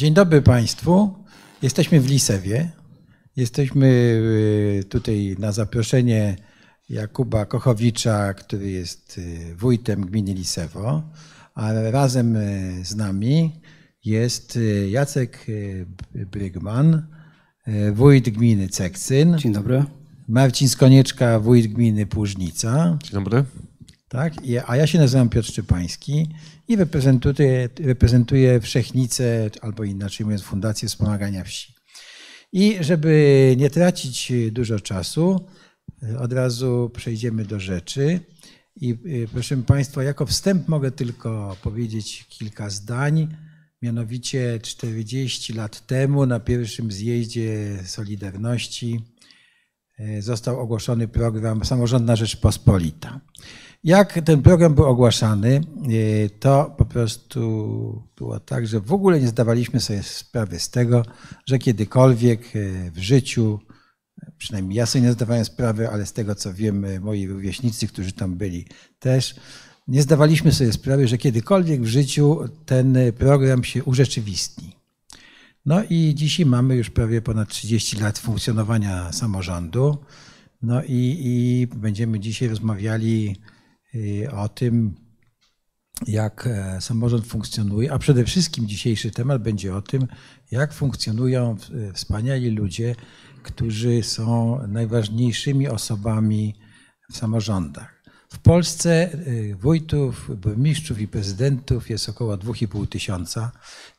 Dzień dobry Państwu. Jesteśmy w Lisewie. Jesteśmy y, tutaj na zaproszenie Jakuba Kochowicza, który jest y, wójtem gminy Lisewo, a razem y, z nami jest Jacek Brygman, wójt gminy Cekcyn. Dzień dobry. Marcin Skonieczka, wójt gminy Płużnica. Dzień dobry. Tak? A ja się nazywam Piotr Szczepański i reprezentuję, reprezentuję Wszechnicę, albo inaczej mówiąc Fundację Wspomagania Wsi. I żeby nie tracić dużo czasu, od razu przejdziemy do rzeczy. I y, proszę Państwa, jako wstęp mogę tylko powiedzieć kilka zdań. Mianowicie 40 lat temu na pierwszym zjeździe Solidarności y, został ogłoszony program Samorządna Rzeczpospolita. Jak ten program był ogłaszany, y, to po prostu było tak, że w ogóle nie zdawaliśmy sobie sprawy z tego, że kiedykolwiek y, w życiu, przynajmniej ja sobie nie zdawałem sprawy, ale z tego co wiem, moi rówieśnicy, którzy tam byli też, nie zdawaliśmy sobie sprawy, że kiedykolwiek w życiu ten program się urzeczywistni. No i dzisiaj mamy już prawie ponad 30 lat funkcjonowania samorządu. No i, i będziemy dzisiaj rozmawiali o tym, jak e, samorząd funkcjonuje, a przede wszystkim dzisiejszy temat będzie o tym, jak funkcjonują e, wspaniali ludzie, którzy są najważniejszymi osobami w samorządach. W Polsce e, wójtów, burmistrzów i prezydentów jest około 2,5 tysiąca.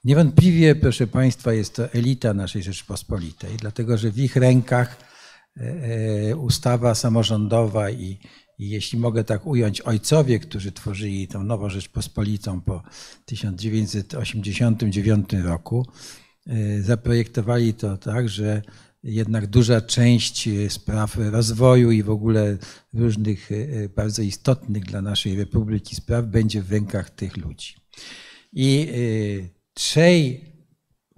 Niewątpliwie, proszę Państwa, jest to elita naszej Rzeczpospolitej, dlatego że w ich rękach ustawa samorządowa i, i jeśli mogę tak ująć, ojcowie, którzy tworzyli tą nową Rzeczpospolitą po 1989 roku, e, zaprojektowali to tak, że jednak duża część spraw rozwoju i w ogóle różnych e, bardzo istotnych dla naszej republiki spraw będzie w rękach tych ludzi. I e, trzej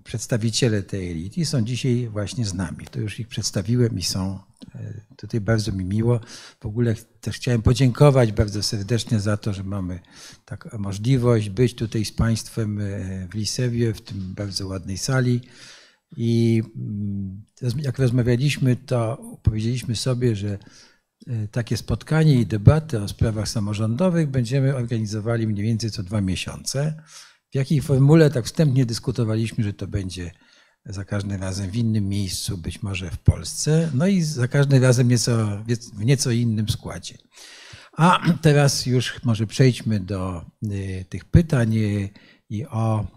przedstawiciele tej elity są dzisiaj właśnie z nami. To już ich przedstawiłem i są e, tutaj bardzo mi miło. W ogóle też chciałem podziękować bardzo serdecznie za to, że mamy taką możliwość być tutaj z Państwem e, w Lisewie, w tym bardzo ładnej sali. I mm, jak rozmawialiśmy, to powiedzieliśmy sobie, że e, takie spotkanie i debaty o sprawach samorządowych będziemy organizowali mniej więcej co dwa miesiące. W jakiej formule tak wstępnie dyskutowaliśmy, że to będzie za każdym razem w innym miejscu, być może w Polsce, no i za każdym razem nieco, w nieco innym składzie. A teraz już może przejdźmy do y, tych pytań i o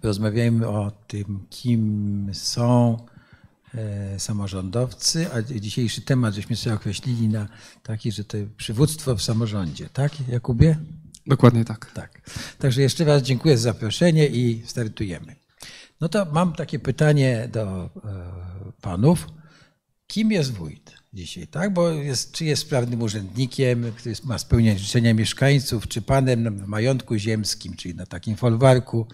porozmawiajmy o tym, kim są e, samorządowcy, a dzisiejszy temat żeśmy sobie określili na taki, że to przywództwo w samorządzie, tak Jakubie? Dokładnie tak. Tak. Także jeszcze raz dziękuję za zaproszenie i startujemy. No to mam takie pytanie do e, panów. Kim jest wójt dzisiaj, tak? Bo jest, czy jest sprawnym urzędnikiem, który ma spełniać życzenia mieszkańców, czy panem w majątku ziemskim, czyli na takim folwarku.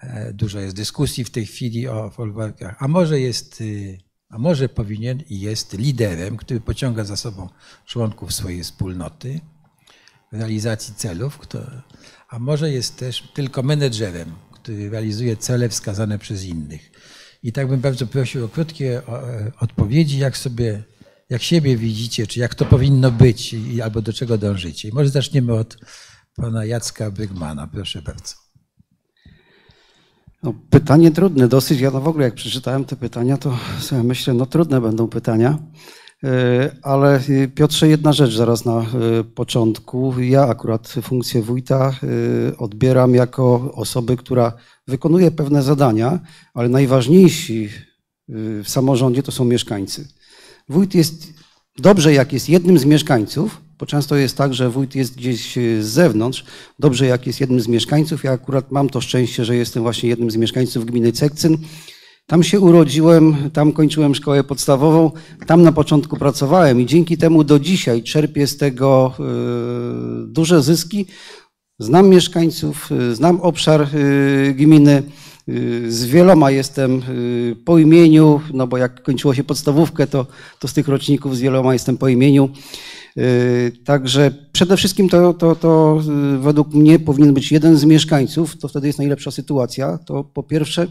E, dużo jest dyskusji w tej chwili o folwarkach. A może jest, y, a może powinien i jest liderem, który pociąga za sobą członków swojej wspólnoty realizacji celów, kto, a może jest też tylko menedżerem, który realizuje cele wskazane przez innych. I tak bym bardzo prosił o krótkie e, odpowiedzi, jak sobie, jak siebie widzicie, czy jak to powinno być, i, albo do czego dążycie. I może zaczniemy od pana Jacka Brygmana. Proszę bardzo. No, pytanie trudne dosyć. Ja no w ogóle jak przeczytałem te pytania, to sobie myślę, no trudne będą pytania. E, ale e, Piotrze, jedna rzecz zaraz na e, początku. Ja akurat funkcję wójta odbieram jako osoby, która wykonuje pewne zadania, ale najważniejsi w samorządzie to są mieszkańcy. Wójt jest dobrze, jak jest jednym z mieszkańców, bo często jest tak, że wójt jest gdzieś z zewnątrz. Dobrze, jak jest jednym z mieszkańców. Ja akurat mam to szczęście, że jestem właśnie jednym z mieszkańców gminy Cekcyn. Tam się urodziłem, tam kończyłem szkołę podstawową, tam na początku pracowałem i dzięki temu do dzisiaj czerpię z tego e, duże zyski. Znam mieszkańców, e, znam obszar e, gminy z wieloma jestem po imieniu, no bo jak kończyło się podstawówkę, to, to z tych roczników z wieloma jestem po imieniu. Także przede wszystkim to, to, to według mnie powinien być jeden z mieszkańców, to wtedy jest najlepsza sytuacja. To po pierwsze.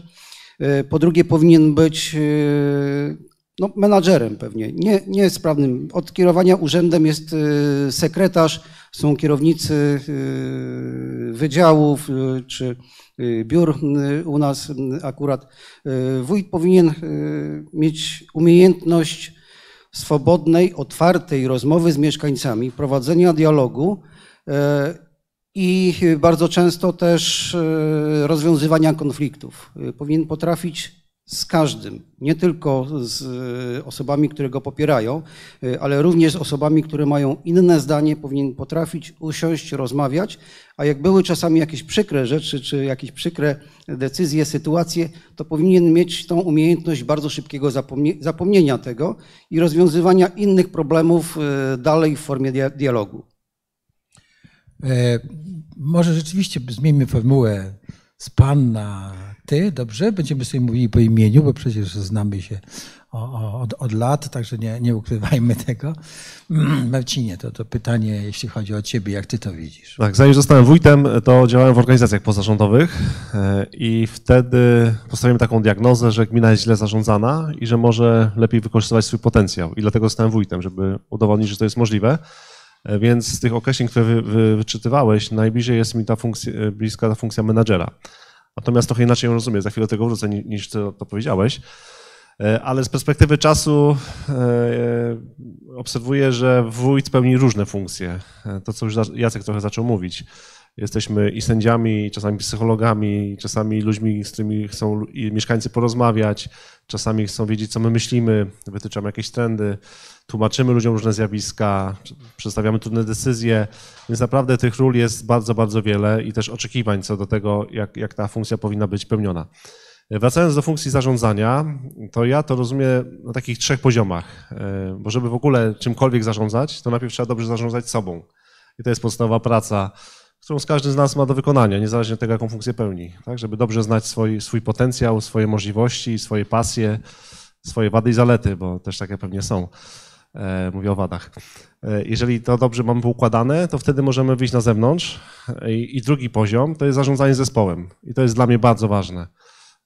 Po drugie, powinien być no, menadżerem pewnie, nie, nie sprawnym. Od kierowania urzędem jest y, sekretarz, są kierownicy wydziałów czy biur u nas akurat. Wójt powinien mieć umiejętność swobodnej, otwartej rozmowy z mieszkańcami, prowadzenia dialogu i bardzo często też rozwiązywania konfliktów. Powinien potrafić z każdym, nie tylko z e, osobami, które go popierają, e, ale również z osobami, które mają inne zdanie, powinien potrafić usiąść, rozmawiać, a jak były czasami jakieś przykre rzeczy, czy jakieś przykre decyzje, sytuacje, to powinien mieć tą umiejętność bardzo szybkiego zapomnie zapomnienia tego i rozwiązywania innych problemów e, dalej w formie dialogu. E, może rzeczywiście zmieńmy formułę z pan na ty, dobrze? Będziemy sobie mówili po imieniu, bo przecież znamy się od, od lat, także nie, nie ukrywajmy tego. Marcinie, to, to pytanie, jeśli chodzi o ciebie, jak ty to widzisz? Tak, zanim zostałem wójtem, to działałem w organizacjach pozarządowych e, i wtedy postawiłem taką diagnozę, że gmina jest źle zarządzana i że może lepiej wykorzystywać swój potencjał. I dlatego zostałem wójtem, żeby udowodnić, że to jest możliwe. E, więc z tych określeń, które wy, wy, wyczytywałeś, najbliżej jest mi ta funkcja, e, bliska ta funkcja menadżera. Natomiast trochę inaczej ją rozumiem, za chwilę tego wrócę niż to, to powiedziałeś. E, ale z perspektywy czasu obserwuję, że wójt pełni różne funkcje. To, co już Jacek trochę zaczął mówić. Jesteśmy i sędziami, i czasami psychologami, i czasami ludźmi, z którymi chcą mieszkańcy porozmawiać, czasami chcą wiedzieć, co my myślimy, wytyczamy jakieś trendy tłumaczymy ludziom różne zjawiska, przedstawiamy trudne decyzje, więc naprawdę tych ról jest bardzo, bardzo wiele i też oczekiwań co do tego, jak, jak ta funkcja powinna być pełniona. Wracając do funkcji zarządzania, to ja to rozumiem na takich trzech poziomach, e, bo żeby w ogóle czymkolwiek zarządzać, to najpierw trzeba dobrze zarządzać sobą. I to jest podstawowa praca, którą każdy z nas ma do wykonania, niezależnie od tego, jaką funkcję pełni. Tak? Żeby dobrze znać swój, swój potencjał, swoje możliwości, swoje pasje, swoje wady i zalety, bo też takie pewnie są. E, mówię o wadach. E, jeżeli to dobrze mamy poukładane, to wtedy możemy wyjść na zewnątrz. E, I, drugi poziom to jest zarządzanie zespołem. I to jest dla mnie bardzo ważne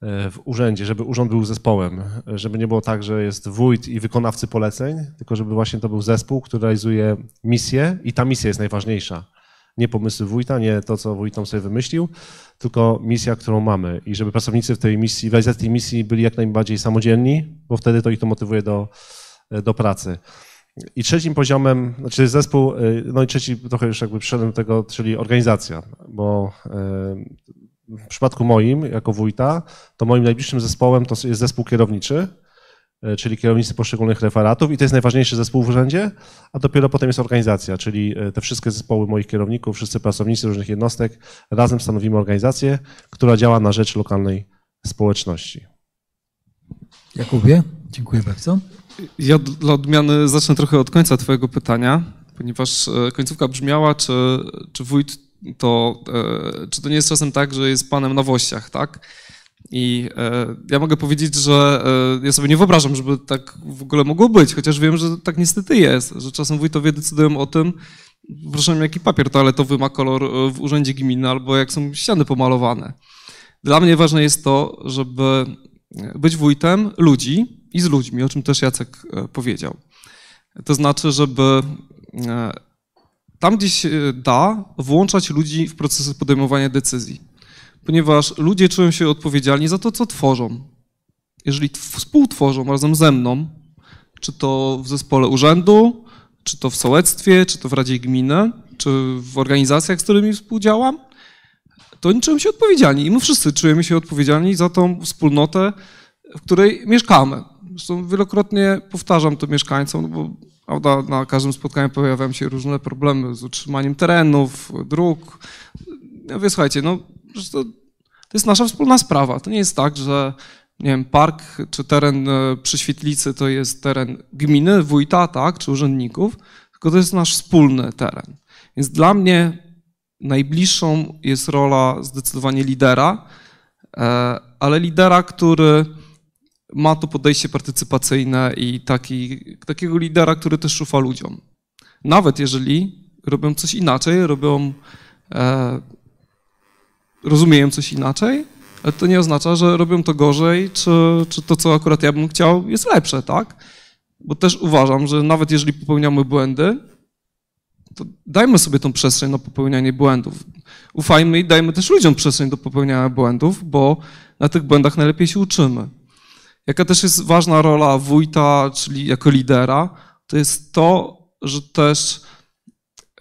w urzędzie, żeby urząd był zespołem, żeby nie było tak, że jest wójt i wykonawcy poleceń, tylko żeby właśnie to był zespół, który realizuje misję i ta misja jest najważniejsza. Nie pomysły wójta, nie to, co wójt tam sobie wymyślił, tylko misja, którą mamy i żeby pracownicy w tej misji, w realizacji tej misji byli jak najbardziej samodzielni, bo wtedy to ich to motywuje do, do pracy. I trzecim poziomem, znaczy zespół, e, no i trzeci trochę już jakby przyszedłem do tego, czyli organizacja, bo e, w przypadku moim, jako wójta, to moim najbliższym zespołem to jest zespół kierowniczy, czyli kierownicy poszczególnych referatów i to jest najważniejszy zespół w urzędzie, a dopiero potem jest organizacja, czyli te wszystkie zespoły moich kierowników, wszyscy pracownicy różnych jednostek, razem stanowimy organizację, która działa na rzecz lokalnej społeczności. Jakubie, dziękuję bardzo. Ja dla odmiany zacznę trochę od końca Twojego pytania, ponieważ e, końcówka brzmiała, czy, czy wójt to, e, czy to nie jest czasem tak, że jest panem na wościach, tak? I e, ja mogę powiedzieć, że ja sobie nie wyobrażam, żeby tak w ogóle mogło być, chociaż wiem, że tak niestety jest, że czasem wójtowie decydują o tym, proszę jaki papier toaletowy ma kolor w urzędzie gminy, albo jak są ściany pomalowane. Dla mnie ważne jest to, żeby być wójtem ludzi, i z ludźmi, o czym też Jacek e, powiedział. To znaczy, żeby e, tam gdzieś da, włączać ludzi w procesy podejmowania decyzji, ponieważ ludzie czują się odpowiedzialni za to, co tworzą. Jeżeli współtworzą razem ze mną, czy to w zespole urzędu, czy to w sołectwie, czy to w Radzie Gminy, czy w organizacjach, z którymi współdziałam, to oni czują się odpowiedzialni i my wszyscy czujemy się odpowiedzialni za tą wspólnotę, w której mieszkamy. Zresztą wielokrotnie powtarzam to mieszkańcom, no bo prawda, na każdym spotkaniu pojawiają się różne problemy z utrzymaniem terenów, dróg. Ja mówię, słuchajcie, no to, to jest nasza wspólna sprawa. To nie jest tak, że nie wiem, park czy teren e, przy Świetlicy to jest teren gminy, wójta, tak, czy urzędników, tylko to jest nasz wspólny teren. Więc dla mnie najbliższą jest rola zdecydowanie lidera, e, ale lidera, który ma to podejście partycypacyjne i taki, takiego lidera, który też szufa ludziom. Nawet jeżeli robią coś inaczej, robią, e, rozumieją coś inaczej, ale to nie oznacza, że robią to gorzej, czy, czy to, co akurat ja bym chciał, jest lepsze, tak? Bo też uważam, że nawet jeżeli popełniamy błędy, to dajmy sobie tą przestrzeń na popełnianie błędów. Ufajmy i dajmy też ludziom przestrzeń do popełniania błędów, bo na tych błędach najlepiej się uczymy. Jaka też jest ważna rola wójta, czyli jako lidera, to jest to, że też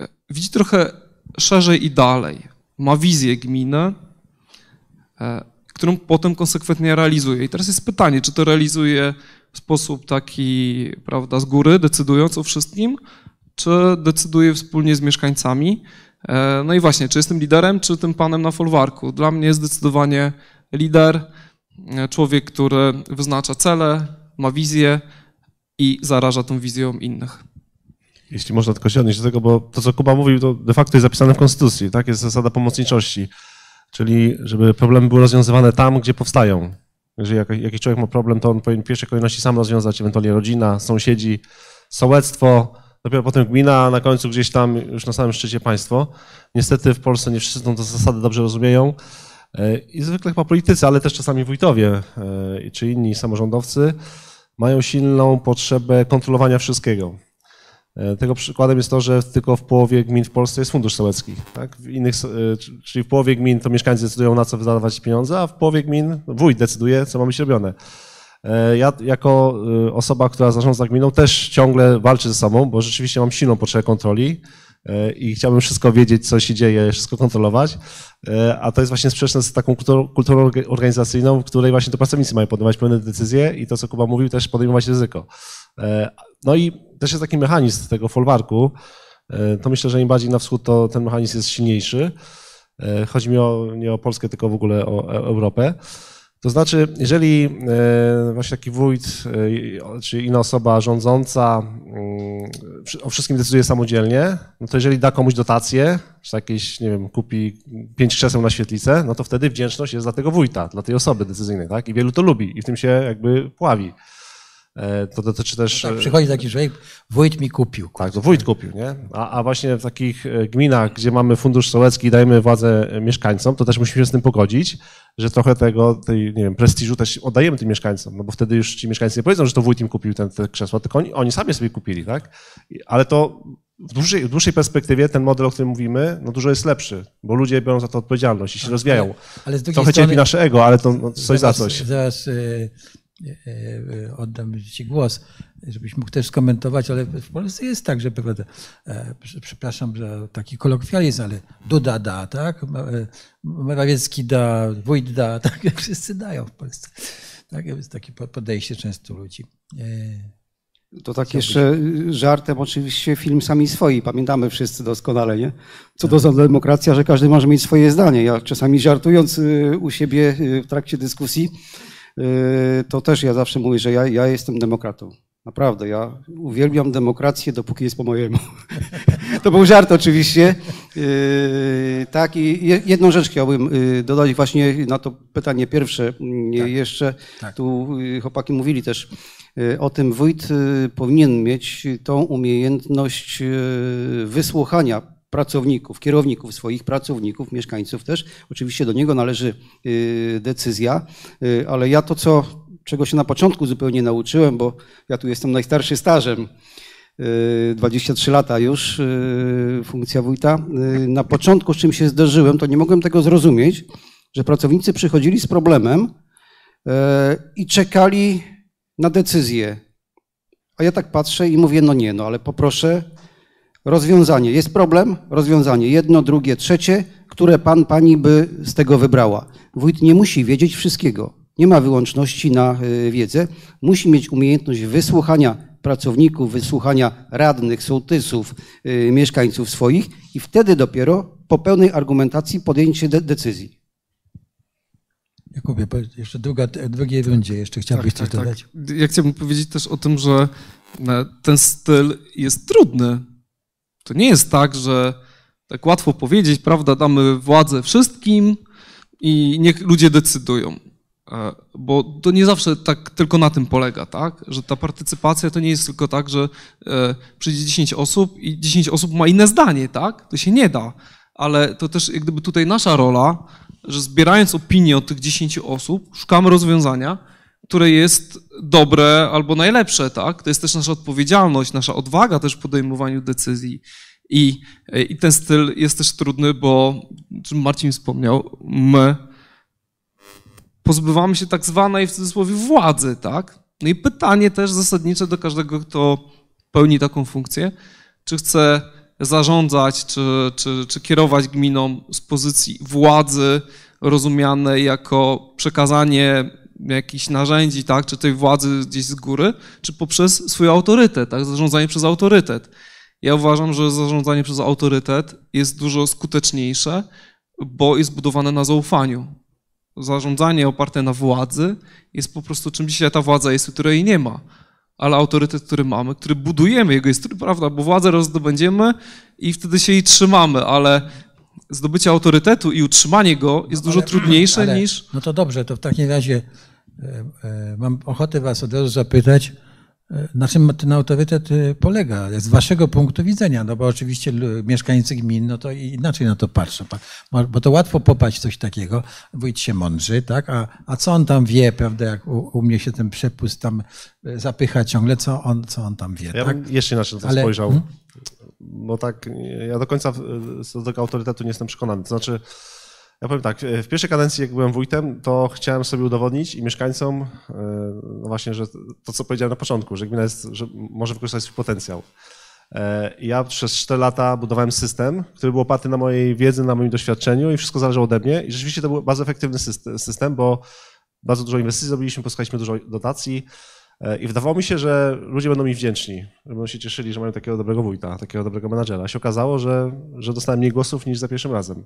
e, widzi trochę szerzej i dalej. Ma wizję gminy, e, którą potem konsekwentnie realizuje. I teraz jest pytanie, czy to realizuje w sposób taki, prawda, z góry, decydując o wszystkim, czy decyduje wspólnie z mieszkańcami. E, no i właśnie, czy jestem liderem, czy tym panem na folwarku? Dla mnie jest zdecydowanie lider, e, człowiek, który wyznacza cele, ma wizję i zaraża tą wizją innych. Jeśli można tylko się odnieść do tego, bo to, co Kuba mówił, to de facto jest zapisane w Konstytucji, tak? Jest zasada pomocniczości, czyli żeby problemy były rozwiązywane tam, gdzie powstają. Jeżeli jakiś człowiek ma problem, to on powinien w pierwszej kolejności sam rozwiązać, ewentualnie rodzina, sąsiedzi, sołectwo, dopiero potem gmina, a na końcu gdzieś tam już na samym szczycie państwo. Niestety w Polsce nie wszyscy tą zasadę dobrze rozumieją e, i zwykle chyba politycy, ale też czasami wójtowie e, czy inni samorządowcy mają silną potrzebę kontrolowania wszystkiego. E, tego przykładem jest to, że tylko w połowie gmin w Polsce jest fundusz sołecki. Tak? W innych, czyli w połowie gmin to mieszkańcy decydują na co wydawać pieniądze, a w połowie gmin wójt decyduje, co ma być robione. E, ja jako e, osoba, która zarządza gminą też ciągle walczę ze sobą, bo rzeczywiście mam silną potrzebę kontroli e, i chciałbym wszystko wiedzieć, co się dzieje, wszystko kontrolować, a to jest właśnie sprzeczne z taką kulturą organizacyjną, w której właśnie to pracownicy mają podejmować pewne decyzje i to, co Kuba mówił, też podejmować ryzyko. No i też jest taki mechanizm tego folwarku, to myślę, że im bardziej na wschód, to ten mechanizm jest silniejszy. Chodzi mi o, nie o Polskę, tylko w ogóle o Europę. To znaczy, jeżeli e, właśnie taki wójt e, czy inna osoba rządząca mm, o wszystkim decyduje samodzielnie, no to jeżeli da komuś dotację, czy jakieś, nie wiem, kupi pięć krzeseł na świetlicę, no to wtedy wdzięczność jest dla tego wójta, dla tej osoby decyzyjnej, tak? I wielu to lubi i w tym się jakby pławi. E, to dotyczy też. No tak, przychodzi taki człowiek, wójt mi kupił. Tak, to wójt kupił, nie? A, a, właśnie w takich e, gminach, gdzie mamy fundusz sołecki i dajemy władzę mieszkańcom, to też musimy się z tym pogodzić, że trochę tego, tej, nie wiem, prestiżu też oddajemy tym mieszkańcom, no bo wtedy już ci mieszkańcy nie powiedzą, że to wójt im kupił ten, te krzesła, tylko oni, oni sami sobie kupili, tak? Ale to w dłuższej, w dłuższej perspektywie ten model, o którym mówimy, no dużo jest lepszy, bo ludzie biorą za to odpowiedzialność i się rozwijają. Ale, ale Trochę strony, cierpi nasze ego, ale to no, coś zaraz, za coś. Zaraz E, e, oddam Ci głos, żebyś mógł też skomentować, ale w Polsce jest tak, że prawda, e, przepraszam za taki kolokwializm, ale Duda da, tak? Morawiecki da, wójt da, tak? Wszyscy dają w Polsce. Tak jest takie podejście często ludzi. To tak jeszcze żartem oczywiście film Sami Swoi, pamiętamy wszyscy doskonale, nie? Co to za demokracja, że każdy może mieć swoje zdanie. Ja czasami żartując y, u siebie y, w trakcie dyskusji, to też ja zawsze mówię, że ja, ja jestem demokratą. Naprawdę, ja uwielbiam demokrację, dopóki jest po mojemu. To był żart oczywiście. Yy, tak, i jedną rzecz chciałbym yy, dodać właśnie na to pytanie pierwsze. Tak. Jeszcze tak. tu chłopaki mówili też o tym, wójt powinien mieć tą umiejętność wysłuchania pracowników, kierowników swoich pracowników, mieszkańców też. Oczywiście do niego należy y, decyzja, y, ale ja to, co, czego się na początku zupełnie nauczyłem, bo ja tu jestem najstarszy stażem, 23 y, lata już funkcja wójta. Na początku, z czym się zderzyłem, to nie mogłem tego zrozumieć, że pracownicy przychodzili z problemem i czekali na decyzję. A ja tak patrzę i mówię, no nie, no ale poproszę Rozwiązanie. Jest problem? Rozwiązanie. Jedno, drugie, trzecie, które pan, pani by z tego wybrała. Wójt nie musi wiedzieć wszystkiego. Nie ma wyłączności na y, wiedzę. Musi mieć umiejętność wysłuchania pracowników, wysłuchania radnych, sołtysów, y, mieszkańców swoich i wtedy dopiero po pełnej argumentacji podjęcie de decyzji. Jakubie, jeszcze druga, drugiej rundzie jeszcze chciałbyś tak, coś tak, dodać? Tak. Ja chciałbym powiedzieć też o tym, że e, ten styl jest trudny to nie jest tak, że tak łatwo powiedzieć, prawda, damy władzę wszystkim i niech ludzie decydują. E, bo to nie zawsze tak tylko na tym polega, tak? Że ta partycypacja to nie jest tylko tak, że e, przyjdzie 10 osób i 10 osób ma inne zdanie, tak? To się nie da. Ale to też jak gdyby tutaj nasza rola, że zbierając opinię od tych 10 osób, szukamy rozwiązania, które jest dobre albo najlepsze, tak? To jest też nasza odpowiedzialność, nasza odwaga też w podejmowaniu decyzji. I, I ten styl jest też trudny, bo, czym Marcin wspomniał, my pozbywamy się tak zwanej w cudzysłowie władzy, tak? No i pytanie też zasadnicze do każdego, kto pełni taką funkcję, czy chce zarządzać, czy, czy, czy kierować gminą z pozycji władzy rozumianej jako przekazanie jakichś narzędzi, tak, czy tej władzy gdzieś z góry, czy poprzez swój autorytet, tak, zarządzanie przez autorytet. Ja uważam, że zarządzanie przez autorytet jest dużo skuteczniejsze, bo jest budowane na zaufaniu. Zarządzanie oparte na władzy jest po prostu czym dzisiaj ta władza jest, której nie ma. Ale autorytet, który mamy, który budujemy, jego jest, prawda, bo władzę rozdobędziemy i wtedy się jej trzymamy, ale zdobycie autorytetu i utrzymanie go jest dużo trudniejsze ale, niż. No to dobrze, to w takim razie e, e, mam ochotę Was od razu zapytać, e, na czym ten autorytet polega z Waszego punktu widzenia? No bo oczywiście mieszkańcy gmin, no to inaczej na to patrzą, bo to łatwo popaść coś takiego, wójt się mądrzy, tak? A, a co on tam wie, prawda, jak u, u mnie się ten przepust tam zapycha ciągle, co on, co on tam wie, Ja tak? bym jeszcze inaczej na to Ale- spojrzał. hmm? No tak, ja do końca do tego autorytetu nie jestem przekonany. To znaczy, ja powiem tak, w pierwszej kadencji, jak byłem wójtem, to chciałem sobie udowodnić i mieszkańcom, e, no właśnie, że to, co powiedziałem na początku, że gmina jest, że może wykorzystać swój potencjał. E, Ja przez 4 lata budowałem system, który był oparty na mojej wiedzy, na moim doświadczeniu i wszystko zależało ode mnie. I rzeczywiście to był bardzo efektywny syste- system, bo bardzo dużo inwestycji zrobiliśmy, pozyskaliśmy dużo dotacji i wydawało mi się, że ludzie będą mi wdzięczni, że będą się cieszyli, że mają takiego dobrego wójta, takiego dobrego menadżera. A się okazało, że, że dostałem mniej głosów niż za pierwszym razem.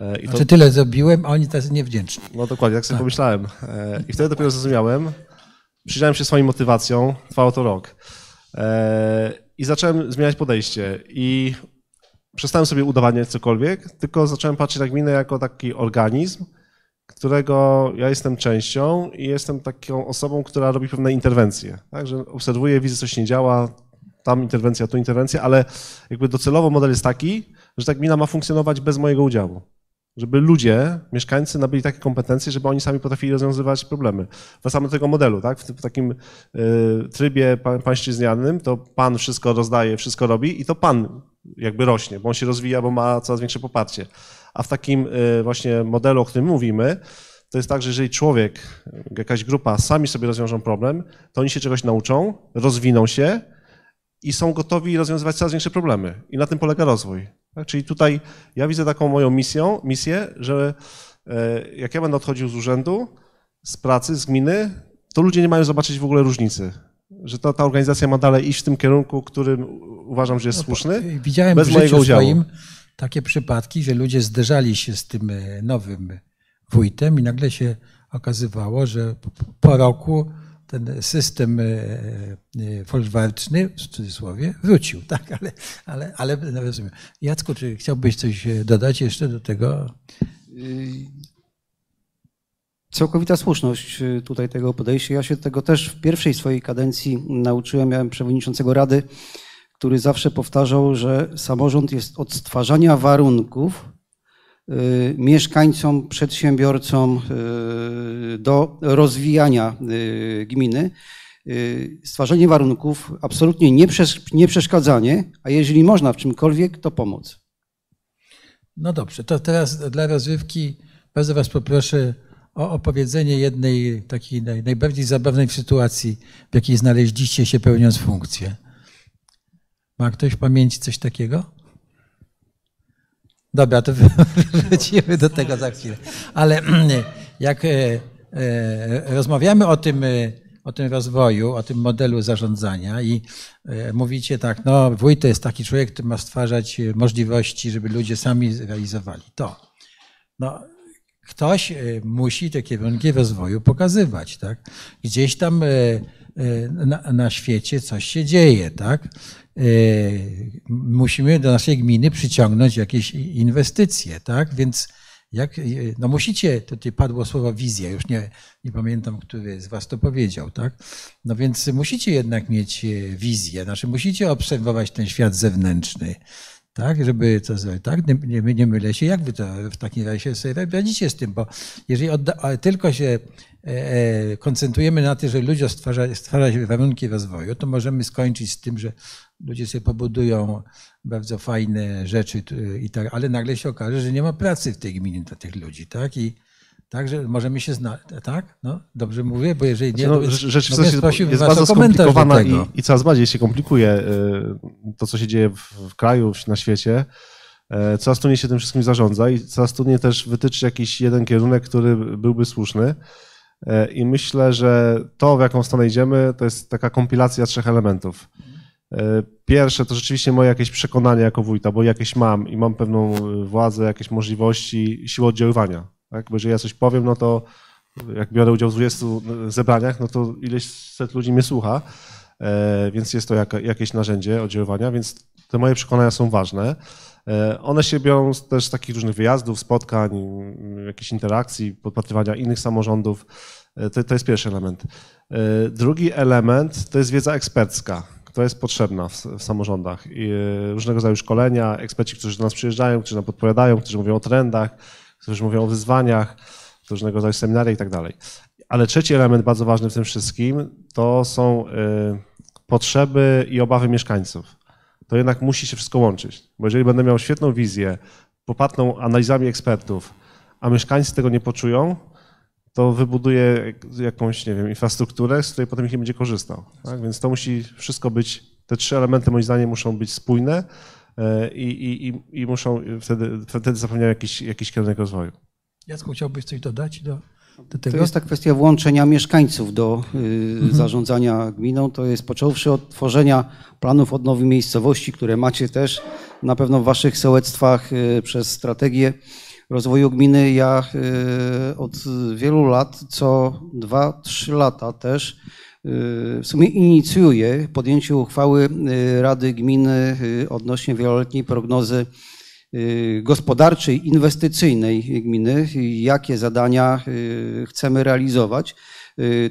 E, I to, Znaczy tyle zrobiłem, a oni tacy niewdzięczni. no dokładnie, tak sobie pomyślałem. E, I wtedy dopiero zrozumiałem, przyjrzałem się swoją motywacją, trwało to rok. E, I zacząłem zmieniać podejście i przestałem sobie udowadniać cokolwiek, tylko zacząłem patrzeć na gminę jako taki organizm, którego ja jestem częścią i jestem taką osobą, która robi pewne interwencje. Tak, że obserwuję, widzę, coś nie działa, tam interwencja, tu interwencja, ale jakby docelowo model jest taki, że ta gmina ma funkcjonować bez mojego udziału żeby ludzie, mieszkańcy nabyli takie kompetencje, żeby oni sami potrafili rozwiązywać problemy. Wracamy do tego modelu, tak? W, tym- takim y, trybie pa- pańszczyźnianym to pan wszystko rozdaje, wszystko robi i to pan jakby rośnie, bo on się rozwija, bo ma coraz większe poparcie. A w takim y, właśnie modelu, o którym mówimy, to jest tak, że jeżeli człowiek, jakaś grupa sami sobie rozwiążą problem, to oni się czegoś nauczą, rozwiną się i są gotowi rozwiązywać coraz większe problemy. I na tym polega rozwój. Tak? Czyli tutaj ja widzę taką moją misją, misję, że e, jak ja będę odchodził z urzędu, z pracy, z gminy, to ludzie nie mają zobaczyć w ogóle różnicy. Że to, ta organizacja ma dalej iść w tym kierunku, którym uważam, że jest słuszny. Widziałem bez w mojego udziału. swoim takie przypadki, że ludzie zderzali się z tym e, nowym wójtem i nagle się okazywało, że po- roku ten system e, e, folwarczny, w cudzysłowie, wrócił. Tak, ale, ale, ale no rozumiem. Jacku, czy chciałbyś coś dodać jeszcze do tego? Całkowita słuszność y, tutaj tego podejścia. Ja się tego też w pierwszej swojej kadencji nauczyłem. Miałem przewodniczącego Rady, który zawsze powtarzał, że samorząd jest od stwarzania warunków y, mieszkańcom, przedsiębiorcom y, do rozwijania y, gminy. Stwarzanie warunków, absolutnie nie, nie przeszkadzanie, a jeżeli można w czymkolwiek, to pomoc. No dobrze, to teraz dla rozrywki bardzo Was poproszę o opowiedzenie jednej takiej naj, najbardziej zabawnej sytuacji, w jakiej znaleźliście się pełniąc funkcję. Ma ktoś w pamięci coś takiego? Dobra, to wrócimy do tego za chwilę. Ale jak e, e, rozmawiamy o tym, e, o tym rozwoju, o tym modelu zarządzania i mówicie tak, no wójt to jest taki człowiek, który ma stwarzać możliwości, żeby ludzie sami realizowali to. No, ktoś musi te kierunki rozwoju pokazywać, tak? Gdzieś tam na, na świecie coś się dzieje, tak? E, Musimy do naszej gminy przyciągnąć jakieś inwestycje, tak? Więc Jak, no musicie, tutaj padło słowo wizja, już nie, nie pamiętam, który z was to powiedział, tak? No więc musicie jednak mieć wizję, znaczy musicie obserwować ten świat zewnętrzny, tak, żeby to zrobić, tak, nie, nie, nie mylę się, jak wy to w takim razie sobie radzicie z tym, bo jeżeli odda, tylko się e, koncentrujemy na tym, że ludzie stwarza, stwarzać warunki rozwoju, to możemy skończyć z tym, że ludzie sobie pobudują bardzo fajne rzeczy i tak, ale nagle się okaże, że nie ma pracy w tej gminie dla tych ludzi, tak, i Także możemy się znać, tak? No, dobrze mówię, bo jeżeli nie, no, to rzeczywistość no, jest, jest bardzo skomplikowana i, i, coraz bardziej się komplikuje y, to, co się dzieje w, w kraju, na świecie. E, coraz trudniej się tym wszystkim zarządza i coraz trudniej też wytyczyć jakiś jeden kierunek, który byłby słuszny. E, I myślę, że to, w jaką stronę idziemy, to jest taka kompilacja trzech elementów. E, pierwsze to rzeczywiście moje jakieś przekonanie jako wójta, bo jakieś mam i mam pewną władzę, jakieś możliwości, siłę oddziaływania tak? Bo jeżeli ja coś powiem, no to jak biorę udział w 20 zebraniach, no to ileś set ludzi mnie słucha, e, więc jest to jakieś narzędzie oddziaływania, więc te moje przekonania są ważne. E, one się biorą też z takich różnych wyjazdów, spotkań, jakichś interakcji, podpatrywania innych samorządów. E, to, to jest pierwszy element. Drugi element to jest wiedza ekspercka, która jest potrzebna w, w samorządach. I różnego rodzaju szkolenia, eksperci, którzy do nas przyjeżdżają, którzy nam podpowiadają, którzy mówią o trendach, którzy mówią o wyzwaniach, różnego rodzaju seminaria i tak dalej. Ale trzeci element bardzo ważny w tym wszystkim to są y, potrzeby i obawy mieszkańców. To jednak musi się wszystko łączyć, bo jeżeli będę miał świetną wizję, popartą analizami ekspertów, a mieszkańcy tego nie poczują, to wybuduje jakąś, nie wiem, infrastrukturę, z której potem ich nie będzie korzystał. Tak? Więc to musi wszystko być, te trzy elementy moim zdaniem muszą być spójne, i, i, i muszą wtedy, wtedy zapewniają jakiś, jakiś kierunek rozwoju. Jacku, chciałbyś coś dodać do, do tego? To jest ta kwestia włączenia mieszkańców do y, mhm. zarządzania gminą. To jest począwszy od tworzenia planów odnowy miejscowości, które macie też na pewno w waszych sołectwach y, przez strategię rozwoju gminy. Ja y, od wielu lat, co dwa, trzy lata też w sumie inicjuje podjęcie uchwały y, Rady Gminy y, odnośnie wieloletniej prognozy y, gospodarczej, inwestycyjnej gminy, jakie zadania chcemy realizować.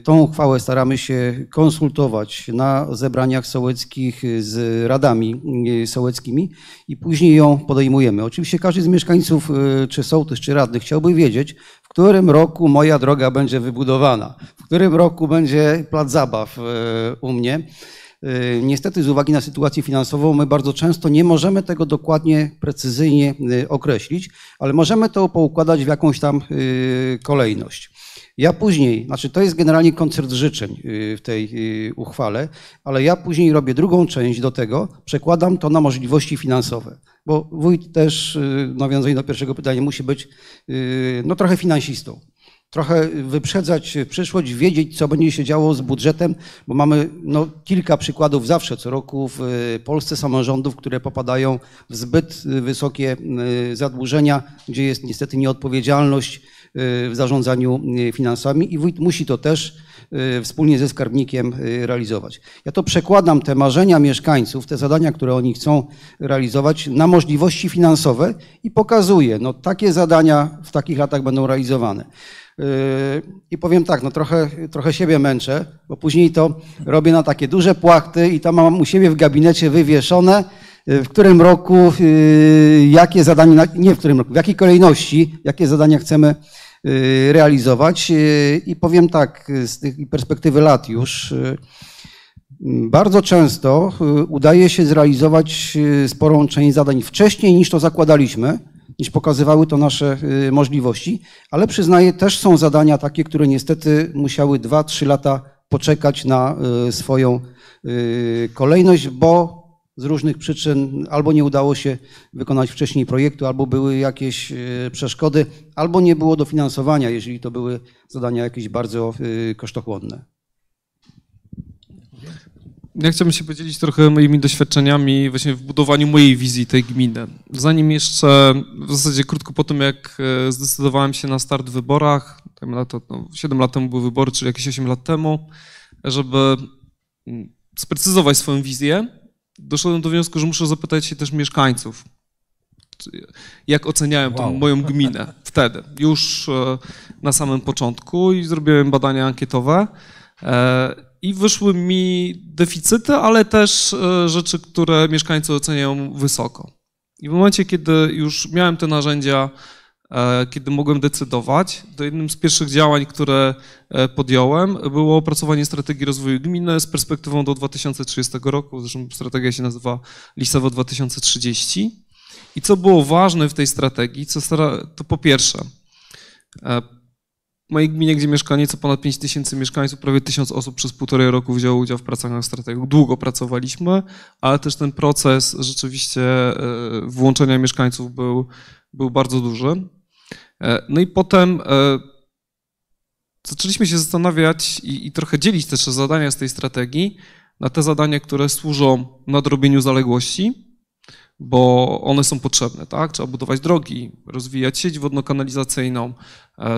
Tą uchwałę staramy się konsultować na zebraniach sołeckich z radami sołeckimi i później ją podejmujemy. Oczywiście każdy z mieszkańców, czy sołtys, czy radnych chciałby wiedzieć, w którym roku moja droga będzie wybudowana, w którym roku będzie plac zabaw e, u mnie. E, niestety, z uwagi na sytuację finansową, my bardzo często nie możemy tego dokładnie, precyzyjnie e, określić, ale możemy to poukładać w jakąś tam kolejność. Ja później, znaczy to jest generalnie koncert życzeń w tej uchwale, ale ja później robię drugą część do tego, przekładam to na możliwości finansowe bo wójt też, y, nawiązując do pierwszego pytania, musi być y, no, trochę finansistą. Trochę wyprzedzać przyszłość, wiedzieć, co będzie się działo z budżetem, bo mamy no, kilka przykładów zawsze co roku w y, Polsce samorządów, które popadają w zbyt wysokie zadłużenia, gdzie jest niestety nieodpowiedzialność w zarządzaniu finansami i wójt musi to też Y, wspólnie ze skarbnikiem y, realizować. Ja to przekładam te marzenia mieszkańców, te zadania, które oni chcą realizować, na możliwości finansowe i pokazuję, no takie zadania w takich latach będą realizowane. Y, I powiem tak, no trochę, trochę siebie męczę, bo później to robię na takie duże płachty i to mam u siebie w gabinecie wywieszone, w którym roku, jakie zadania, nie w którym roku, w jakiej kolejności, jakie zadania chcemy realizować. I powiem tak, z tej perspektywy lat już, bardzo często udaje się zrealizować sporą część zadań wcześniej niż to zakładaliśmy, niż pokazywały to nasze możliwości, ale przyznaję, też są zadania takie, które niestety musiały 2-3 lata poczekać na swoją kolejność, bo z różnych przyczyn albo nie udało się wykonać wcześniej projektu, albo były jakieś przeszkody, albo nie było dofinansowania, jeżeli to były zadania jakieś bardzo kosztochłonne. Ja chciałbym się podzielić trochę moimi doświadczeniami właśnie w budowaniu mojej wizji tej gminy. Zanim jeszcze, w zasadzie krótko po tym, jak e, zdecydowałem się na start w wyborach, to, no, 7 lat temu były wybory, czyli jakieś 8 lat temu, żeby mm, sprecyzować swoją wizję, doszedłem do wniosku, że muszę zapytać się też mieszkańców, jak oceniałem tą Wow. moją gminę wtedy, już e, na samym początku i zrobiłem badania ankietowe. I wyszły mi deficyty, ale też e, rzeczy, które mieszkańcy oceniają wysoko. I w momencie, kiedy już miałem te narzędzia, e, kiedy mogłem decydować, to jednym z pierwszych działań, które e, podjąłem, było opracowanie strategii rozwoju gminy z perspektywą do 2030 roku. Zresztą strategia się nazywa Lisowo 2030. I co było ważne w tej strategii, to po pierwsze, w mojej gminie, gdzie mieszka nieco ponad 5 tysięcy mieszkańców, prawie 1000 osób przez półtorej roku wzięło udział w pracach nad strategią. Długo pracowaliśmy, ale też ten proces rzeczywiście e, włączenia mieszkańców był, był bardzo duży. E, No i potem e, zaczęliśmy się zastanawiać i, i trochę dzielić też te zadania z tej strategii na te zadania, które służą nadrobieniu zaległości, bo one są potrzebne, tak? Trzeba budować drogi, rozwijać sieć wodno-kanalizacyjną,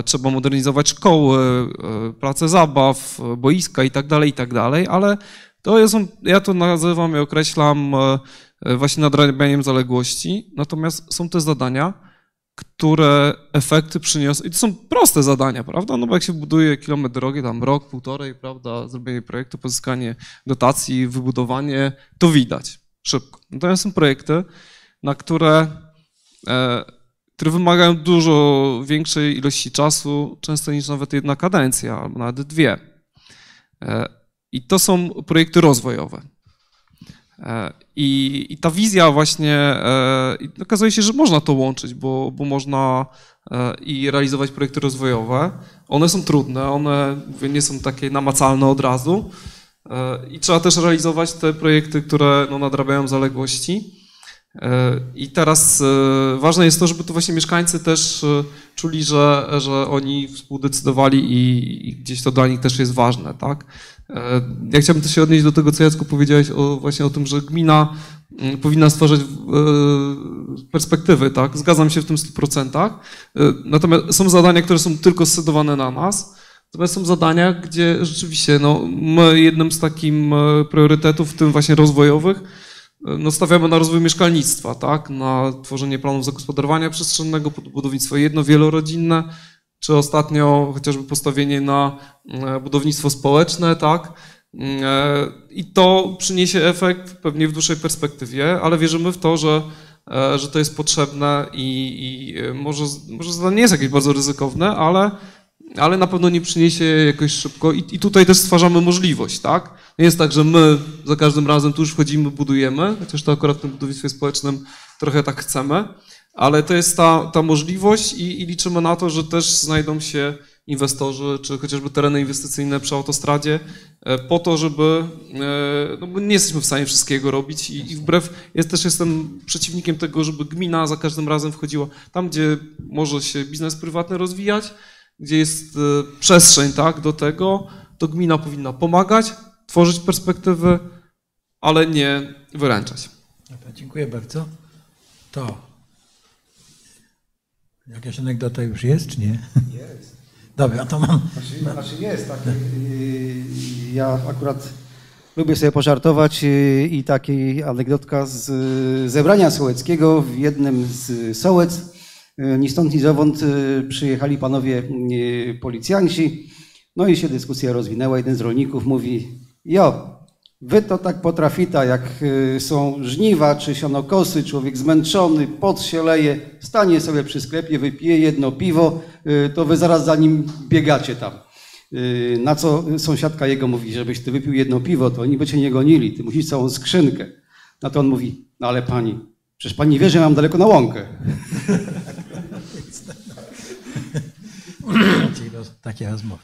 trzeba modernizować szkoły, e, place zabaw, e, boiska i tak dalej, i tak ale to są, ja to nazywam i określam e, e, właśnie nadrabianiem zaległości, natomiast są te zadania, które efekty przyniosą. I to są proste zadania, prawda? No bo jak się buduje kilometr drogi, tam rok, półtorej, prawda, zrobienie projektu, pozyskanie dotacji, wybudowanie, to widać szybko. Natomiast są projekty, na które, e, które wymagają dużo większej ilości czasu, często niż nawet jedna kadencja, albo nawet dwie. E, I to są projekty rozwojowe. E, I, I ta wizja właśnie, e, okazuje się, że można to łączyć, bo, bo można i realizować projekty rozwojowe. One są trudne, one nie są takie namacalne od razu i trzeba też realizować te projekty, które no, nadrabiają zaległości. E, I teraz e, ważne jest to, żeby to właśnie mieszkańcy też e, czuli, że, że oni współdecydowali i, i gdzieś to dla nich też jest ważne, tak? Ja chciałbym też się odnieść do tego, co Jacku powiedziałeś o, właśnie o tym, że gmina mm, powinna stwarzać e, perspektywy, tak? Zgadzam się w tym 100%. E, Natomiast są zadania, które są tylko scedowane na nas. Natomiast są zadania, gdzie rzeczywiście no, my jednym z takich priorytetów, w tym właśnie rozwojowych, no, stawiamy na rozwój mieszkalnictwa, tak? na tworzenie planów zagospodarowania przestrzennego, budownictwo jedno, wielorodzinne, czy ostatnio chociażby postawienie na e, budownictwo społeczne, tak? E, I to przyniesie efekt pewnie w dłuższej perspektywie, ale wierzymy w to, że, e, że to jest potrzebne i, i może, może zadanie nie jest jakieś bardzo ryzykowne, ale, ale na pewno nie przyniesie jakoś szybko i, i tutaj też stwarzamy możliwość, tak? Nie jest tak, że my za każdym razem tu już wchodzimy, budujemy, chociaż to akurat w tym budownictwie społecznym trochę tak chcemy, ale to jest ta, ta możliwość i, i liczymy na to, że też znajdą się inwestorzy, czy chociażby tereny inwestycyjne przy autostradzie, e, po to, żeby, e, no bo nie jesteśmy w stanie wszystkiego robić i, i wbrew, jest też jestem przeciwnikiem tego, żeby gmina za każdym razem wchodziła tam, gdzie może się biznes prywatny rozwijać, gdzie jest e, przestrzeń tak, do tego, to gmina powinna pomagać, tworzyć perspektywy, ale nie wyręczać. Dobra, dziękuję bardzo. To. Jakaś anegdota już jest, czy nie? Jest. Dobra, to mam. Znaczy, znaczy jest tak. yy, Ja akurat lubię sobie pożartować yy, i taki anegdotka z zebrania sołeckiego w jednym z sołec. Yy, Ni stąd, ni zowąd yy, przyjechali panowie yy, policjanci. No i się dyskusja rozwinęła. Jeden z rolników mówi: Jo, wy to tak potrafita, jak są żniwa czy sianokosy, człowiek zmęczony, pot się leje, stanie sobie przy sklepie, wypije jedno piwo, to wy zaraz za nim biegacie tam. Na co sąsiadka jego mówi, żebyś ty wypił jedno piwo, to oni by cię nie gonili, ty musisz całą skrzynkę. Na to on mówi, no ale pani, przecież pani wie, że mam daleko na łąkę. Czyli roz- takie rozmowy.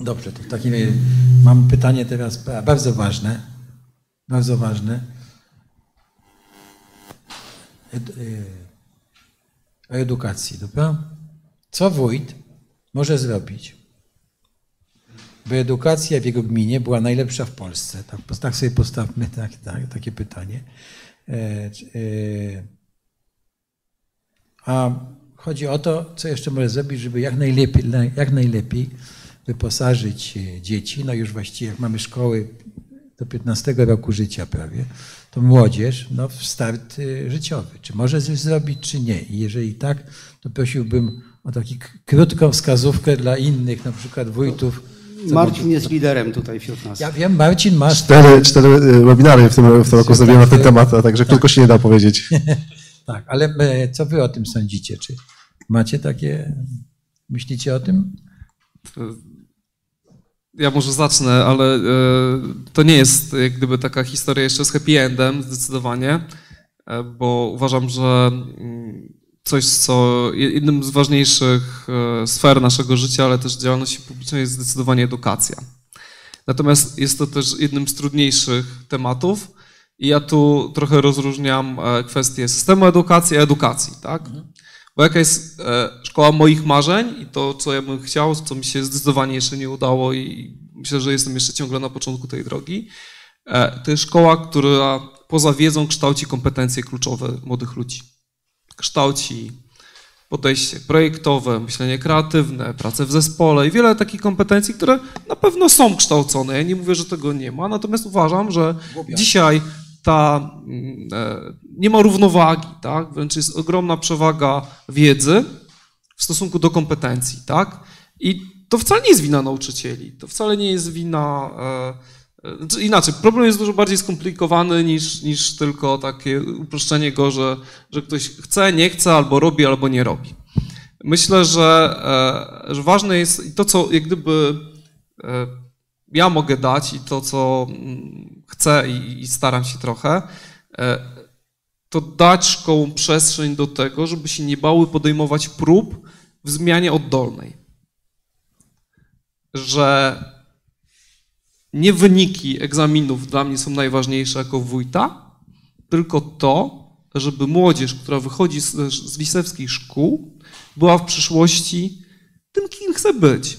Dobrze, to w takim razie mam pytanie teraz ba- bardzo ważne. Bardzo ważne. Y, o edukacji, dobra? Co wójt może zrobić, by edukacja w jego gminie była najlepsza w Polsce? Tak, tak sobie postawmy tak, tak, takie pytanie. E, e, a chodzi o to, co jeszcze może zrobić, żeby jak najlepiej, jak najlepiej wyposażyć e, dzieci. No już właściwie jak mamy szkoły, do 15 roku życia prawie, to młodzież, no start y, życiowy. Czy może coś zrobić, czy nie? I jeżeli tak, to prosiłbym o taką krótką wskazówkę dla innych, na przykład wójtów. Marcin jest liderem tutaj wśród nas. Ja wiem, Marcin, masz... Cztery, cztery y, webinary w tym, w tym roku zrobiłem na ten temat, a także krótko się nie da powiedzieć. Tak, ale e, co wy o tym sądzicie? Czy macie takie, myślicie o tym? Ja może zacznę, ale e, to nie jest jak gdyby taka historia jeszcze z happy endem zdecydowanie, e, bo uważam, że mm, coś, co jednym z ważniejszych e, sfer naszego życia, ale też działalności publicznej jest zdecydowanie edukacja. Natomiast jest to też jednym z trudniejszych tematów i ja tu trochę rozróżniam kwestie systemu edukacji edukacji, tak? Bo jaka jest szkoła moich marzeń i to, co ja bym chciał, co mi się zdecydowanie jeszcze nie udało i myślę, że jestem jeszcze ciągle na początku tej drogi, to jest szkoła, która poza wiedzą kształci kompetencje kluczowe młodych ludzi. Kształci podejście projektowe, myślenie kreatywne, pracę w zespole i wiele takich kompetencji, które na pewno są kształcone. Ja nie mówię, że tego nie ma, natomiast uważam, że dzisiaj ta, nie ma równowagi, tak? wręcz jest ogromna przewaga wiedzy w stosunku do kompetencji. Tak? I to wcale nie jest wina nauczycieli, to wcale nie jest wina. E, e, inaczej, problem jest dużo bardziej skomplikowany niż, niż tylko takie uproszczenie go, że, że ktoś chce, nie chce, albo robi, albo nie robi. Myślę, że, e, że ważne jest to, co jak gdyby ja mogę dać i to, co mm, chcę i, i staram się trochę, to dać szkołom przestrzeń do tego, żeby się nie bały podejmować prób w zmianie oddolnej że nie wyniki egzaminów dla mnie są najważniejsze jako wójta, tylko to, żeby młodzież, która wychodzi z, z lisewskich szkół, była w przyszłości tym, kim chce być.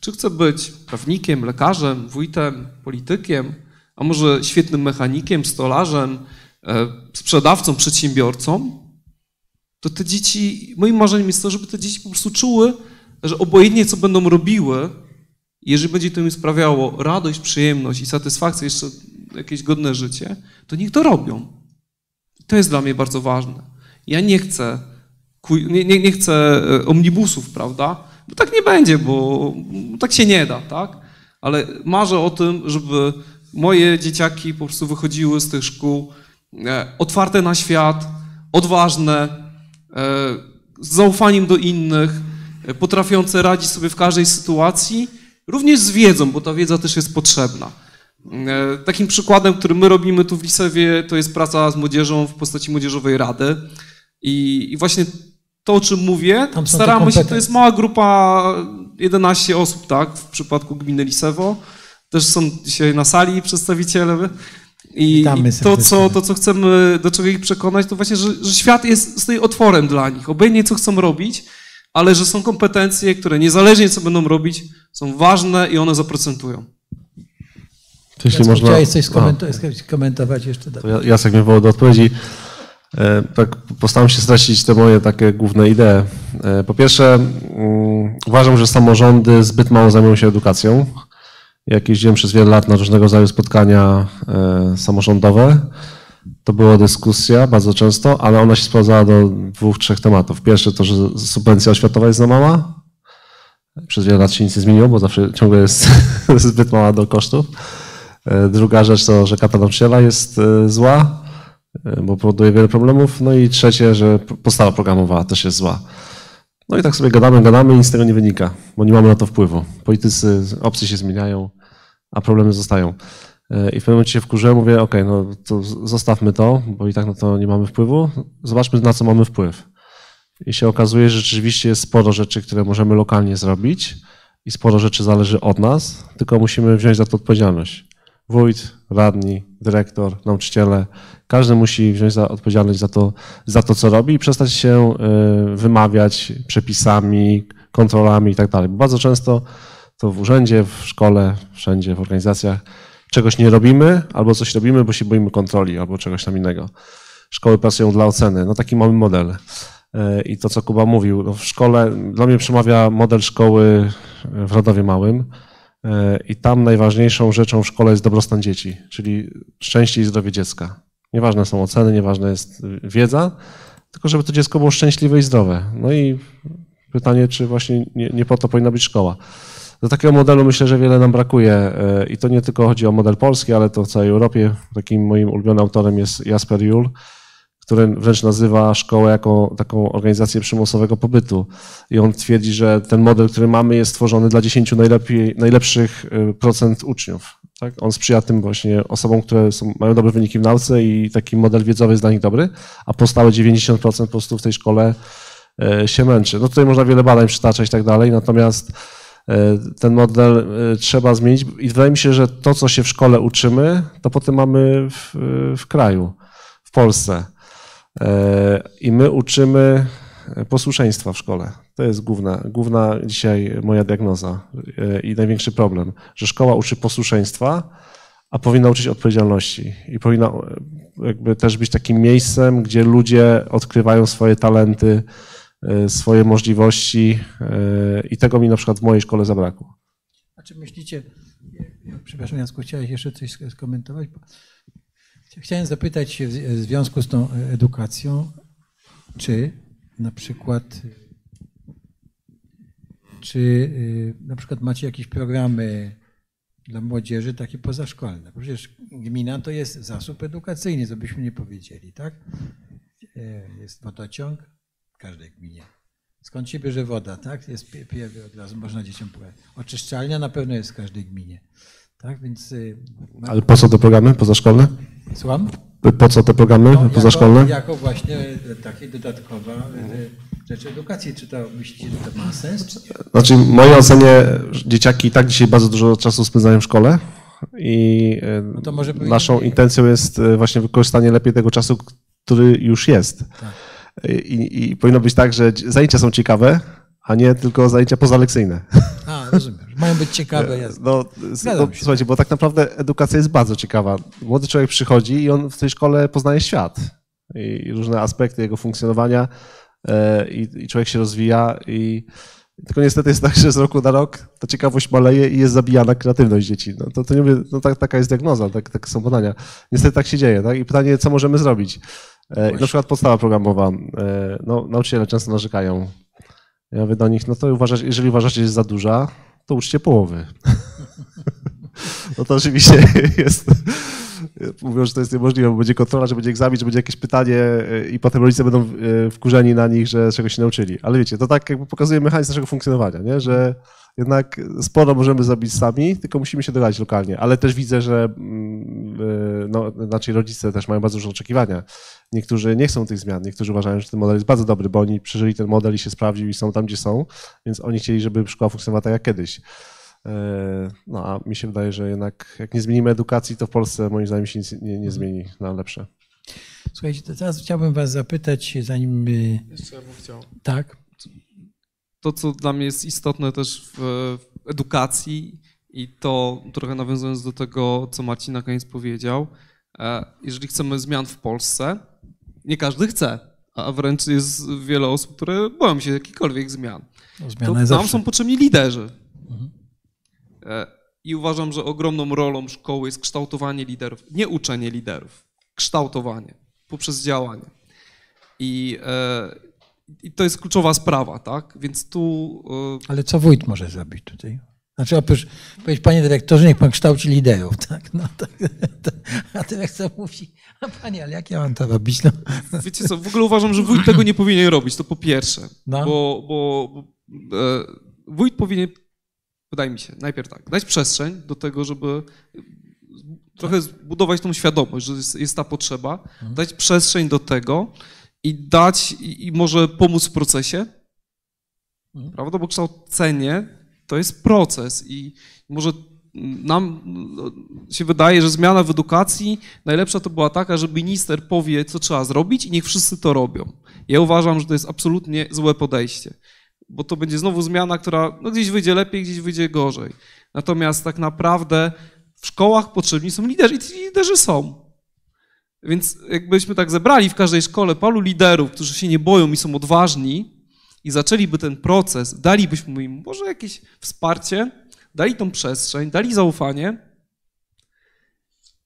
Czy chce być prawnikiem, lekarzem, wójtem, politykiem, a może świetnym mechanikiem, stolarzem, e, sprzedawcą, przedsiębiorcą, to te dzieci, moim marzeniem jest to, żeby te dzieci po prostu czuły, że obojętnie co będą robiły, jeżeli będzie to im sprawiało radość, przyjemność i satysfakcję, jeszcze jakieś godne życie, to niech to robią. To jest dla mnie bardzo ważne. Ja nie chcę, nie, nie, nie chcę e, omnibusów, prawda? Bo tak nie będzie, bo tak się nie da, tak? Ale marzę o tym, żeby moje dzieciaki po prostu wychodziły z tych szkół e, otwarte na świat, odważne, e, z zaufaniem do innych, potrafiące radzić sobie w każdej sytuacji, również z wiedzą, bo ta wiedza też jest potrzebna. E, takim przykładem, który my robimy tu w Lisewie, to jest praca z młodzieżą w postaci młodzieżowej rady. I właśnie to, o czym mówię, staramy się, to jest mała grupa, 11 osób, tak, w przypadku gminy Lisewo. Też są dzisiaj na sali przedstawiciele. I, i to, co, to, co chcemy, do czego ich przekonać, to właśnie, że, że świat jest stoi otworem dla nich. Obejmie, co chcą robić, ale że są kompetencje, które niezależnie co będą robić, są ważne i one zaprocentują. Jeśli Jacku, można... Chciałeś coś skomentować jeszcze? To ja, Jacek mnie wołał do odpowiedzi. E, tak, postaram się stracić te moje takie główne idee. E, po pierwsze, um, uważam, że samorządy zbyt mało zajmują się edukacją. Jak jeździłem przez wiele lat na różnego rodzaju spotkania e, samorządowe, to była dyskusja bardzo często, ale ona się sprowadzała do dwóch, trzech tematów. Pierwszy to, że subwencja oświatowa jest za mała. Przez wiele lat się nic nie zmieniło, bo zawsze ciągle jest zbyt mała do kosztów. Druga rzecz to, że kata nauczyciela jest zła, bo powoduje wiele problemów. No i trzecie, że podstawa programowa też jest zła. No i tak sobie gadamy, gadamy i nic z tego nie wynika, bo nie mamy na to wpływu. Politycy, opcje się zmieniają, a problemy zostają. E, I w pewnym momencie się wkurzyłem, mówię, ok, no to zostawmy to, bo i tak na to nie mamy wpływu. Zobaczmy, na co mamy wpływ. I się okazuje, że rzeczywiście jest sporo rzeczy, które możemy lokalnie zrobić i sporo rzeczy zależy od nas, tylko musimy wziąć za to odpowiedzialność. Wójt, radni, dyrektor, nauczyciele, każdy musi wziąć za odpowiedzialność za to, za to, co robi i przestać się e, wymawiać przepisami, kontrolami i tak dalej. Bardzo często to w urzędzie, w szkole, wszędzie, w organizacjach czegoś nie robimy, albo coś robimy, bo się boimy kontroli, albo czegoś tam innego. Szkoły pracują dla oceny. No taki mamy model. E, I to, co Kuba mówił, no w szkole, dla mnie przemawia model szkoły w Radowie Małym, I tam najważniejszą rzeczą w szkole jest dobrostan dzieci, czyli szczęście i zdrowie dziecka. Nieważne są oceny, nieważna jest wiedza, tylko żeby to dziecko było szczęśliwe i zdrowe. No i pytanie, czy właśnie nie, nie po to powinna być szkoła. Do takiego modelu myślę, że wiele nam brakuje e, i to nie tylko chodzi o model polski, ale to w całej Europie. Takim moim ulubionym autorem jest Jasper Juhl, który wręcz nazywa szkołę jako taką organizację przymusowego pobytu. I on twierdzi, że ten model, który mamy, jest stworzony dla 10 najlepiej, najlepszych e, procent uczniów. Tak? On sprzyja tym właśnie osobom, które są, mają dobre wyniki w nauce i taki model wiedzowy jest dla nich dobry, a pozostałe 90% po prostu w tej szkole e, się męczy. No tutaj można wiele badań przytaczać i tak dalej, natomiast e, ten model trzeba zmienić i wydaje mi się, że to, co się w szkole uczymy, to potem mamy w, w kraju, w Polsce. E, I my uczymy posłuszeństwa w szkole. To jest główna, główna dzisiaj moja diagnoza e, i największy problem, że szkoła uczy posłuszeństwa, a powinna uczyć odpowiedzialności i powinna e, jakby też być takim miejscem, gdzie ludzie odkrywają swoje talenty, swoje możliwości i tego mi na przykład w mojej szkole zabrakło. A czy myślicie, przepraszam Jacku, chciałeś jeszcze coś skomentować? Chciałem zapytać w związku z tą edukacją, czy na przykład, czy y, na przykład macie jakieś programy dla młodzieży takie pozaszkolne? Przecież gmina to jest zasób edukacyjny, co byśmy nie powiedzieli, tak? E, jest wodociąg w każdej gminie. Skąd się bierze woda, tak? Jest pierwszy od razu można dzieciom powiedzieć. Oczyszczalnia na pewno jest w każdej gminie. Tak, więc... Y, Ale po co te programy pozaszkolne? Słucham? Po co te programy no, pozaszkolne? Jako, jako właśnie takie dodatkowa y, rzecz edukacji. Czy to myślicie, że to ma sens? Znaczy, w mojej ocenie dzieciaki i tak dzisiaj bardzo dużo czasu spędzają w szkole i y, no naszą intencją jest właśnie wykorzystanie lepiej tego czasu, który już jest. Tak. I, I powinno być tak, że zajęcia są ciekawe, a nie tylko zajęcia pozalekcyjne. A, rozumiem. Mają być ciekawe. No, no, słuchajcie, bo tak naprawdę edukacja jest bardzo ciekawa. Młody człowiek przychodzi i on w tej szkole poznaje świat i różne aspekty jego funkcjonowania e, i, i człowiek się rozwija i tylko niestety jest tak, że z roku na rok ta ciekawość maleje i jest zabijana kreatywność dzieci. No, to, to nie mówię, no, tak, taka jest diagnoza, tak, takie są badania. Niestety tak się dzieje. Tak? I pytanie, co możemy zrobić? E, na przykład podstawa programowa. E, no, nauczyciele często narzekają ja mówię do nich, no to uważasz, jeżeli uważacie, że jest za duża, to uczcie połowy. No to oczywiście jest, mówią, że to jest niemożliwe, bo będzie kontrola, że będzie egzamin, że będzie jakieś pytanie e, i potem rodzice będą e, wkurzeni na nich, że czegoś się nauczyli. Ale wiecie, to tak jakby pokazuje mechanizm naszego funkcjonowania, nie? że jednak sporo możemy zrobić sami, tylko musimy się dogadać lokalnie. Ale też widzę, że mm, e, no, znaczy rodzice też mają bardzo duże oczekiwania. Niektórzy nie chcą tych zmian, niektórzy uważają, że ten model jest bardzo dobry, bo oni przeżyli ten model i się sprawdził i są tam, gdzie są, więc oni chcieli, żeby szkoła funkcjonowała tak jak kiedyś. E, no a mi się wydaje, że jednak jak nie zmienimy edukacji, to w Polsce moim zdaniem się nic nie, nie zmieni na lepsze. Słuchajcie, to teraz chciałbym was zapytać, zanim... Jeszcze ja bym chciał. Tak? To, co dla mnie jest istotne też w edukacji i to trochę nawiązując do tego, co Marcin na koniec powiedział, e, jeżeli chcemy zmian w Polsce, nie każdy chce, a wręcz jest wiele osób, które boją się jakichkolwiek zmian. No, to nam zawsze. są potrzebni liderzy. Mhm. E, I uważam, że ogromną rolą szkoły jest kształtowanie liderów, nie uczenie liderów, kształtowanie poprzez działanie. I, e, i to jest kluczowa sprawa, tak? Więc tu. E, Ale co wójt może zrobić tutaj? Znaczy oprócz powiedzieć, panie dyrektorze, niech pan kształci liderów, tak? No, tak, a dyrektor mówi, a panie, ale jak ja mam to robić? No. Wiecie co, w ogóle uważam, że wójt tego nie powinien robić, to po pierwsze. No. Bo, bo, bo e, wójt powinien, wydaje mi się, najpierw tak, dać przestrzeń do tego, żeby trochę zbudować tą świadomość, że jest, jest ta potrzeba, mhm. dać przestrzeń do tego i dać, i, i może pomóc w procesie, mhm. prawda? Bo kształcenie to jest proces i może nam się wydaje, że zmiana w edukacji najlepsza to była taka, że minister powie, co trzeba zrobić i niech wszyscy to robią. Ja uważam, że to jest absolutnie złe podejście, bo to będzie znowu zmiana, która no, gdzieś wyjdzie lepiej, gdzieś wyjdzie gorzej. Natomiast tak naprawdę w szkołach potrzebni są liderzy i ci liderzy są. Więc jakbyśmy tak zebrali w każdej szkole paru liderów, którzy się nie boją i są odważni, i zaczęliby ten proces, dalibyśmy im może jakieś wsparcie, dali tą przestrzeń, dali zaufanie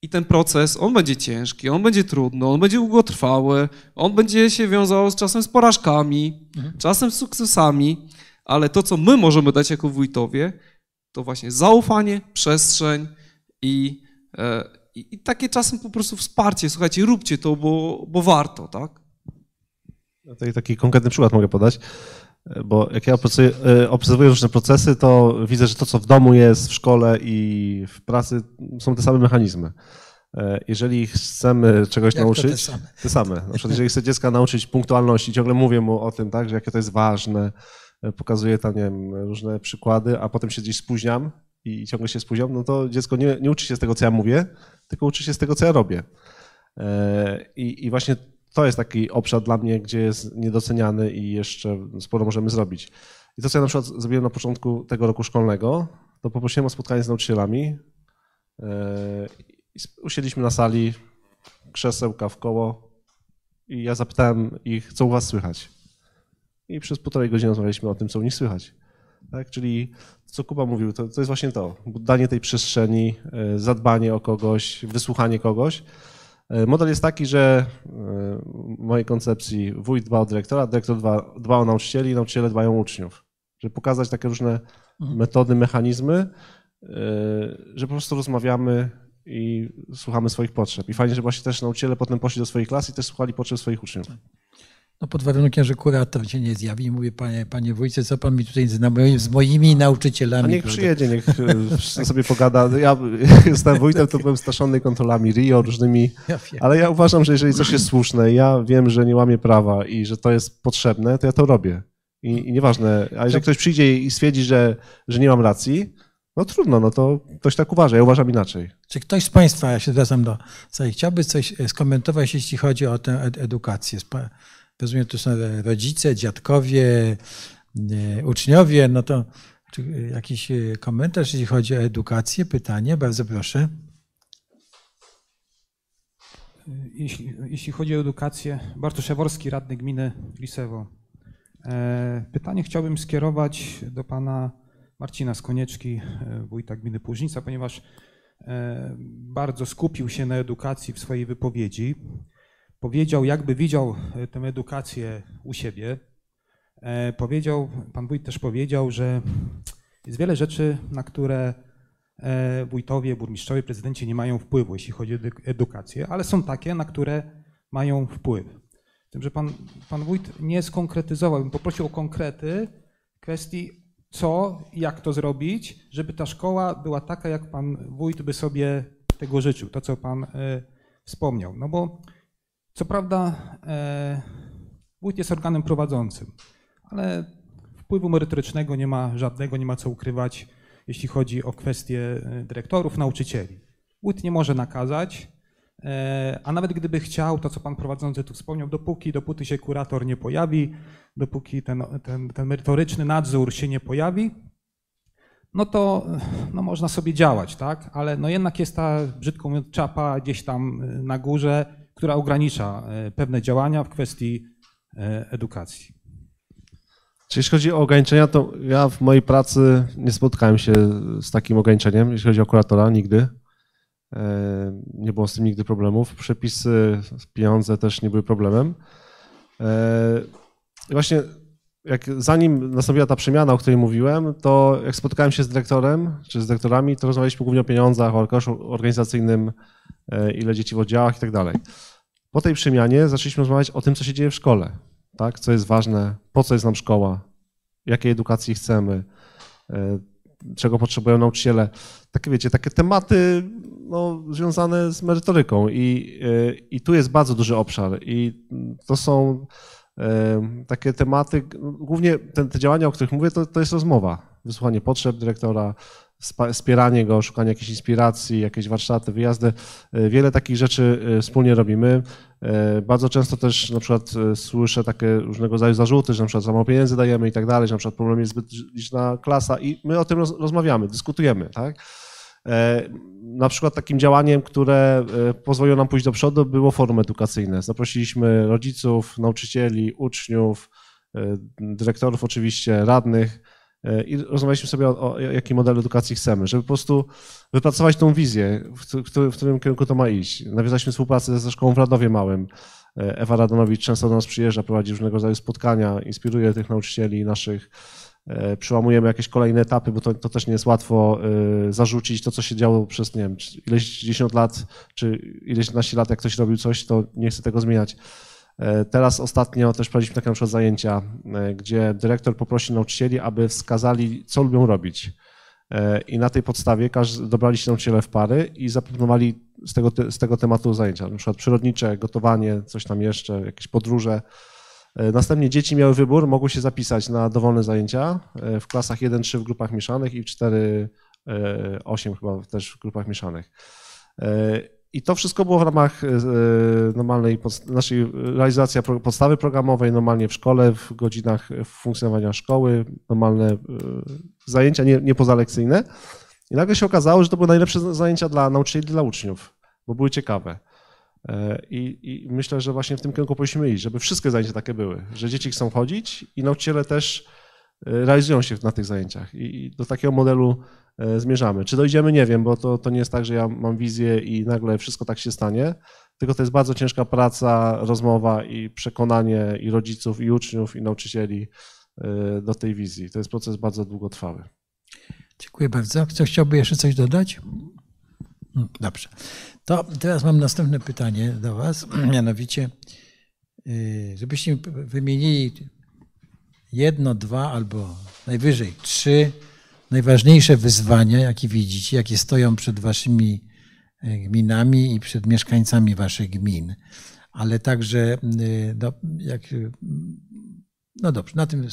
i ten proces, on będzie ciężki, on będzie trudny, on będzie długotrwały, on będzie się wiązał z czasem z porażkami, mhm. czasem z sukcesami, ale to, co my możemy dać jako wójtowie, to właśnie zaufanie, przestrzeń i, e, i, i takie czasem po prostu wsparcie. Słuchajcie, róbcie to, bo, bo warto, tak? Ja tutaj taki konkretny przykład mogę podać, bo jak ja e, obserwuję różne procesy, to widzę, że to, co w domu jest, w szkole i w pracy, są te same mechanizmy. E, jeżeli chcemy czegoś Jak nauczyć, te same? te same. Na przykład, jeżeli chcę dziecka nauczyć punktualności, ciągle mówię mu o tym, tak, że jakie to jest ważne, e, pokazuję tam, nie wiem, różne przykłady, a potem się gdzieś spóźniam i ciągle się spóźniam, no to dziecko nie, nie uczy się z tego, co ja mówię, tylko uczy się z tego, co ja robię. I, i właśnie to jest taki obszar dla mnie, gdzie jest niedoceniany i jeszcze sporo możemy zrobić. I to, co ja na przykład zrobiłem na początku tego roku szkolnego, to poprosiłem o spotkanie z nauczycielami. E, usiedliśmy na sali, krzesełka w koło i ja zapytałem ich, co u was słychać. I przez półtorej godziny rozmawialiśmy o tym, co u nich słychać. Tak? Czyli co Kuba mówił, to, to jest właśnie to, danie tej przestrzeni, e, zadbanie o kogoś, wysłuchanie kogoś. E, model jest taki, że e, w mojej koncepcji wójt dba o dyrektora, dyrektor dba, dba o nauczycieli, nauczyciele dbają o uczniów. Żeby pokazać takie różne mhm. metody, mechanizmy, e, że po prostu rozmawiamy i słuchamy swoich potrzeb. I fajnie, że właśnie też nauczyciele potem poszli do swojej klasy i też słuchali potrzeb swoich uczniów. Tak. No pod warunkiem, że kurator się nie zjawi i mówi, panie, panie wójcie, co pan mi tutaj z, z moimi nauczycielami... A niech przyjedzie, niech e, sobie pogada. Ja jestem wójtem, to byłem straszony kontrolami RIO, różnymi, ale ja uważam, że jeżeli coś jest słuszne, ja wiem, że nie łamię prawa i że to jest potrzebne, to ja to robię. I, i nieważne, a jeżeli ktoś przyjdzie i stwierdzi, że, że nie mam racji, no trudno, no to ktoś tak uważa, ja uważam inaczej. Czy ktoś z Państwa, ja się zwracam do chciałby coś skomentować, jeśli chodzi o tę edukację? Rozumiem, to są rodzice, dziadkowie, e, uczniowie, no to jakiś e, komentarz, jeśli chodzi o edukację, pytanie, bardzo proszę. Jeśli, jeśli chodzi o edukację, Bartosz radny gminy Lisewo. E, pytanie chciałbym skierować do pana Marcina Skonieczki, wójta gminy Płużnica, ponieważ bardzo skupił się na edukacji w swojej wypowiedzi powiedział, jakby widział e, tę edukację u siebie. E, powiedział, pan wójt też powiedział, że jest wiele rzeczy, na które e, wójtowie, burmistrzowie, prezydenci nie mają wpływu, jeśli chodzi o edukację, ale są takie, na które mają wpływ. Tym, że pan, pan wójt nie skonkretyzował, bym poprosił o konkrety kwestii, co i jak to zrobić, żeby ta szkoła była taka, jak pan wójt by sobie tego życzył, to co pan wspomniał. No bo co prawda e, wójt jest organem prowadzącym, ale wpływu merytorycznego nie ma żadnego, nie ma co ukrywać, jeśli chodzi o kwestie e, dyrektorów, nauczycieli. Wójt nie może nakazać, e, a nawet gdyby chciał, to co pan prowadzący tu wspomniał, dopóki, dopóty się kurator nie pojawi, dopóki ten, ten, ten merytoryczny nadzór się nie pojawi, no to no można sobie działać, tak? Ale no jednak jest ta, brzydko mówiąc, czapa gdzieś tam na górze, która ogranicza e, pewne działania w kwestii e, edukacji. Czy jeśli chodzi o ograniczenia, to ja w mojej pracy nie spotkałem się z takim ograniczeniem, jeśli chodzi o kuratora, nigdy. E, nie było z tym nigdy problemów. Przepisy, pieniądze też nie były problemem. I właśnie jak zanim nastąpiła ta przemiana, o której mówiłem, to jak spotkałem się z dyrektorem czy z dyrektorami, to rozmawialiśmy głównie o pieniądzach, o koszu organizacyjnym, ile dzieci w oddziałach i tak dalej. Po tej przemianie zaczęliśmy rozmawiać o tym, co się dzieje w szkole, tak? co jest ważne, po co jest nam szkoła, jakiej edukacji chcemy, e, czego potrzebują nauczyciele. Takie wiecie, takie tematy no, związane z merytoryką i, e, i tu jest bardzo duży obszar i to są e, takie tematy, głównie te, te działania, o których mówię, to, to jest rozmowa, wysłuchanie potrzeb dyrektora, wspieranie go, szukanie jakiejś inspiracji, jakieś warsztaty, wyjazdy. E, wiele takich rzeczy e, wspólnie robimy. E, bardzo często też na przykład słyszę takie różnego rodzaju zarzuty, że na przykład za mało pieniędzy dajemy i tak dalej, że na przykład problem jest zbyt liczna klasa i my o tym rozmawiamy, dyskutujemy, tak? Na przykład takim działaniem, które pozwoliło nam pójść do przodu, było forum edukacyjne. Zaprosiliśmy rodziców, nauczycieli, uczniów, dyrektorów oczywiście, radnych, i rozmawialiśmy sobie o, o jaki model edukacji chcemy, żeby po prostu wypracować tą wizję, w, w, którym kierunku to ma iść. Nawiązaliśmy współpracę ze szkołą w Radowie Małym. E, Ewa Radanowicz często do nas przyjeżdża, prowadzi różnego rodzaju spotkania, inspiruje tych nauczycieli naszych. E, przełamujemy jakieś kolejne etapy, bo to, to też nie jest łatwo zarzucić to, co się działo przez, nie wiem, ileś dziesiąt lat, czy ileś 11 lat, jak ktoś robił coś, to nie chce tego zmieniać. E, teraz ostatnio też prowadziliśmy takie na przykład zajęcia, e, gdzie dyrektor poprosił nauczycieli, aby wskazali, co lubią robić. E, I na tej podstawie dobrali się nauczyciele w pary i zaproponowali z tego, z tego tematu zajęcia, na przykład przyrodnicze, gotowanie, coś tam jeszcze, jakieś podróże. Następnie dzieci miały wybór, mogły się zapisać na dowolne zajęcia w klasach 1-3 w grupach mieszanych i 4-8 chyba też w grupach mieszanych. I to wszystko było w ramach e, normalnej naszej realizacji podstawy programowej, normalnie w szkole, w godzinach funkcjonowania szkoły, normalne e, zajęcia nie, nie pozalekcyjne. I nagle się okazało, że to były najlepsze zajęcia dla nauczycieli, dla uczniów, bo były ciekawe. E, I, I, myślę, że właśnie w tym kierunku powinniśmy iść, żeby wszystkie zajęcia takie były, że dzieci chcą chodzić i nauczyciele też realizują się na tych zajęciach. I do takiego modelu E, zmierzamy. Czy dojdziemy? Nie wiem, bo to, to nie jest tak, że ja mam wizję i nagle wszystko tak się stanie, tylko to jest bardzo ciężka praca, rozmowa i przekonanie i rodziców, i uczniów, i nauczycieli e, do tej wizji. To jest proces bardzo długotrwały. Dziękuję bardzo. Kto chciałby jeszcze coś dodać? Hmm, dobrze. To teraz mam następne pytanie do Was, mianowicie, y, żebyście wymienili jedno, dwa albo najwyżej trzy najważniejsze wyzwania, jakie widzicie, jakie stoją przed waszymi e, gminami i przed mieszkańcami waszych gmin. Ale także, e, no, jak, no dobrze, na tym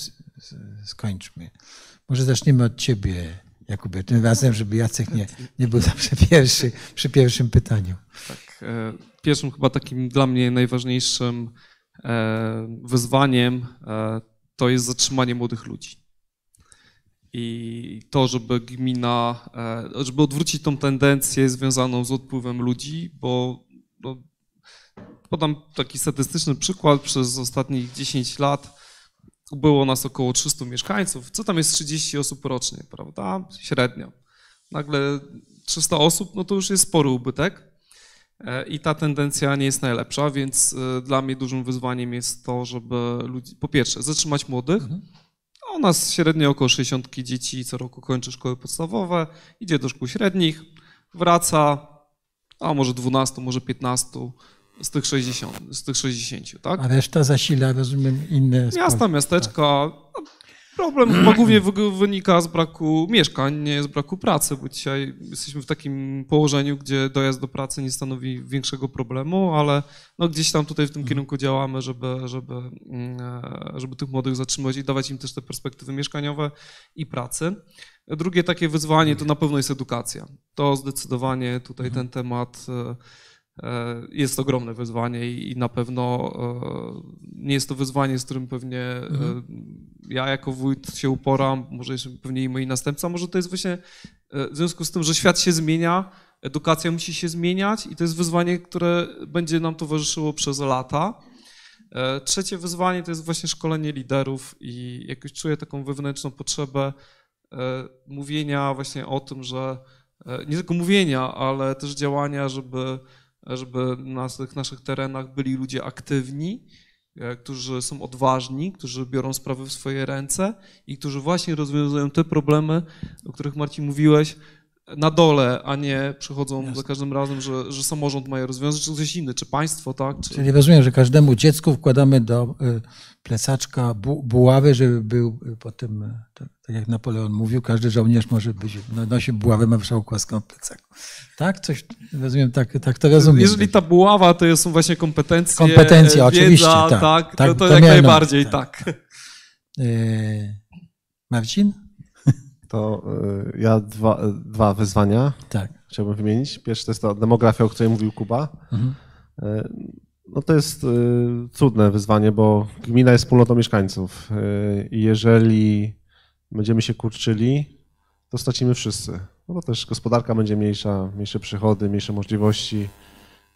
skończmy. Może zaczniemy od ciebie, Jakubie, tym razem, żeby Jacek nie, nie był zawsze pierwszy przy pierwszym pytaniu. Tak, e, pierwszym chyba takim dla mnie najważniejszym wyzwaniem to jest zatrzymanie młodych ludzi i to, żeby gmina, e, żeby odwrócić tą tendencję związaną z odpływem ludzi, bo no, podam taki statystyczny przykład, przez ostatnich 10 lat było nas około 300 mieszkańców, co tam jest 30 osób rocznie, prawda, średnio. Nagle 300 osób, no to już jest spory ubytek. E, i ta tendencja nie jest najlepsza, więc e, dla mnie dużym wyzwaniem jest to, żeby ludzi, po pierwsze, zatrzymać młodych, mhm u nas średnio około 60 dzieci co roku kończy szkoły podstawowe, idzie do szkół średnich, wraca, a może 12, może 15 z tych 60, z tych 60 tak? A reszta zasila, rozumiem, inne... Miasta, miasteczka, tak. Problem chyba głównie wynika z braku mieszkań, nie z braku pracy, bo dzisiaj jesteśmy w takim położeniu, gdzie dojazd do pracy nie stanowi większego problemu, ale no gdzieś tam tutaj w tym mhm. kierunku działamy, żeby, żeby, mm, e, żeby tych młodych zatrzymać i dawać im też te perspektywy mieszkaniowe i pracy. Drugie takie wyzwanie to na pewno jest edukacja. To zdecydowanie tutaj mhm. ten temat e, jest ogromne wyzwanie i na pewno nie jest to wyzwanie, z którym pewnie mhm ja jako wójt się uporam, może jeszcze pewnie i moi następca, może to jest właśnie e, w związku z tym, że świat się zmienia, edukacja musi się zmieniać i to jest wyzwanie, które będzie nam towarzyszyło przez lata. E, trzecie wyzwanie to jest właśnie szkolenie liderów i jakoś czuję taką wewnętrzną potrzebę e, mówienia właśnie o tym, że nie tylko mówienia, ale też działania, żeby, żeby na tych naszych terenach byli ludzie aktywni, E, którzy są odważni, którzy biorą sprawy w swoje ręce i którzy właśnie rozwiązują te problemy, o których Marcin mówiłeś, na dole, a nie przychodzą Jasne. za każdym razem, że, że samorząd ma je rozwiązać, czy ktoś inny, czy państwo, tak? Czy... Czyli rozumiem, że każdemu dziecku wkładamy do y, plecaczka bu buławy, żeby był y, potem, y, tak, tak, jak Napoleon mówił, każdy żołnierz może być, no, nosi buławę, ma wszałkłaską w plecaku. Tak? Coś, rozumiem, tak, tak to rozumiem. Jeżeli ta buława to są właśnie kompetencje, kompetencje, wiedza, oczywiście, tak, tak, tak to, to, to jak najbardziej, tak. tak. Marcin? To y, ja dwa, dwa wyzwania tak. chciałbym wymienić. Pierwsze to jest ta demografia, o której mówił Kuba. Mhm. Y, no to jest y, cudne wyzwanie, bo gmina jest wspólnotą mieszkańców i jeżeli będziemy się kurczyli, to stracimy wszyscy. No bo też gospodarka będzie mniejsza, mniejsze przychody, mniejsze możliwości,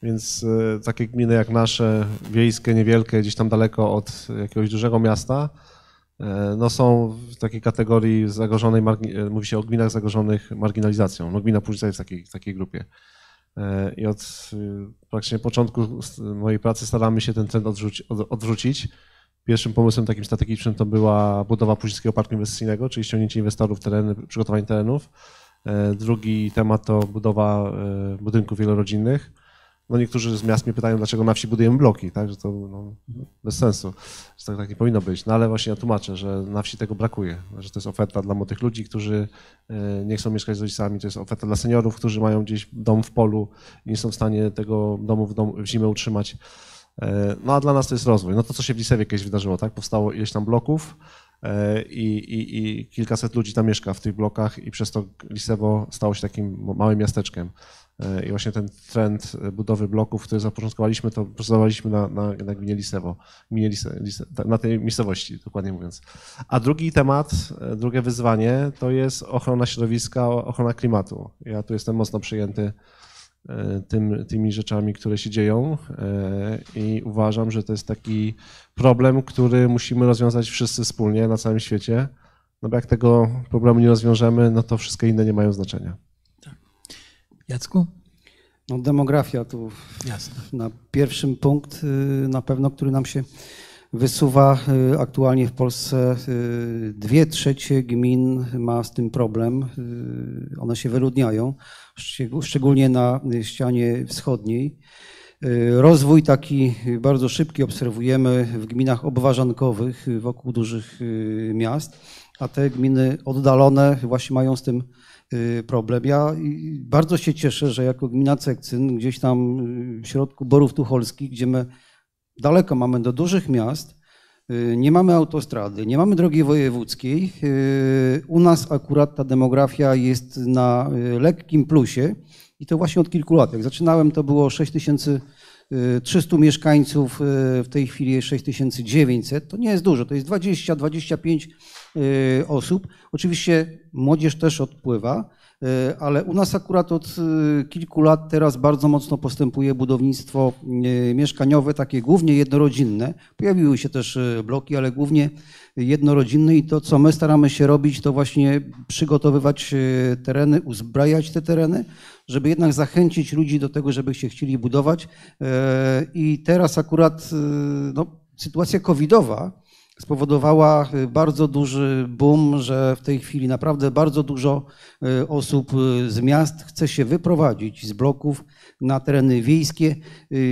więc takie gminy jak nasze, wiejskie, niewielkie, gdzieś tam daleko od jakiegoś dużego miasta, no są w takiej kategorii zagrożonej, e, mówi się o gminach zagrożonych marginalizacją. No gmina Płużyca jest w takiej, w takiej grupie. E, I od praktycznie początku mojej pracy staramy się ten trend odrzuci, od, odwrócić. Pierwszym pomysłem takim strategicznym to była budowa Płużyckiego Parku Inwestycyjnego, czyli ściągnięcie inwestorów, tereny, przygotowanie terenów. E, Drugi temat to budowa e, budynków wielorodzinnych. No niektórzy z miast mnie pytają, dlaczego na wsi budujemy bloki, tak? że to no, bez sensu, że tak, tak nie powinno być. No ale właśnie ja tłumaczę, że na wsi tego brakuje, że to jest oferta dla młodych ludzi, którzy e, nie chcą mieszkać z rodzicami, to jest oferta dla seniorów, którzy mają gdzieś dom w polu i nie są w stanie tego domu w, dom, w zimę utrzymać. E, No a dla nas to jest rozwój. No to, co się w Lisewie kiedyś wydarzyło, tak? Powstało ileś tam bloków e, i, i, i kilkaset ludzi tam mieszka w tych blokach i przez to Lisewo stało się takim małym miasteczkiem. I właśnie ten trend budowy bloków, który zapoczątkowaliśmy, to procedowaliśmy na, na, na gminie Lisewo, gminie Lise, Lise, tak, na tej miejscowości, dokładnie mówiąc. A drugi temat, e, drugie wyzwanie to jest ochrona środowiska, ochrona klimatu. Ja tu jestem mocno przyjęty e, tym, tymi rzeczami, które się dzieją e, i uważam, że to jest taki problem, który musimy rozwiązać wszyscy wspólnie na całym świecie, no bo jak tego problemu nie rozwiążemy, no to wszystkie inne nie mają znaczenia. Jacku? No, demografia tu Jasne. na pierwszym punkt y, na pewno, który nam się wysuwa y, aktualnie w Polsce. y, Dwie trzecie gmin ma z tym problem. One się wyludniają, szczeg- szczególnie na ścianie wschodniej. Rozwój taki bardzo szybki obserwujemy w gminach obwarzankowych wokół dużych miast, a te gminy oddalone właśnie mają z tym y, problem. Ja y, bardzo się cieszę, że jako gmina Cekcyn, gdzieś tam y, w środku Borów Tucholskich, gdzie my daleko mamy do dużych miast, y, nie mamy autostrady, nie mamy drogi wojewódzkiej. y, U nas akurat ta demografia jest na y, lekkim plusie i to właśnie od kilku lat. Jak zaczynałem, to było 6300 mieszkańców, y, w tej chwili jest 6900. To nie jest dużo, to jest 20-25 y, osób. Oczywiście młodzież też odpływa, y, ale u nas akurat od y, kilku lat teraz bardzo mocno postępuje budownictwo y, mieszkaniowe, takie głównie jednorodzinne. Pojawiły się też bloki, ale głównie jednorodzinne i to, co my staramy się robić, to właśnie przygotowywać tereny, uzbrajać te tereny, żeby jednak zachęcić ludzi do tego, żeby się chcieli budować. E, I teraz akurat no, sytuacja covidowa spowodowała y, bardzo duży boom, że w tej chwili naprawdę bardzo dużo y, osób y, z miast chce się wyprowadzić z bloków na tereny wiejskie.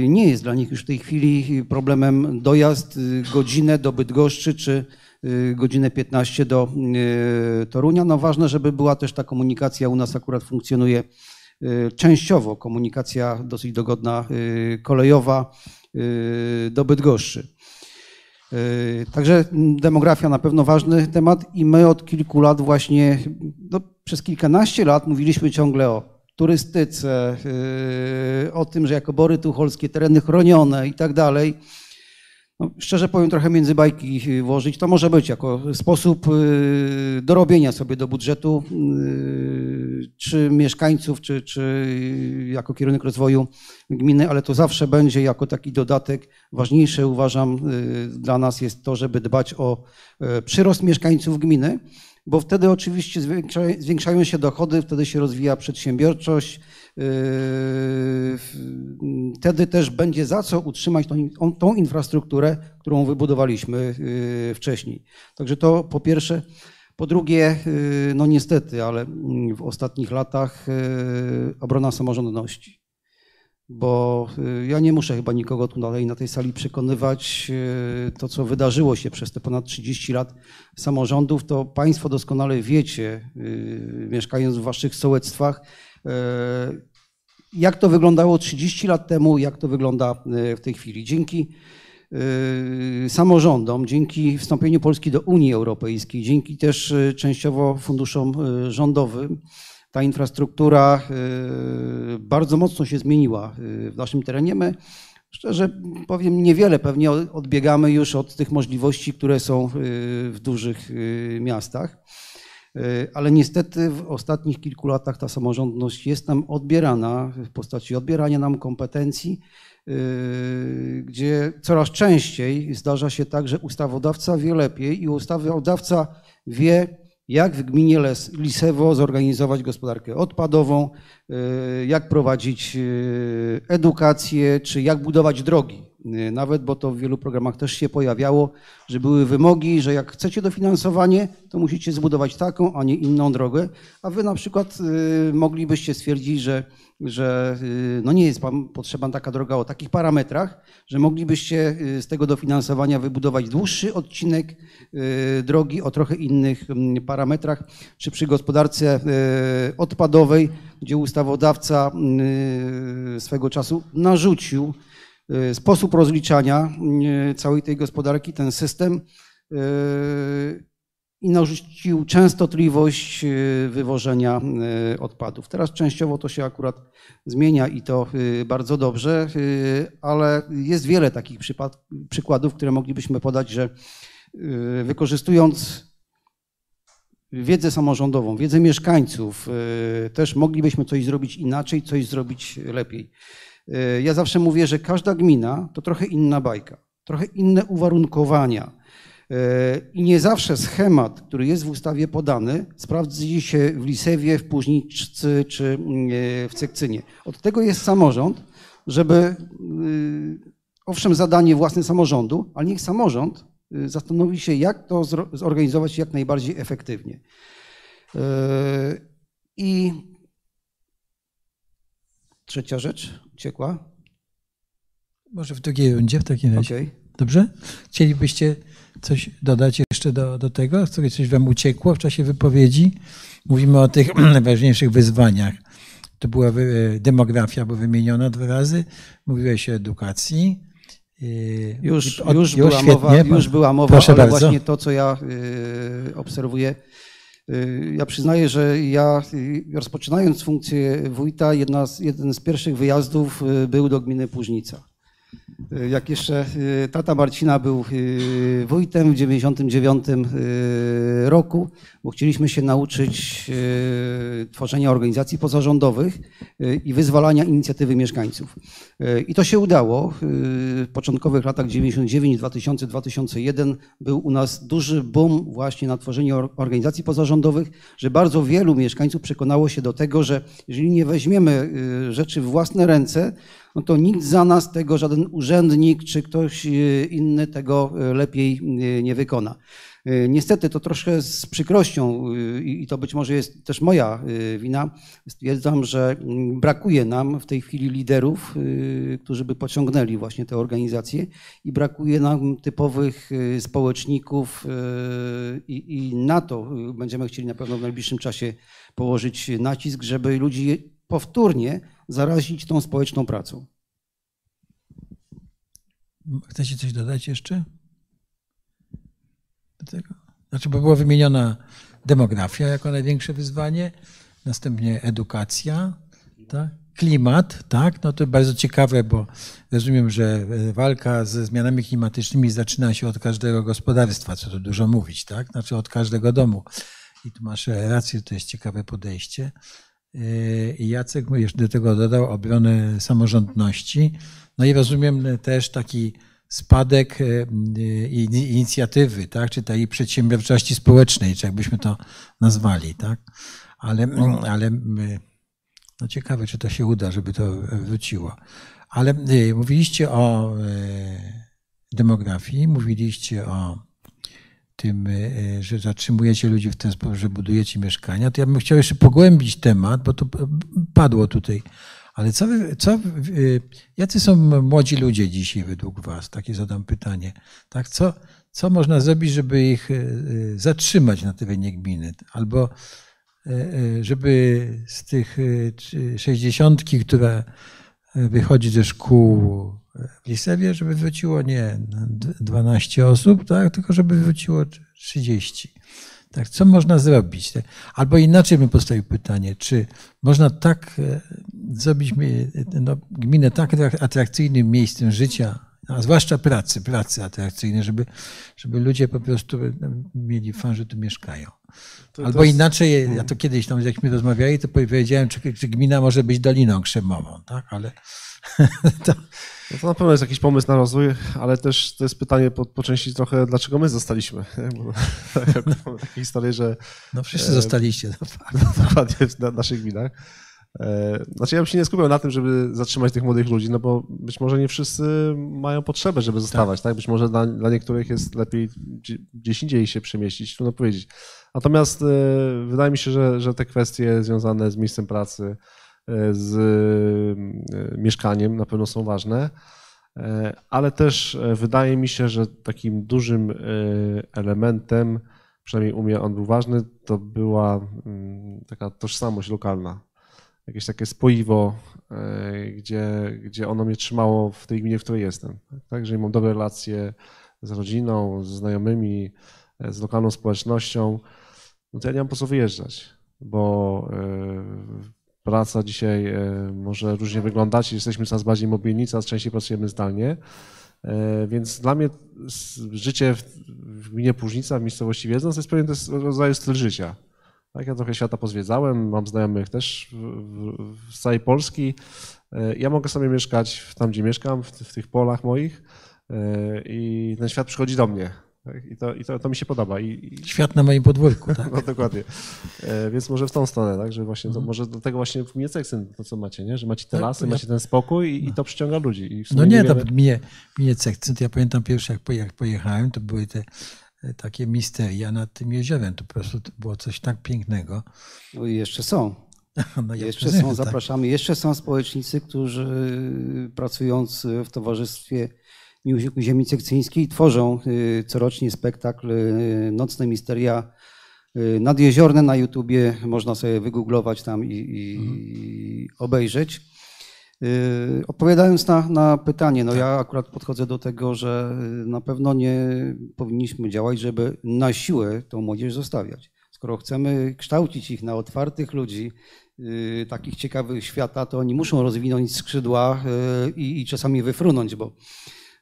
Nie jest dla nich już w tej chwili problemem dojazd godzinę do Bydgoszczy czy godzinę 15 do Torunia. No ważne, żeby była też ta komunikacja, u nas akurat funkcjonuje częściowo komunikacja dosyć dogodna kolejowa do Bydgoszczy. Y, Także mm, demografia na pewno ważny temat i my od kilku lat właśnie, no, przez kilkanaście lat mówiliśmy ciągle o turystyce, y, o tym, że jako Bory Tucholskie, tereny chronione i tak dalej. No, szczerze powiem, trochę między bajki włożyć. To może być jako sposób y, dorobienia sobie do budżetu, y, czy mieszkańców, czy, czy jako kierunek rozwoju gminy, ale to zawsze będzie jako taki dodatek. Ważniejsze uważam y, dla nas jest to, żeby dbać o przyrost mieszkańców gminy, bo wtedy oczywiście zwiększa- zwiększają się dochody, wtedy się rozwija przedsiębiorczość, yy, wtedy też będzie za co utrzymać tą, tą infrastrukturę, którą wybudowaliśmy yy, wcześniej. Także to po pierwsze. Po drugie, yy, no niestety, ale w ostatnich latach obrona samorządności bo y, ja nie muszę chyba nikogo tutaj na tej sali przekonywać. y, To, co wydarzyło się przez te ponad 30 lat samorządów, to Państwo doskonale wiecie, y, mieszkając w Waszych sołectwach, jak to wyglądało 30 lat temu, jak to wygląda w tej chwili. Dzięki samorządom, dzięki wstąpieniu Polski do Unii Europejskiej, dzięki też częściowo funduszom rządowym, ta infrastruktura y, bardzo mocno się zmieniła y, w naszym terenie. My, szczerze powiem, niewiele pewnie odbiegamy już od tych możliwości, które są y, w dużych miastach. ale niestety w ostatnich kilku latach ta samorządność jest nam odbierana w postaci odbierania nam kompetencji, gdzie coraz częściej zdarza się tak, że ustawodawca wie lepiej i ustawodawca wie, jak w gminie Lisewo zorganizować gospodarkę odpadową, jak prowadzić edukację, czy jak budować drogi. Y, nawet, bo to w wielu programach też się pojawiało, że były wymogi, że jak chcecie dofinansowanie, to musicie zbudować taką, a nie inną drogę, a wy na przykład y, moglibyście stwierdzić, że, że y, no nie jest wam potrzebna taka droga o takich parametrach, że moglibyście z tego dofinansowania wybudować dłuższy odcinek drogi o trochę innych mm, parametrach, czy przy gospodarce odpadowej, gdzie ustawodawca swego czasu narzucił, sposób rozliczania y, całej tej gospodarki, ten system y, i narzucił częstotliwość wywożenia odpadów. Teraz częściowo to się akurat zmienia i to bardzo dobrze, ale jest wiele takich przykładów, które moglibyśmy podać, że wykorzystując wiedzę samorządową, wiedzę mieszkańców, też moglibyśmy coś zrobić inaczej, coś zrobić lepiej. E, ja zawsze mówię, że każda gmina to trochę inna bajka, trochę inne uwarunkowania. E, I nie zawsze schemat, który jest w ustawie podany, sprawdzi się w Lisewie, w Późniczcy czy e, w Cekcynie. Od tego jest samorząd, żeby, owszem, zadanie własne samorządu, ale niech samorząd zastanowi się, jak to zorganizować jak najbardziej efektywnie. I trzecia rzecz, uciekła? Może w drugiej rundzie w takim razie. Okay. Dobrze? Chcielibyście coś dodać jeszcze do, do tego? Coś wam uciekło w czasie wypowiedzi? Mówimy o tych najważniejszych wyzwaniach. To była e, demografia, bo wymieniona dwa razy. Mówiłeś o edukacji. E, już, od, już, była, mowa, już była mowa, Proszę ale bardzo. właśnie to, co ja e, obserwuję, ja przyznaję, że ja rozpoczynając funkcję wójta, jedna z, jeden z pierwszych wyjazdów y, był do gminy Płużnica. Y, jak jeszcze y, tata Marcina był wójtem w 99 roku, bo chcieliśmy się nauczyć tworzenia organizacji pozarządowych i wyzwalania inicjatywy mieszkańców. I to się udało. W początkowych latach 99, 2000, 2001 był u nas duży boom właśnie na tworzenie organizacji pozarządowych, że bardzo wielu mieszkańców przekonało się do tego, że jeżeli nie weźmiemy rzeczy w własne ręce, no to nikt za nas tego, żaden urzędnik czy ktoś inny tego lepiej nie wykona. Niestety to troszkę z przykrością i to być może jest też moja wina. Stwierdzam, że mm, brakuje nam w tej chwili liderów, którzy by pociągnęli właśnie te organizacje i brakuje nam typowych społeczników i, i na to będziemy chcieli na pewno w najbliższym czasie położyć nacisk, żeby ludzi powtórnie zarazić tą społeczną pracą. Chcecie coś dodać jeszcze? do tego? Znaczy, bo była wymieniona demografia jako największe wyzwanie, następnie edukacja, tak? klimat, tak? No to bardzo ciekawe, bo rozumiem, że walka ze zmianami klimatycznymi zaczyna się od każdego gospodarstwa, co tu dużo mówić, tak? Znaczy od każdego domu. I tu masz rację, to jest ciekawe podejście. I Jacek jeszcze do tego dodał obronę samorządności. No i rozumiem też taki spadek e, inicjatywy, tak? czy tej przedsiębiorczości społecznej, czy jakbyśmy to nazwali. Tak? Ale, ale no ciekawe, czy to się uda, żeby to wróciło. Ale e, mówiliście o e, demografii, mówiliście o tym, że zatrzymujecie ludzi w ten sposób, że budujecie mieszkania, to ja bym chciał jeszcze pogłębić temat, bo to padło tutaj ale co, co, y, jacy są młodzi ludzie dzisiaj według Was? Takie zadam pytanie. Tak, co, co można zrobić, żeby ich zatrzymać na terenie gminy? Albo żeby z tych sześćdziesiątki, która wychodzi ze szkół w Lisewie, żeby wróciło nie 12 osób, tak, tylko żeby wróciło 30. Tak, co można zrobić? Albo inaczej bym postawił pytanie, czy można tak e, zrobić no, gminę tak atrakcyjnym miejscem życia, a zwłaszcza pracy, pracy atrakcyjnej, żeby, żeby ludzie po prostu mieli fan, że tu mieszkają. To- Albo to jest- inaczej, ja to kiedyś tam, jakśmy rozmawiali, to powiedziałem, czy, czy gmina może być Doliną Krzemową, tak? Ale to, No to na pewno jest jakiś pomysł na rozwój, ale też to jest pytanie po, po części trochę, dlaczego my zostaliśmy. Bo, mamy takie historie, że no wszyscy E, zostaliście. To fakt. dokładnie w na naszych gminach. E, Znaczy ja bym się nie skupiał na tym, żeby zatrzymać tych młodych ludzi, no bo być może nie wszyscy mają potrzebę, żeby zostawać, tak? Być może dla, dla niektórych jest lepiej gdzie- gdzieś indziej się przemieścić, trudno powiedzieć. Natomiast e, wydaje mi się, że, że te kwestie związane z miejscem pracy, z e, mieszkaniem na pewno są ważne, E, ale też e, wydaje mi się, że takim dużym e, elementem, przynajmniej u mnie on był ważny, to była mm, taka tożsamość lokalna. Jakieś takie spoiwo, e, gdzie, gdzie ono mnie trzymało w tej gminie, w której jestem. Tak, że mam dobre relacje z rodziną, z znajomymi, e, z lokalną społecznością, no to ja nie mam po co wyjeżdżać, bo e, praca dzisiaj e, może różnie wyglądać, jesteśmy coraz bardziej mobilni, coraz częściej pracujemy zdalnie, E, Więc dla mnie życie w, gminie Płużnica, w miejscowości Wiedząc, to jest pewien też rodzaju styl życia. Tak, ja trochę świata pozwiedzałem, mam znajomych też z całej Polski. E, Ja mogę sobie mieszkać tam, gdzie mieszkam, w, w tych polach moich i ten świat przychodzi do mnie. Tak? I, to, i to, to mi się podoba. I, i, Świat na moim podwórku, tak? no dokładnie. E, Więc może w tą stronę, tak? Że właśnie to, może do tego właśnie w Mieceksyn to, co macie, nie? Że macie te. Tak, lasy, ja- macie ten spokój i, i to przyciąga ludzi. No nie, to wiemy- mnie, mnie cekcynt. Ja pamiętam pierwsze, jak, poje- jak pojechałem, to były te e, takie misteria nad tym jeziorem. To po prostu to było coś tak pięknego. No i jeszcze są. No, ja Jeszcze rozumiem, są, tak. zapraszamy. Jeszcze są społecznicy, którzy pracując w Towarzystwie Ziemi Cekcyńskiej tworzą y, corocznie spektakl y, Nocne Misteria y, nadjeziorne na YouTubie. Można sobie wygooglować tam i, i obejrzeć. Y, Odpowiadając na, na pytanie, no ja akurat podchodzę do tego, że na pewno nie powinniśmy działać, żeby na siłę tą młodzież zostawiać. Skoro chcemy kształcić ich na otwartych ludzi, takich ciekawych świata, to oni muszą rozwinąć skrzydła i, i czasami wyfrunąć, bo,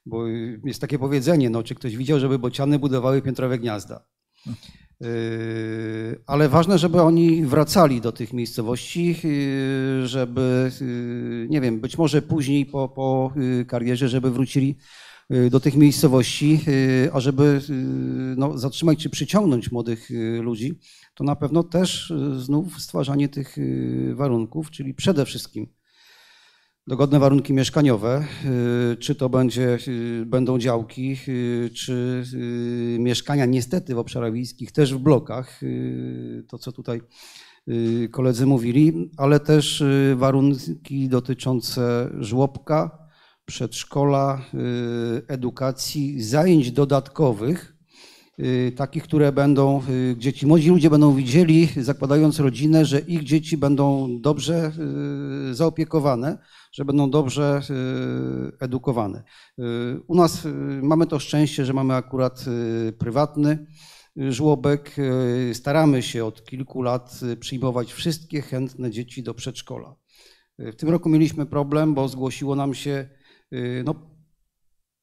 bo jest takie powiedzenie, no, czy ktoś widział, żeby bociany budowały piętrowe gniazda. Y, Ale ważne, żeby oni wracali do tych miejscowości, y, żeby, y, nie wiem, być może później po, po karierze, żeby wrócili do tych miejscowości, a żeby no, zatrzymać czy przyciągnąć młodych ludzi, to na pewno też znów stwarzanie tych warunków, czyli przede wszystkim dogodne warunki mieszkaniowe, y, czy to będzie, y, będą działki, y, czy mieszkania niestety w obszarach wiejskich, też w blokach, to co tutaj koledzy mówili, ale też warunki dotyczące żłobka, przedszkola, edukacji, zajęć dodatkowych, takich, które będą, y, gdzie ci młodzi ludzie będą widzieli, zakładając rodzinę, że ich dzieci będą dobrze y, zaopiekowane, że będą dobrze y, edukowane. Y, U nas y, mamy to szczęście, że mamy akurat y, prywatny y, żłobek. Y, Staramy się od kilku lat y, przyjmować wszystkie chętne dzieci do przedszkola. Y, W tym roku mieliśmy problem, bo zgłosiło nam się y, no,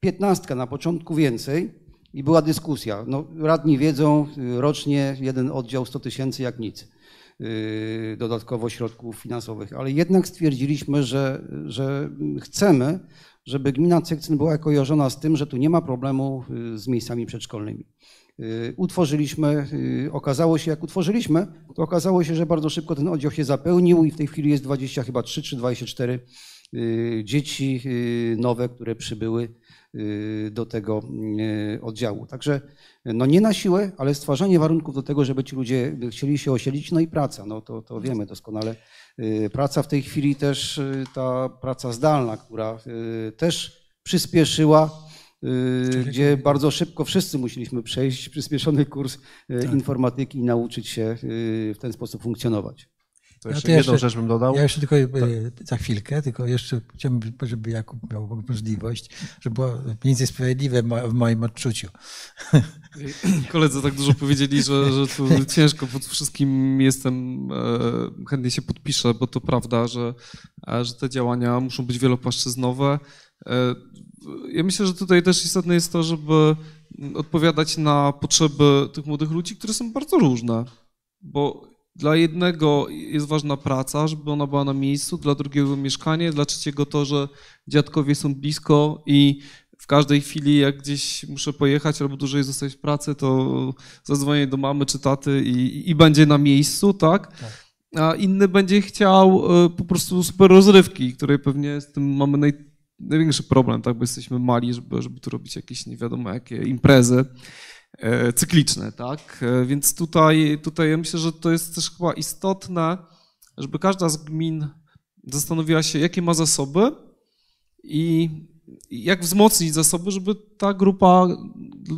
piętnastka na początku więcej i była dyskusja. No, radni wiedzą, y, rocznie jeden oddział 100 tysięcy jak nic y, dodatkowo środków finansowych, ale jednak stwierdziliśmy, że, że chcemy, żeby gmina Cekcyn była kojarzona z tym, że tu nie ma problemu y, z miejscami przedszkolnymi. Utworzyliśmy, okazało się, jak utworzyliśmy, to okazało się, że bardzo szybko ten oddział się zapełnił i w tej chwili jest 20, chyba 3 czy 24 y, dzieci nowe, które przybyły do tego y, oddziału. Także no nie na siłę, ale stwarzanie warunków do tego, żeby ci ludzie chcieli się osiedlić, no i praca, no to, to wiemy doskonale. Y, Praca w tej chwili też, y, ta praca zdalna, która y, też przyspieszyła, y, gdzie bardzo szybko wszyscy musieliśmy przejść przyspieszony kurs y, informatyki i nauczyć się y, w ten sposób funkcjonować. To Ja jeszcze to jedną jeszcze- rzecz bym dodał. Ja jeszcze tylko e, za chwilkę, tylko jeszcze chciałbym, żeby Jakub miał możliwość, żeby było więcej sprawiedliwe w mo- w moim odczuciu. Koledzy tak dużo powiedzieli, że, że tu ciężko pod wszystkim jestem, e, chętnie się podpiszę, bo to prawda, że, e, że te działania muszą być wielopłaszczyznowe ja myślę, że tutaj też istotne jest to, żeby odpowiadać na potrzeby tych młodych ludzi, które są bardzo różne, bo dla jednego jest ważna praca, żeby ona była na miejscu, dla drugiego mieszkanie, dla trzeciego to, że dziadkowie są blisko i w każdej chwili, jak gdzieś muszę pojechać albo dłużej zostać w pracy, to zadzwonię do mamy czy taty i, i będzie na miejscu, tak? tak? A inny będzie chciał e, po prostu super rozrywki, której pewnie z tym mamy naj, największy problem, tak? Bo jesteśmy mali, żeby, żeby tu robić jakieś nie wiadomo jakie imprezy e, cykliczne, tak? E, więc tutaj, tutaj ja myślę, że to jest też chyba istotne, żeby każda z gmin zastanowiła się, jakie ma zasoby i jak wzmocnić zasoby, żeby ta grupa,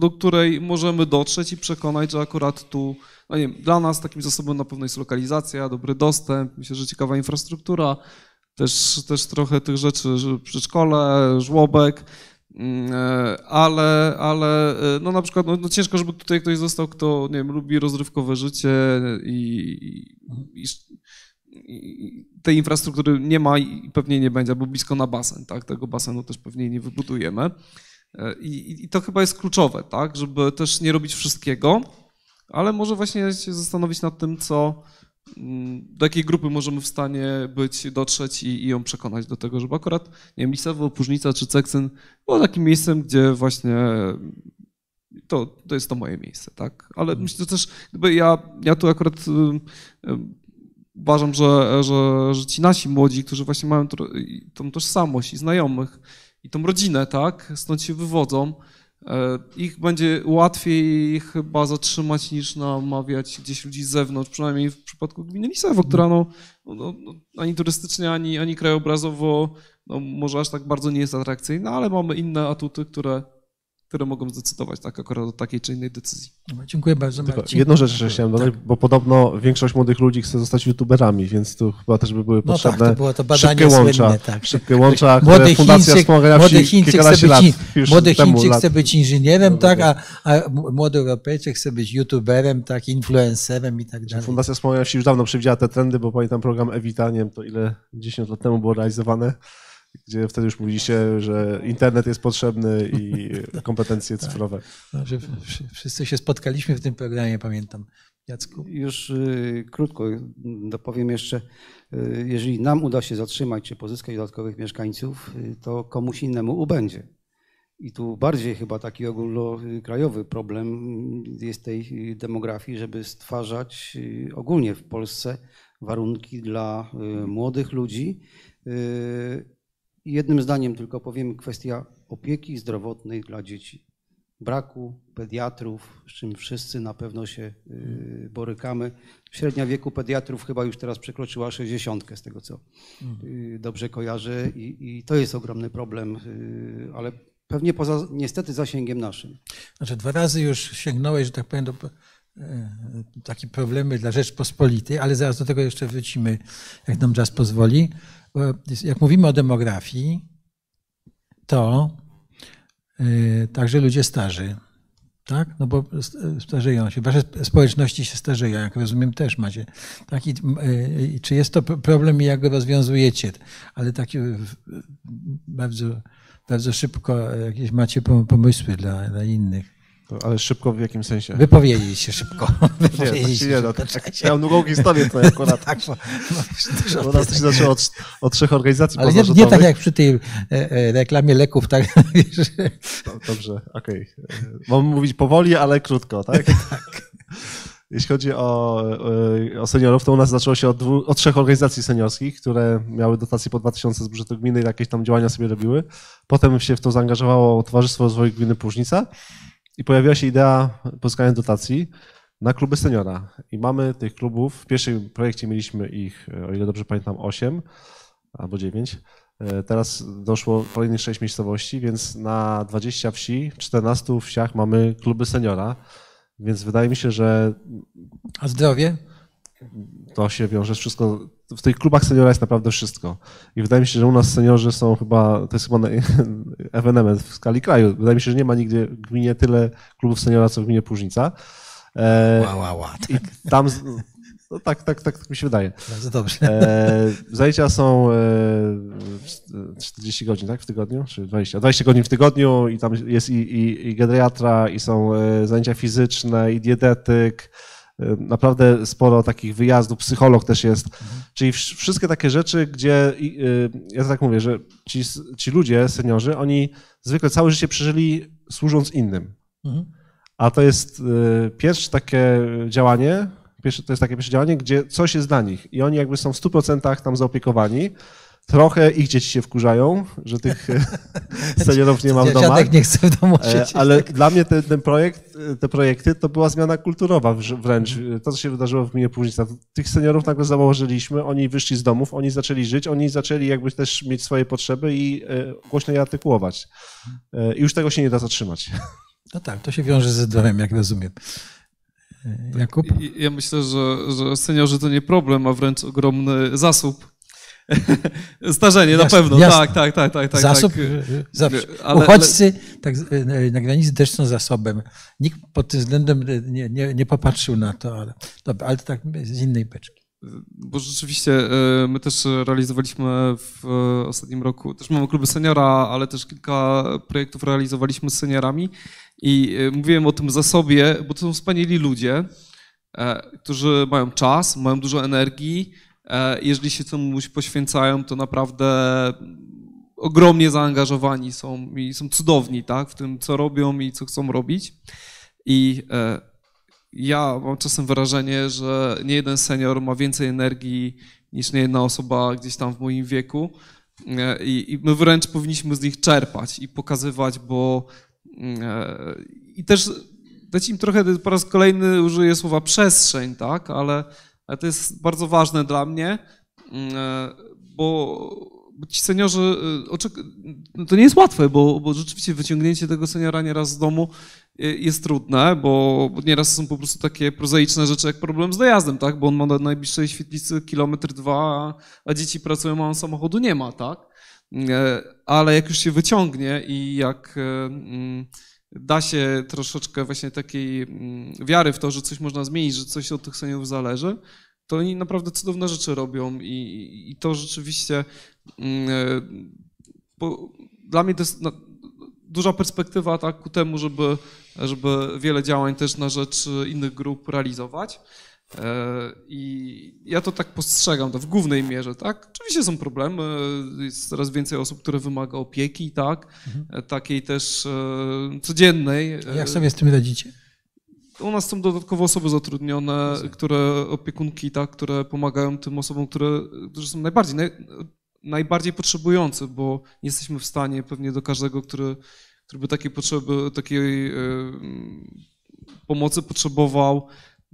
do której możemy dotrzeć i przekonać, że akurat tu, no nie wiem, dla nas takim zasobem na pewno jest lokalizacja, dobry dostęp, myślę, że ciekawa infrastruktura, też, też trochę tych rzeczy, przedszkole, żłobek, ale, ale e, no na przykład no, no ciężko, żeby tutaj ktoś został, kto nie wiem, lubi rozrywkowe życie i, i, i tej infrastruktury nie ma i pewnie nie będzie, bo blisko na basen, tak? Tego basenu też pewnie nie wybudujemy. E, I, I, to chyba jest kluczowe, tak? Żeby też nie robić wszystkiego, ale może właśnie się zastanowić nad tym, co, mm, do jakiej grupy możemy w stanie być, dotrzeć i, i ją przekonać do tego, żeby akurat, nie wiem, Lisewo, Póżnica czy Ceksyn było takim miejscem, gdzie właśnie to, to jest to moje miejsce, tak? Ale mhm. myślę, że też, gdyby ja, ja tu akurat uważam, że, że, że ci nasi młodzi, którzy właśnie mają tą tożsamość i znajomych i tą rodzinę, tak, stąd się wywodzą, ich będzie łatwiej chyba zatrzymać niż namawiać gdzieś ludzi z zewnątrz, przynajmniej w przypadku gminy Lisewo, która no, no, no, ani turystycznie, ani, ani krajobrazowo no, może aż tak bardzo nie jest atrakcyjna, ale mamy inne atuty, które które mogą zdecydować tak akurat o takiej czy innej decyzji. Dziękuję bardzo. Tylko jedną rzecz jeszcze chciałem dodać, tak. bo podobno większość młodych ludzi chce zostać youtuberami, więc tu chyba też by były potrzebne no tak, to było to badanie szybkie łącza, słynne, tak. szybkie łącza, młody Fundacja młody Chińczyk chce być, lat, młody Chińczyk chce być inżynierem, no, tak, a, a młody Europejczyk chce być youtuberem, tak, influencerem i tak dalej. Fundacja Wspomagania Wsi już dawno przewidziała te trendy, bo pamiętam program Evitaniem, to ile 10 lat temu było realizowane gdzie wtedy już mówiliście, że internet jest potrzebny i kompetencje tak. cyfrowe. No, wszyscy się spotkaliśmy w tym programie, pamiętam. Jacku? Już y, krótko dopowiem jeszcze, y, jeżeli nam uda się zatrzymać czy pozyskać dodatkowych mieszkańców, y, to komuś innemu ubędzie. I tu bardziej chyba taki ogólnokrajowy problem jest tej demografii, żeby stwarzać ogólnie w Polsce warunki dla młodych ludzi, jednym zdaniem tylko powiem kwestia opieki zdrowotnej dla dzieci. Braku pediatrów, z czym wszyscy na pewno się y, borykamy. Średnia wieku pediatrów chyba już teraz przekroczyła 60, z tego co y, dobrze kojarzę, i, i to jest ogromny problem, y, ale pewnie poza niestety zasięgiem naszym. Znaczy dwa razy już sięgnąłeś, że tak powiem, do takie problemy dla Rzeczpospolitej, ale zaraz do tego jeszcze wrócimy, jak nam czas pozwoli jak mówimy o demografii, to y, także ludzie starzy, tak? No bo starzeją się. Wasze społeczności się starzeją, jak rozumiem, też macie. Tak? I, y, czy jest to problem i jak go rozwiązujecie? Ale takie bardzo, bardzo szybko jakieś macie pomysły dla, dla innych. Ale szybko w jakim sensie? Wypowiedzieć się szybko. Wypowiedzieć nie, tak nie, no, tak, miałem długą historię to akurat. tak, bo, no, bo nas się zaczęło od, od trzech organizacji Ale nie, nie, tak jak przy tej e, e, reklamie leków, tak? No, dobrze, okej. Okay. Mam mówić powoli, ale krótko, tak? tak. Jeśli chodzi o, e, o seniorów, to u nas zaczęło się od, dwu, od trzech organizacji seniorskich, które miały dotacje po 2000 z budżetu gminy i jakieś tam działania sobie robiły. Potem się w to zaangażowało Towarzystwo Rozwoju Gminy Płużnica i pojawiła się idea pozyskania dotacji na kluby seniora. I mamy tych klubów, w pierwszym projekcie mieliśmy ich, o ile dobrze pamiętam, 8 albo 9. E, teraz doszło kolejnych 6 miejscowości, więc na 20 wsi, w 14 wsiach mamy kluby seniora. Więc wydaje mi się, że. A zdrowie? To się wiąże wszystko w tych klubach seniora jest naprawdę wszystko. I wydaje mi się, że u nas seniorzy są chyba, to jest chyba ewenement w skali kraju. Wydaje mi się, że nie ma nigdzie w gminie tyle klubów seniora, co w gminie Płużnica. E, wow, wow, wow. I tam No tak, tak, tak, tak mi się wydaje. Bardzo dobrze. E, zajęcia są e, 40 godzin, tak, w tygodniu? Czy 20? 20 godzin w tygodniu i tam jest i, i, i geriatra, i są e, zajęcia fizyczne, i dietetyk. E, Naprawdę sporo takich wyjazdów, psycholog też jest. Czyli wsz- wszystkie takie rzeczy, gdzie ja tak mówię, że ci, ci ludzie, seniorzy, oni zwykle całe życie przeżyli służąc innym. Mhm. A to jest y, pierwsze takie działanie, pierwsze, to jest takie pierwsze działanie, gdzie coś jest dla nich i oni jakby są w 100% tam zaopiekowani. Trochę ich dzieci się wkurzają, że tych e, seniorów nie ma w domach. Nie chce w domu E, siedzieć. Ale dla mnie ten, ten projekt, e, te projekty to była zmiana kulturowa wręcz. To, co się wydarzyło w gminie Półżyca. Tych seniorów nagle założyliśmy, oni wyszli z domów, oni zaczęli żyć, oni zaczęli jakby też mieć swoje potrzeby i głośno je artykułować. I już tego się nie da zatrzymać. No tak, to się wiąże ze zdrowiem, jak rozumiem. E, Jakub? Ja myślę, że, że seniorzy to nie problem, a wręcz ogromny zasób. Starzenie na Jasne, pewno, jasne. tak, tak, tak, tak. tak Zasób tak. e, zawsze. Ale- Uchodźcy tak, e, na granicy też są zasobem. Nikt pod tym względem nie, nie, nie popatrzył na to, ale, dobra, ale to tak z innej beczki. Bo rzeczywiście my też realizowaliśmy w ostatnim roku, też mamy kluby seniora, ale też kilka projektów realizowaliśmy z seniorami i mówiłem o tym zasobie, bo to są wspaniali ludzie, e, którzy mają czas, mają dużo energii. E, Jeżeli się komuś poświęcają, to naprawdę ogromnie zaangażowani są i są cudowni tak, w tym, co robią i co chcą robić. I e, ja mam czasem wrażenie, że nie jeden senior ma więcej energii niż nie jedna osoba gdzieś tam w moim wieku. E, I, my wręcz powinniśmy z nich czerpać i pokazywać, bo e, i też dać im trochę, po raz kolejny użyję słowa przestrzeń, tak, ale to jest bardzo ważne dla mnie, e, bo ci seniorzy, e, no to nie jest łatwe, bo, bo rzeczywiście wyciągnięcie tego seniora nieraz z domu e, jest trudne, bo nieraz są po prostu takie prozaiczne rzeczy jak problem z dojazdem, tak? Bo on ma do najbliższej świetlicy kilometr dwa, a- dzieci pracują, a on samochodu nie ma, tak? Ale jak już się wyciągnie i jak mm, da się troszeczkę właśnie takiej mm, wiary w to, że coś można zmienić, że coś od tych seniorów zależy, to oni naprawdę cudowne rzeczy robią i, i to rzeczywiście mm, e, dla mnie to jest na- duża perspektywa tak, ku temu, żeby, żeby wiele działań też na rzecz innych grup realizować. E, I ja to tak postrzegam, to w głównej mierze, tak? Oczywiście są problemy, jest coraz więcej osób, które wymaga opieki, tak? E, Takiej też e, codziennej. Jak sobie z tym radzicie? U nas są dodatkowo osoby zatrudnione, które opiekunki, tak, które pomagają tym osobom, które, którzy są najbardziej, naj, najbardziej potrzebujący, bo nie jesteśmy w stanie pewnie do każdego, który, który by takiej potrzeby, takiej e, pomocy potrzebował,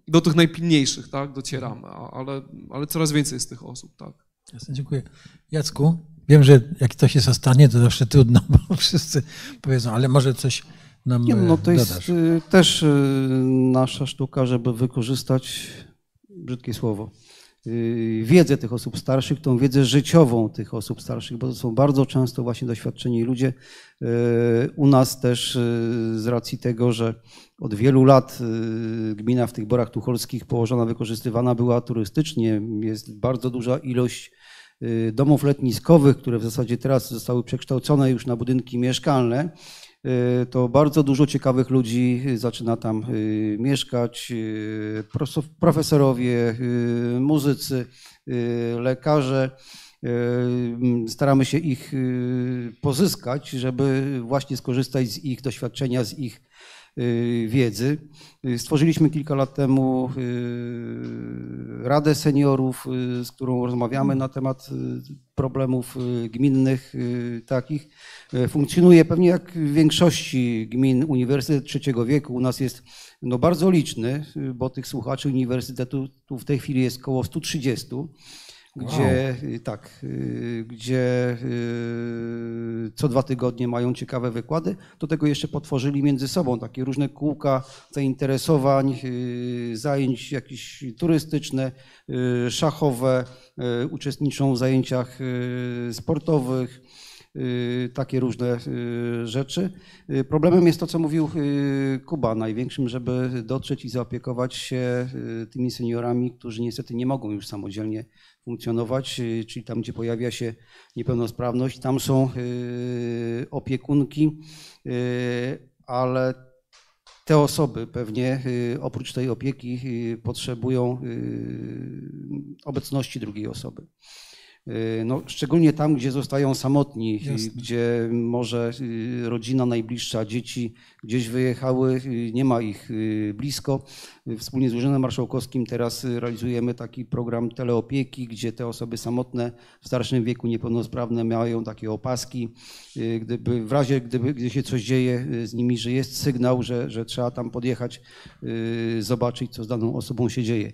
do tych najpilniejszych, tak, docieramy, ale, ale coraz więcej jest tych osób, tak. Jasne, dziękuję. Jacku, wiem, że jak coś jest ostatnie, to zawsze trudno, bo wszyscy powiedzą, ale może coś nam Nie, no e, to jest dodasz. y, też y, nasza sztuka, żeby wykorzystać, brzydkie słowo, wiedzę tych osób starszych, tą wiedzę życiową tych osób starszych, bo to są bardzo często właśnie doświadczeni ludzie. Y, U nas też y, z racji tego, że od wielu lat y, gmina w tych Borach Tucholskich położona, wykorzystywana była turystycznie, jest bardzo duża ilość y, domów letniskowych, które w zasadzie teraz zostały przekształcone już na budynki mieszkalne, y, to bardzo dużo ciekawych ludzi y, zaczyna tam y, mieszkać. y, Profesorowie, y, muzycy, y, lekarze. Y, Staramy się ich y, pozyskać, żeby właśnie skorzystać z ich doświadczenia, z ich y, wiedzy. Y, Stworzyliśmy kilka lat temu y, Radę Seniorów, y, z którą rozmawiamy na temat y, problemów y, gminnych y, takich. Y, Funkcjonuje pewnie jak w większości gmin Uniwersytet Trzeciego Wieku. U nas jest no, bardzo liczny, y, bo tych słuchaczy uniwersytetu tu w tej chwili jest około 130 gdzie y, tak, y, gdzie co dwa tygodnie mają ciekawe wykłady. Do tego jeszcze potworzyli między sobą takie różne kółka zainteresowań, zajęć jakieś turystyczne, szachowe, uczestniczą w zajęciach sportowych. Takie różne rzeczy. Problemem jest to, co mówił Kuba, największym, żeby dotrzeć i zaopiekować się tymi seniorami, którzy niestety nie mogą już samodzielnie funkcjonować, czyli tam, gdzie pojawia się niepełnosprawność, tam są opiekunki, ale te osoby pewnie oprócz tej opieki potrzebują obecności drugiej osoby. Y, no, szczególnie tam, gdzie zostają samotni, y, Jasne. gdzie może y, rodzina najbliższa, dzieci gdzieś wyjechały, nie ma ich blisko. Wspólnie z Urzędem Marszałkowskim teraz realizujemy taki program teleopieki, gdzie te osoby samotne w starszym wieku, niepełnosprawne mają takie opaski. Gdyby w razie, gdyby gdy się coś dzieje z nimi, że jest sygnał, że, że trzeba tam podjechać, zobaczyć, co z daną osobą się dzieje.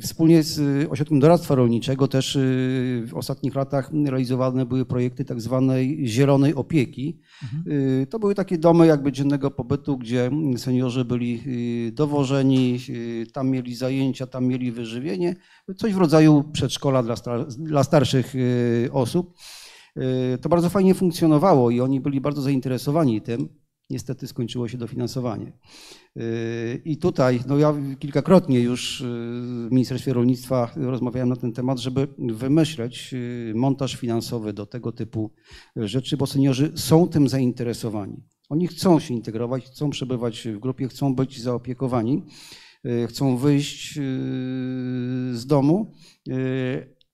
Wspólnie z Ośrodkiem Doradztwa Rolniczego też w ostatnich latach realizowane były projekty tak zwanej zielonej opieki. Mhm. To były takie domy jakby dziennego pobytu, gdzie seniorzy byli y, dowożeni, y, tam mieli zajęcia, tam mieli wyżywienie, coś w rodzaju przedszkola dla, star dla starszych osób. To bardzo fajnie funkcjonowało i oni byli bardzo zainteresowani tym. Niestety skończyło się dofinansowanie. Yy, I tutaj, no ja kilkakrotnie już yy, w Ministerstwie Rolnictwa rozmawiałem na ten temat, żeby wymyśleć yy, montaż finansowy do tego typu rzeczy, bo seniorzy są tym zainteresowani. Oni chcą się integrować, chcą przebywać w grupie, chcą być zaopiekowani, chcą wyjść z domu,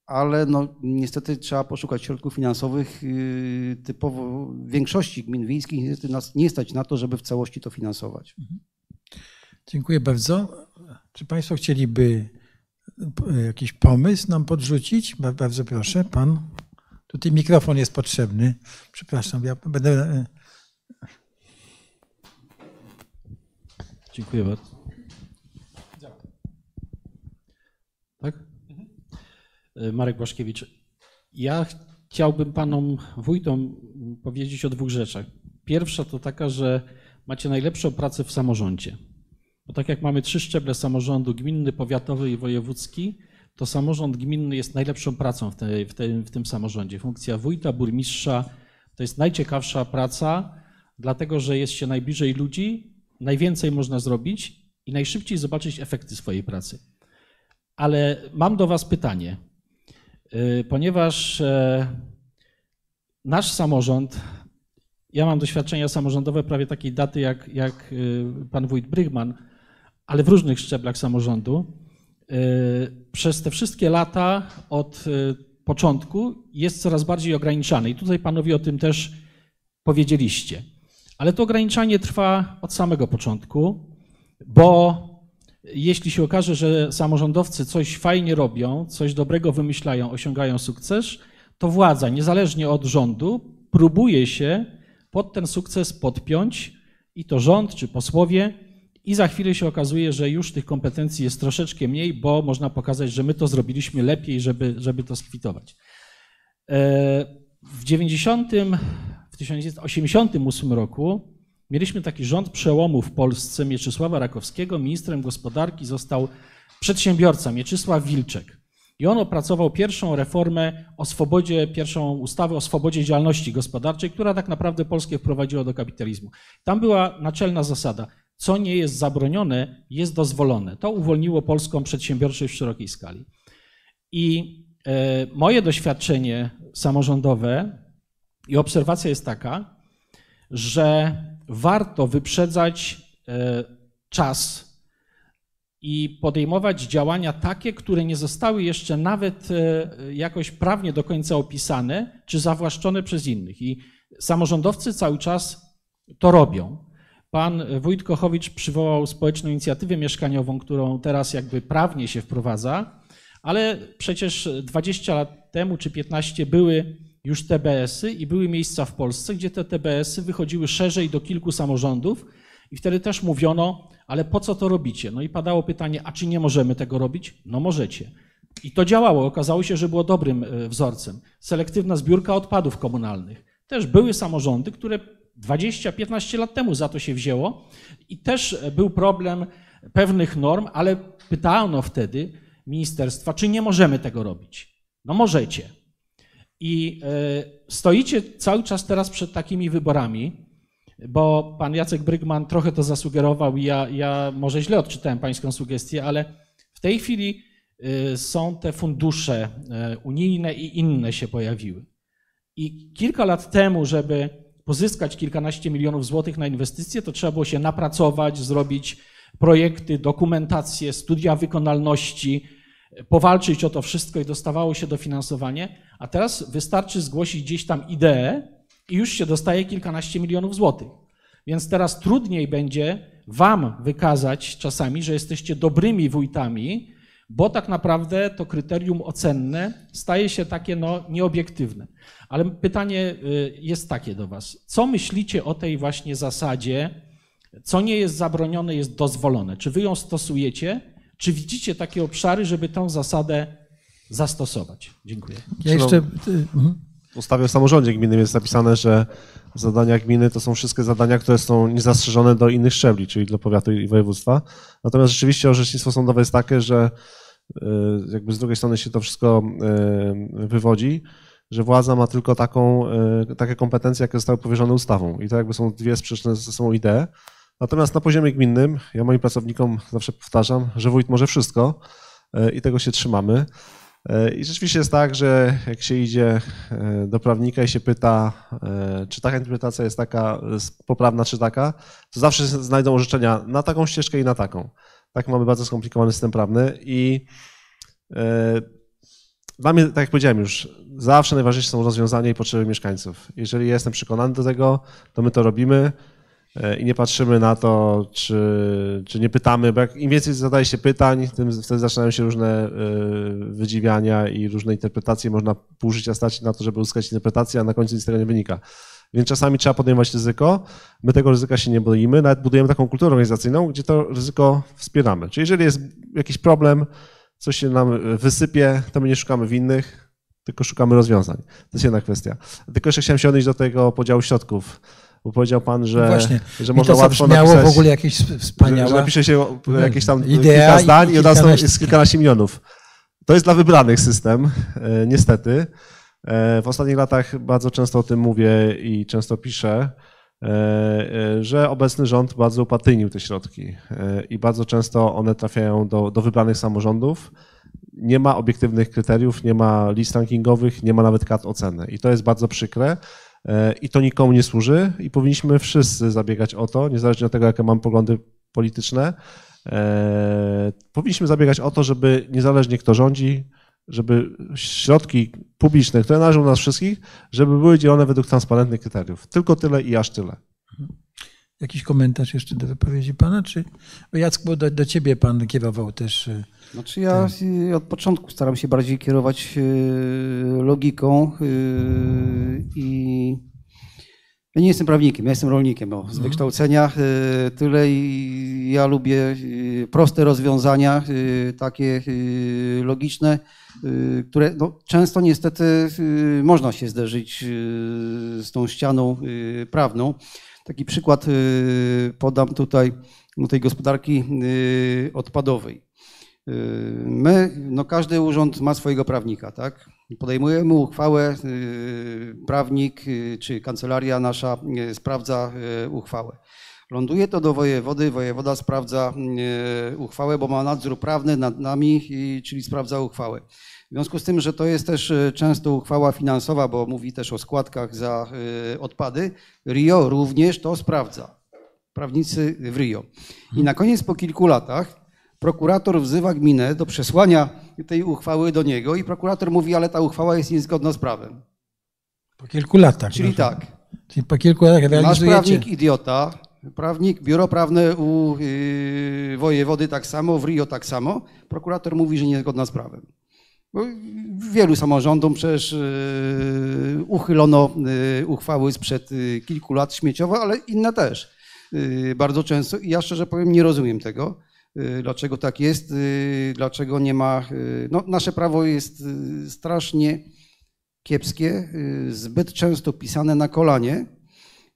ale no, niestety trzeba poszukać środków finansowych. Y, typowo w większości gmin wiejskich niestety nas nie stać na to, żeby w całości to finansować. Mhm. Dziękuję bardzo. Czy Państwo chcieliby y, jakiś pomysł nam podrzucić? Bardzo proszę, Pan. Tutaj mikrofon jest potrzebny. Przepraszam, ja będę. Y, Dziękuję bardzo. Marek Błaszkiewicz. Ja chciałbym panom wójtom powiedzieć o dwóch rzeczach. Pierwsza to taka, że macie najlepszą pracę w samorządzie. Bo tak jak mamy trzy szczeble samorządu, gminny, powiatowy i wojewódzki, to samorząd gminny jest najlepszą pracą w, tej, w, tej, w tym samorządzie. Funkcja wójta, burmistrza to jest najciekawsza praca, dlatego że jest się najbliżej ludzi, najwięcej można zrobić i najszybciej zobaczyć efekty swojej pracy. Ale mam do Was pytanie. Y, ponieważ e, nasz samorząd, ja mam doświadczenia samorządowe prawie takiej daty jak, jak y, pan wójt Brygman, ale w różnych szczeblach samorządu. Y, przez te wszystkie lata od początku jest coraz bardziej ograniczany i tutaj panowie o tym też powiedzieliście. Ale to ograniczanie trwa od samego początku, bo jeśli się okaże, że samorządowcy coś fajnie robią, coś dobrego wymyślają, osiągają sukces, to władza, niezależnie od rządu, próbuje się pod ten sukces podpiąć i to rząd czy posłowie, i za chwilę się okazuje, że już tych kompetencji jest troszeczkę mniej, bo można pokazać, że my to zrobiliśmy lepiej, żeby, żeby to skwitować. E, w 90, w 1988 roku Mieliśmy taki rząd przełomu w Polsce Mieczysława Rakowskiego. Ministrem gospodarki został przedsiębiorca Mieczysław Wilczek. I on opracował pierwszą reformę o swobodzie, pierwszą ustawę o swobodzie działalności gospodarczej, która tak naprawdę Polskę wprowadziła do kapitalizmu. Tam była naczelna zasada: co nie jest zabronione, jest dozwolone. To uwolniło polską przedsiębiorczość w szerokiej skali. I e, moje doświadczenie samorządowe i obserwacja jest taka, że warto wyprzedzać e, czas i podejmować działania takie, które nie zostały jeszcze nawet e, jakoś prawnie do końca opisane czy zawłaszczone przez innych. I samorządowcy cały czas to robią. Pan Wójt Kochowicz przywołał społeczną inicjatywę mieszkaniową, którą teraz jakby prawnie się wprowadza, ale przecież 20 lat temu czy 15 były już TBS-y i były miejsca w Polsce, gdzie te TBS-y wychodziły szerzej do kilku samorządów i wtedy też mówiono, ale po co to robicie? No i padało pytanie, a czy nie możemy tego robić? No możecie. I to działało, okazało się, że było dobrym e, wzorcem. Selektywna zbiórka odpadów komunalnych. Też były samorządy, które 20-15 lat temu za to się wzięło i też był problem pewnych norm, ale pytano wtedy ministerstwa, czy nie możemy tego robić. No możecie. I stoicie cały czas teraz przed takimi wyborami, bo pan Jacek Brygman trochę to zasugerował i ja, ja może źle odczytałem pańską sugestię, ale w tej chwili są te fundusze unijne i inne się pojawiły. I kilka lat temu, żeby pozyskać kilkanaście milionów złotych na inwestycje, to trzeba było się napracować, zrobić projekty, dokumentację, studia wykonalności, powalczyć o to wszystko i dostawało się dofinansowanie, a teraz wystarczy zgłosić gdzieś tam ideę i już się dostaje kilkanaście milionów złotych. Więc teraz trudniej będzie Wam wykazać czasami, że jesteście dobrymi wójtami, bo tak naprawdę to kryterium ocenne staje się takie no, nieobiektywne. Ale pytanie y, jest takie do Was. Co myślicie o tej właśnie zasadzie, co nie jest zabronione, jest dozwolone? Czy Wy ją stosujecie? Czy widzicie takie obszary, żeby tę zasadę zastosować? Dziękuję. Ja jeszcze... Y, mhm. W ustawie o samorządzie gminnym jest napisane, że zadania gminy to są wszystkie zadania, które są niezastrzeżone do innych szczebli, czyli do powiatu i województwa. Natomiast rzeczywiście orzecznictwo sądowe jest takie, że y, jakby z drugiej strony się to wszystko wywodzi, że władza ma tylko taką, takie kompetencje, jakie zostały powierzone ustawą. I to jakby są dwie sprzeczne ze sobą idee. Natomiast na poziomie gminnym, ja moim pracownikom zawsze powtarzam, że wójt może wszystko e, i tego się trzymamy. E, I rzeczywiście jest tak, że jak się idzie do prawnika i się pyta, czy taka interpretacja jest taka poprawna, czy taka, to zawsze znajdą orzeczenia na taką ścieżkę i na taką. Tak mamy bardzo skomplikowany system prawny i dla mnie, tak jak powiedziałem już, zawsze najważniejsze są rozwiązania i potrzeby mieszkańców. Jeżeli jestem przekonany do tego, to my to robimy e, i nie patrzymy na to, czy, czy nie pytamy, bo jak im więcej zadaje się pytań, tym wtedy zaczynają się różne e, wydziwiania i różne interpretacje. Można pół życia stać na to, żeby uzyskać interpretację, a na końcu nic z tego nie wynika. Więc czasami trzeba podejmować ryzyko. My tego ryzyka się nie boimy, nawet budujemy taką kulturę organizacyjną, gdzie to ryzyko wspieramy. Czyli jeżeli jest jakiś problem, coś się nam wysypie, to my nie szukamy winnych, tylko szukamy rozwiązań. To jest jedna kwestia. Tylko jeszcze chciałem się odnieść do tego podziału środków. Bo powiedział pan, że, Właśnie. że można to łatwo napisać, w ogóle jakieś wspaniałe... Że, że napisze się jakieś tam Idea kilka zdań i, i od razu kilkanaście- jest kilkanaście milionów. To jest dla wybranych system, e, niestety. E, W ostatnich latach bardzo często o tym mówię i często piszę, e, że obecny rząd bardzo upartyjnił te środki i bardzo często one trafiają do, do wybranych samorządów. Nie ma obiektywnych kryteriów, nie ma list rankingowych, nie ma nawet kart oceny. I to jest bardzo przykre i to nikomu nie służy i powinniśmy wszyscy zabiegać o to, niezależnie od tego, jakie mam poglądy polityczne, e, powinniśmy zabiegać o to, żeby niezależnie kto rządzi, żeby środki publiczne, które należą do nas wszystkich, żeby były dzielone według transparentnych kryteriów. Tylko tyle i aż tyle. Jakiś komentarz jeszcze do wypowiedzi pana? Czy Jacku, bo do, do ciebie pan kierował też. Znaczy ja y, od początku staram się bardziej kierować y, logiką y, i ja nie jestem prawnikiem, ja jestem rolnikiem o, z wykształcenia. y, Tyle i ja lubię proste rozwiązania, takie logiczne, które no, często niestety można się zderzyć z tą ścianą prawną. Taki przykład podam tutaj no, tej gospodarki odpadowej. Y, My, no każdy urząd ma swojego prawnika, tak? Podejmujemy uchwałę, y, prawnik y, czy kancelaria nasza sprawdza uchwałę. Ląduje to do wojewody, wojewoda sprawdza uchwałę, bo ma nadzór prawny nad nami, czyli sprawdza uchwałę. W związku z tym, że to jest też często uchwała finansowa, bo mówi też o składkach za odpady, RIO również to sprawdza. Prawnicy w RIO. I na koniec po kilku latach prokurator wzywa gminę do przesłania tej uchwały do niego i prokurator mówi, ale ta uchwała jest niezgodna z prawem. Po kilku latach. Czyli no. tak, Czyli po kilku latach nasz realizujecie. prawnik idiota, prawnik, biuro prawne u yy, wojewody tak samo, w RIO tak samo, prokurator mówi, że niezgodna z prawem. Bo wielu samorządom przecież yy, uchylono yy, uchwały sprzed yy, kilku lat śmieciowe, ale inne też yy, bardzo często. I ja szczerze powiem, nie rozumiem tego, dlaczego tak jest, yy, dlaczego nie ma. yy, No, nasze prawo jest strasznie kiepskie, zbyt często pisane na kolanie.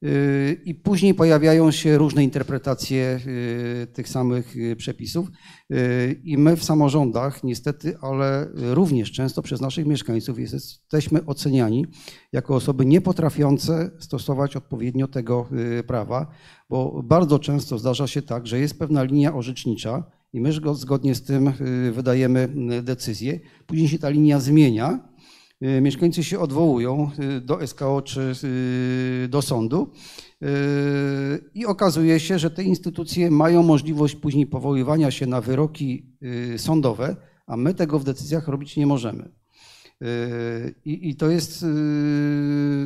Y, i później pojawiają się różne interpretacje y, tych samych y, przepisów. I my w samorządach, niestety, ale również często przez naszych mieszkańców jesteśmy oceniani jako osoby niepotrafiące stosować odpowiednio tego prawa, bo bardzo często zdarza się tak, że jest pewna linia orzecznicza i my zgodnie z tym wydajemy decyzję. Później się ta linia zmienia mieszkańcy się odwołują y, do SKO czy y, do sądu i okazuje się, że te instytucje mają możliwość później powoływania się na wyroki sądowe, a my tego w decyzjach robić nie możemy. I, i to jest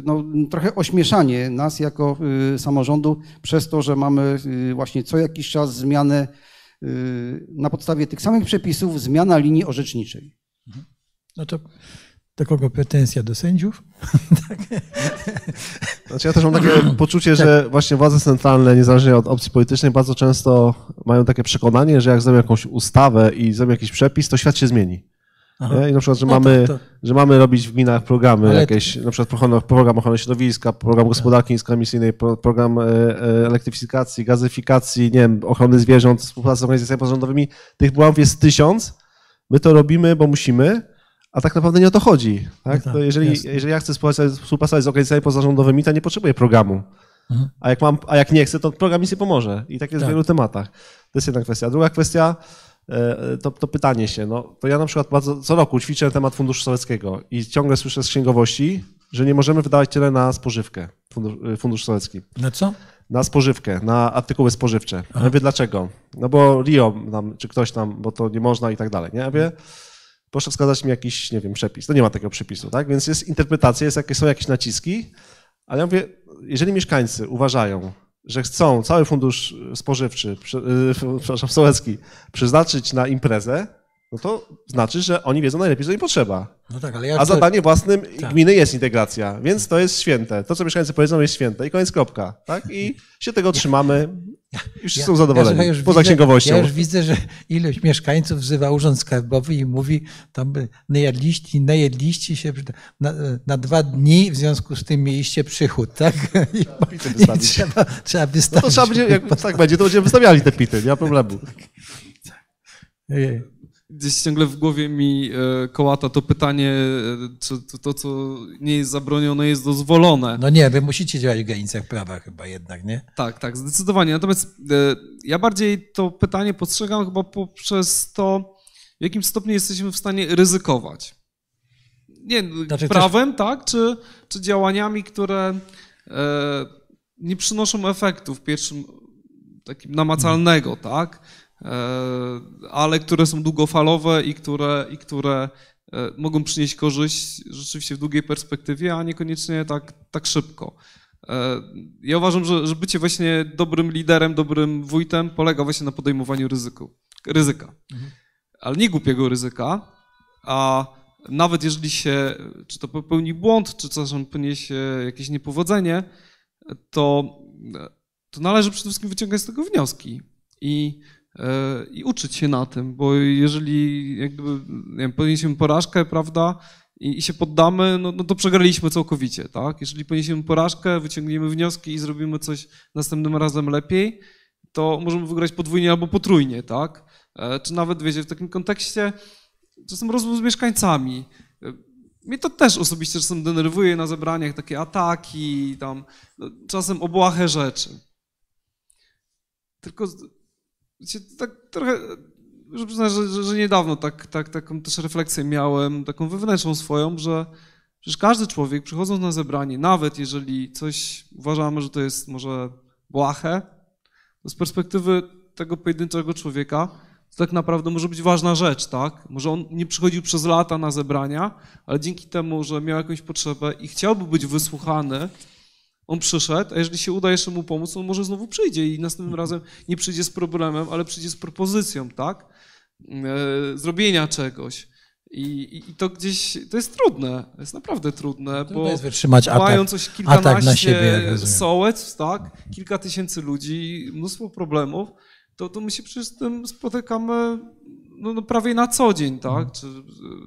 no, trochę ośmieszanie nas jako samorządu przez to, że mamy właśnie co jakiś czas zmianę na podstawie tych samych przepisów, zmiana linii orzeczniczej. No to do kogo pretensja? Do sędziów? tak. Znaczy ja też mam takie poczucie, że właśnie władze centralne, niezależnie od opcji politycznej, bardzo często mają takie przekonanie, że jak zrobią jakąś ustawę i zrobią jakiś przepis, to świat się zmieni. I na przykład, że, no mamy, to, to. że mamy robić w gminach programy, Ale jakieś, to... na przykład program ochrony środowiska, program gospodarki niskoemisyjnej, program e, e, elektryfikacji, gazyfikacji, nie wiem, ochrony zwierząt, współpracy z organizacjami pozarządowymi. Tych programów jest tysiąc. My to robimy, bo musimy, a tak naprawdę nie o to chodzi. Tak? No tak, jeżeli, jeżeli ja chcę współpracować z organizacjami pozarządowymi, to nie potrzebuję programu. Mhm. A, jak mam, a jak nie chcę, to program mi się pomoże. I tak jest tak. w wielu tematach. To jest jedna kwestia. Druga kwestia e, to, to pytanie się. No, to ja na przykład bardzo, co roku ćwiczę temat Funduszu Sowieckiego i ciągle słyszę z księgowości, że nie możemy wydawać tyle na spożywkę, Fundusz, e, fundusz Sowiecki. Na co? Na spożywkę, na artykuły spożywcze. Aha. Ja wie dlaczego. No bo Rio tam, czy ktoś tam, bo to nie można i tak dalej. Nie? Ja wie, proszę wskazać mi jakiś, nie wiem, przepis. To nie ma takiego przepisu, tak? Więc jest interpretacja, jest, są jakieś naciski, ale ja mówię, jeżeli mieszkańcy uważają, że chcą cały fundusz spożywczy, przepraszam, sołecki, przeznaczyć na imprezę, no to znaczy, że oni wiedzą najlepiej, co im potrzeba. No tak, ja A zadanie własnym tak. gminy jest integracja, więc to jest święte. To, co mieszkańcy powiedzą, jest święte i koniec kropka. Tak? I się tego trzymamy. Już ja, są zadowoleni, ja, już poza widzę, księgowością. Ja już widzę, że ilość mieszkańców wzywa urząd skarbowy i mówi, tam najedliści, najedliście się na, na, dwa dni, w związku z tym mieliście przychód, tak? I, i trzeba, trzeba wystawić. No to trzeba będzie, jak tak będzie, to będziemy wystawiali te pity, nie ma problemu. Gdzieś ciągle w głowie mi e, kołata to pytanie, e, czy to, to, co nie jest zabronione, jest dozwolone. No nie, wy musicie działać w granicach prawa chyba jednak, nie? Tak, tak, zdecydowanie. Natomiast e, ja bardziej to pytanie postrzegam chyba poprzez to, w jakim stopniu jesteśmy w stanie ryzykować. Nie, znaczy, prawem, też... tak, czy, czy działaniami, które nie przynoszą efektu w pierwszym takim namacalnego, tak? E, ale które są długofalowe i które, i które e, mogą przynieść korzyść rzeczywiście w długiej perspektywie, a niekoniecznie tak, tak szybko. E, ja uważam, że, że bycie właśnie dobrym liderem, dobrym wójtem polega właśnie na podejmowaniu ryzyku, ryzyka. Mhm. Ale nie głupiego ryzyka, a nawet jeżeli się, czy to popełni błąd, czy czasem poniesie jakieś niepowodzenie, to, to należy przede wszystkim wyciągać z tego wnioski. I i uczyć się na tym, bo jeżeli jakby, wiem, poniesiemy porażkę, prawda, i, i się poddamy, no, no, to przegraliśmy całkowicie, tak? Jeżeli poniesiemy porażkę, wyciągniemy wnioski i zrobimy coś następnym razem lepiej, to możemy wygrać podwójnie albo potrójnie, tak? E, czy nawet, wiecie, w takim kontekście czasem rozmów z mieszkańcami. E, mnie to też osobiście czasem denerwuje na zebraniach, takie ataki, tam, no, czasem obłahe rzeczy. Tylko tak trochę, że przyznać, że, że, niedawno tak, tak, taką też refleksję miałem, taką wewnętrzną swoją, że przecież każdy człowiek przychodząc na zebranie, nawet jeżeli coś uważamy, że to jest może błahe, to z perspektywy tego pojedynczego człowieka to tak naprawdę może być ważna rzecz, tak? Może on nie przychodził przez lata na zebrania, ale dzięki temu, że miał jakąś potrzebę i chciałby być wysłuchany, on przyszedł, a jeżeli się uda jeszcze mu pomóc, on może znowu przyjdzie i następnym razem nie przyjdzie z problemem, ale przyjdzie z propozycją, tak? E, zrobienia czegoś. I, i, to gdzieś, to jest trudne, jest naprawdę trudne, bo jest wytrzymać atak, mają coś kilkanaście na siebie, sołec, tak, kilka tysięcy ludzi, mnóstwo problemów, to, to my się przecież z tym spotykamy no, no prawie na co dzień, tak, mhm. czy,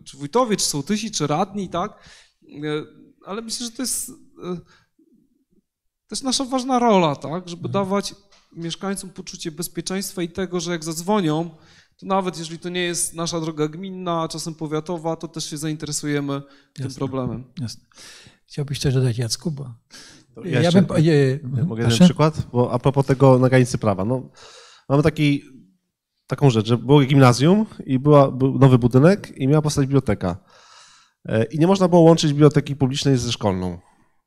czy wójtowie, czy sołtysi, czy radni, tak, e, ale myślę, że to jest e, to jest nasza ważna rola, tak, żeby dawać mieszkańcom poczucie bezpieczeństwa i tego, że jak zadzwonią, to nawet jeżeli to nie jest nasza droga gminna, a czasem powiatowa, to też się zainteresujemy tym Jasne. problemem. Jasne. Chciałbyś coś dodać, Jacku? Bo To ja, jeszcze- bym... Je, Mogę jeden przykład? Bo a propos tego na granicy prawa. No, mamy taki, taką rzecz, że było gimnazjum i była, był nowy budynek i miała powstać biblioteka. E, I nie można było łączyć biblioteki publicznej ze szkolną.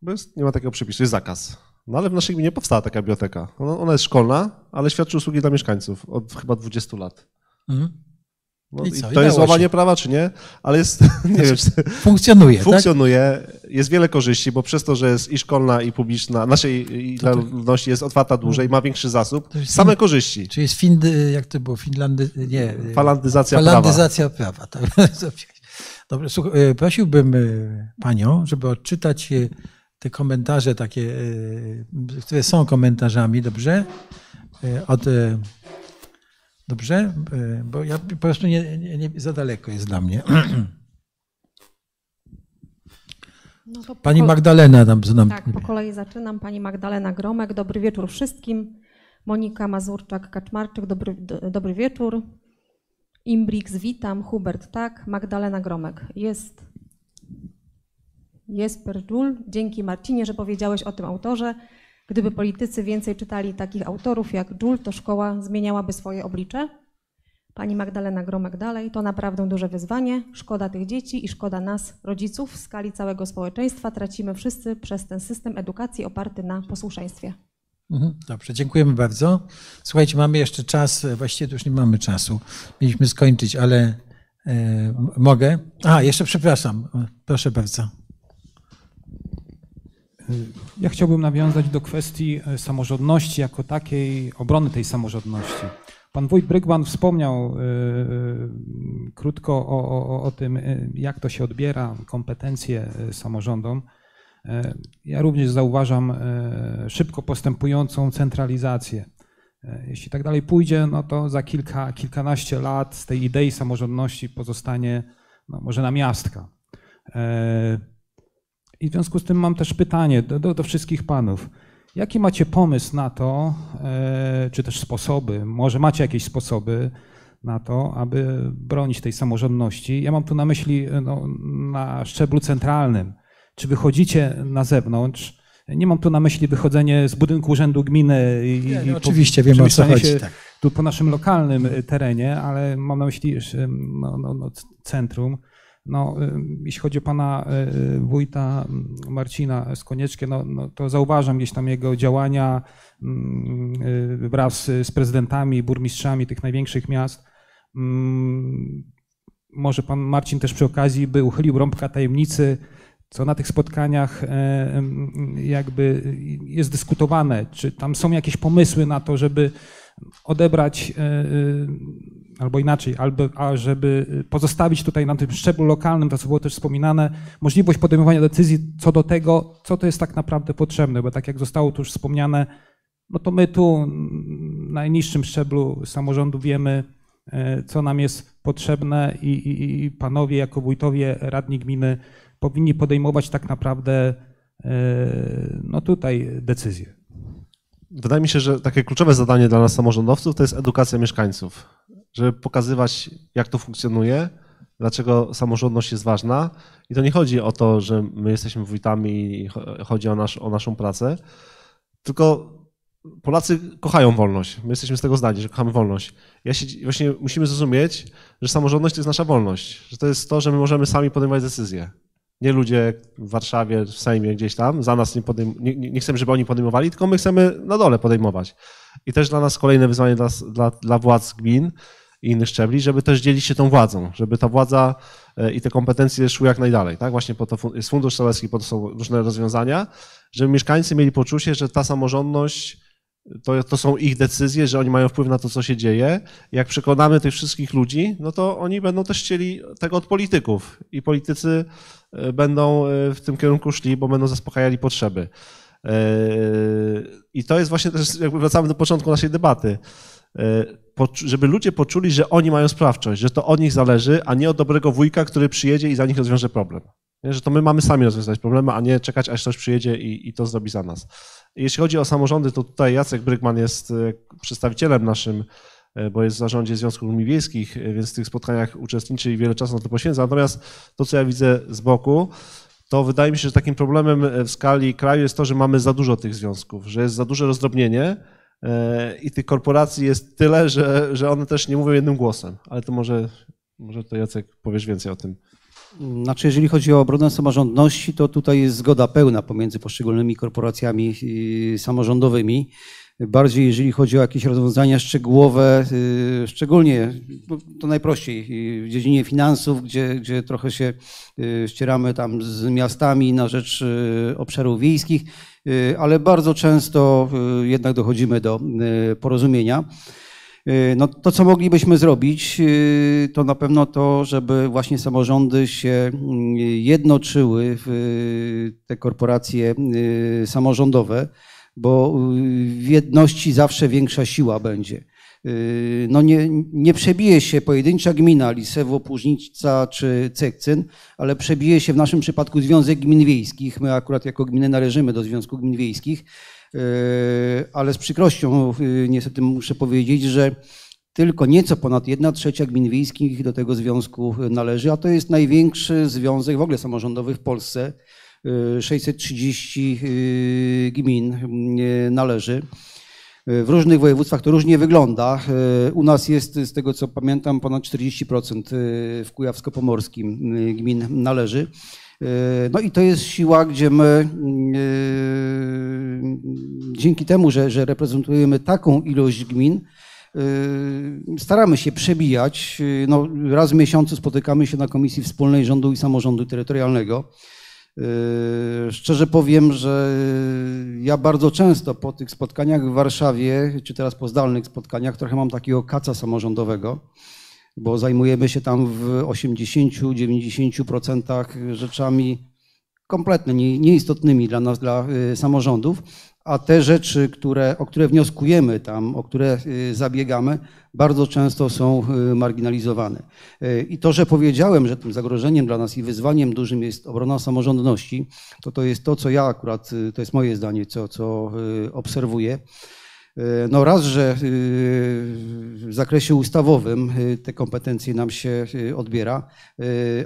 Bo jest, nie ma takiego przepisu, jest zakaz. No ale w naszej gminie powstała taka biblioteka. Ona, jest szkolna, ale świadczy usługi dla mieszkańców od chyba 20 lat. Mhm. No, I i co? I to jest dało się. łamanie prawa, czy nie? Ale jest, nie wiem, czy, Funkcjonuje, tak? funkcjonuje, jest wiele korzyści, bo przez to, że jest i szkolna, i publiczna, naszej i dla ludności jest otwarta dłużej, ma większy zasób, jest same fin- korzyści. Czy jest Findy, jak to było, Finlandy, nie, Falandyzacja prawa. falandyzacja prawa. tak. Dobrze, słuchaj, e, prosiłbym e, panią, żeby odczytać e, te komentarze takie, e, które są komentarzami, dobrze? E, Od, e, dobrze? Bo ja po prostu nie, nie, nie za daleko jest dla mnie. No po Pani Magdalena nam, nam Tak, po kolei zaczynam. Pani Magdalena Gromek, dobry wieczór wszystkim. Monika Mazurczak-Kaczmarczyk, dobry, do- dobry wieczór. Imbrix, witam. Hubert, tak. Magdalena Gromek, jest. Jest Perżul. Dzięki Marcinie, że powiedziałeś o tym autorze. Gdyby politycy więcej czytali takich autorów jak Żul, to szkoła zmieniałaby swoje oblicze. Pani Magdalena Gromek dalej, to naprawdę duże wyzwanie. Szkoda tych dzieci i szkoda nas, rodziców, w skali całego społeczeństwa. Tracimy wszyscy przez ten system edukacji oparty na posłuszeństwie. Mhm, Dobrze, dziękujemy bardzo. Słuchajcie, mamy jeszcze czas, właściwie już nie mamy czasu. Mieliśmy skończyć, ale e, mogę? A, jeszcze przepraszam. Proszę bardzo. Ja chciałbym nawiązać do kwestii e, samorządności jako takiej, obrony tej samorządności. Pan wójt Brygman wspomniał e, e, krótko o, o, o tym, jak to się odbiera, kompetencje samorządom. Ja również zauważam szybko postępującą centralizację. Jeśli tak dalej pójdzie, no to za kilka, kilkanaście lat z tej idei samorządności pozostanie no, może namiastka. E, I w związku z tym mam też pytanie do, do, do wszystkich panów. Jaki macie pomysł na to, e, czy też sposoby, może macie jakieś sposoby na to, aby bronić tej samorządności? Ja mam tu na myśli e, no, na szczeblu centralnym. Czy wychodzicie na zewnątrz? Nie mam tu na myśli wychodzenie z budynku urzędu gminy i, Nie, i nie, po- oczywiście wiemy o co chodzi. Tak. tu po naszym lokalnym terenie, ale mam na myśli no, no, no, centrum. No, y, jeśli chodzi o pana y, wójta Marcina Skonieczkę, no, no, to zauważam gdzieś tam jego działania mm, y, wraz z prezydentami, burmistrzami tych największych miast. Mm, Może pan Marcin też przy okazji by uchylił rąbka tajemnicy, co na tych spotkaniach jakby jest dyskutowane, czy tam są jakieś pomysły na to, żeby odebrać, e, e, albo inaczej, albo żeby pozostawić tutaj na tym szczeblu lokalnym, to co było też wspominane, możliwość podejmowania decyzji co do tego, co to jest tak naprawdę potrzebne, bo tak jak zostało tu już wspomniane, no to my tu na najniższym szczeblu samorządu wiemy, e, co nam jest potrzebne i, i, i panowie jako wójtowie, radni gminy powinni podejmować tak naprawdę no tutaj decyzje. Wydaje mi się, że takie kluczowe zadanie dla nas samorządowców to jest edukacja mieszkańców, żeby pokazywać, jak to funkcjonuje, dlaczego samorządność jest ważna. I to nie chodzi o to, że my jesteśmy wójtami i cho- chodzi o, nasz, o naszą pracę, tylko Polacy kochają wolność. My jesteśmy z tego zdania, że kochamy wolność. Ja się, właśnie musimy zrozumieć, że samorządność to jest nasza wolność, że to jest to, że my możemy sami podejmować decyzje. Nie ludzie w Warszawie, w Sejmie, gdzieś tam, za nas nie, podejm- nie, nie chcemy, żeby oni podejmowali, tylko my chcemy na dole podejmować. I też dla nas kolejne wyzwanie dla, dla, dla władz gmin i innych szczebli, żeby też dzielić się tą władzą, żeby ta władza e, i te kompetencje szły jak najdalej. Tak? Właśnie po to jest Fundusz Sołecki, po to są różne rozwiązania, żeby mieszkańcy mieli poczucie, że ta samorządność to, to są ich decyzje, że oni mają wpływ na to, co się dzieje. Jak przekonamy tych wszystkich ludzi, no to oni będą też chcieli tego od polityków i politycy będą e, w tym kierunku szli, bo będą zaspokajali potrzeby. E, I to jest właśnie też, jakby wracamy do początku naszej debaty, E, żeby ludzie poczuli, że oni mają sprawczość, że to od nich zależy, a nie od dobrego wujka, który przyjedzie i za nich rozwiąże problem. Że to my mamy sami rozwiązać problemy, a nie czekać, aż ktoś przyjedzie i, i to zrobi za nas. Jeśli chodzi o samorządy, to tutaj Jacek Brygman jest e, przedstawicielem naszym, e, bo jest w zarządzie Związku Gmin Wiejskich, e, więc w tych spotkaniach uczestniczy i wiele czasu na to poświęca. Natomiast to, co ja widzę z boku, to wydaje mi się, że takim problemem w skali kraju jest to, że mamy za dużo tych związków, że jest za duże rozdrobnienie i tych korporacji jest tyle, że, że one też nie mówią jednym głosem. Ale to może, może to Jacek powiesz więcej o tym. Znaczy, jeżeli chodzi o obronę samorządności, to tutaj jest zgoda pełna pomiędzy poszczególnymi korporacjami samorządowymi. Bardziej jeżeli chodzi o jakieś rozwiązania szczegółowe, y, szczególnie to najprościej y, w dziedzinie finansów, gdzie, gdzie trochę się ścieramy tam z miastami na rzecz obszarów wiejskich, ale bardzo często jednak dochodzimy do porozumienia. Y, no, to, co moglibyśmy zrobić, y, to na pewno to, żeby właśnie samorządy się y, jednoczyły w te korporacje samorządowe, bo w jedności zawsze większa siła będzie. No nie, nie przebije się pojedyncza gmina, Lisewo, Płużnica czy Cekcyn, ale przebije się w naszym przypadku Związek Gmin Wiejskich. My akurat jako gminy należymy do Związku Gmin Wiejskich E, ale z przykrością niestety muszę powiedzieć, że tylko nieco ponad 1 trzecia gmin wiejskich do tego związku należy, a to jest największy związek w ogóle samorządowy w Polsce. 630 e, gmin należy. W różnych województwach to różnie wygląda. U nas jest, z tego co pamiętam, ponad 40% w Kujawsko-Pomorskim gmin należy. No i to jest siła, gdzie my dzięki temu, że, że reprezentujemy taką ilość gmin, staramy się przebijać. No, raz w miesiącu spotykamy się na Komisji Wspólnej Rządu i Samorządu Terytorialnego. Szczerze powiem, że ja bardzo często po tych spotkaniach w Warszawie, czy teraz po zdalnych spotkaniach, trochę mam takiego kaca samorządowego bo zajmujemy się tam w 80-90% rzeczami kompletnie nieistotnymi dla nas, dla y, samorządów, a te rzeczy, które, o które wnioskujemy tam, o które zabiegamy, bardzo często są y, marginalizowane. I to, że powiedziałem, że tym zagrożeniem dla nas i wyzwaniem dużym jest obrona samorządności, to to jest to, co ja akurat, to jest moje zdanie, co, co obserwuję. No raz, że w zakresie ustawowym te kompetencje nam się odbiera,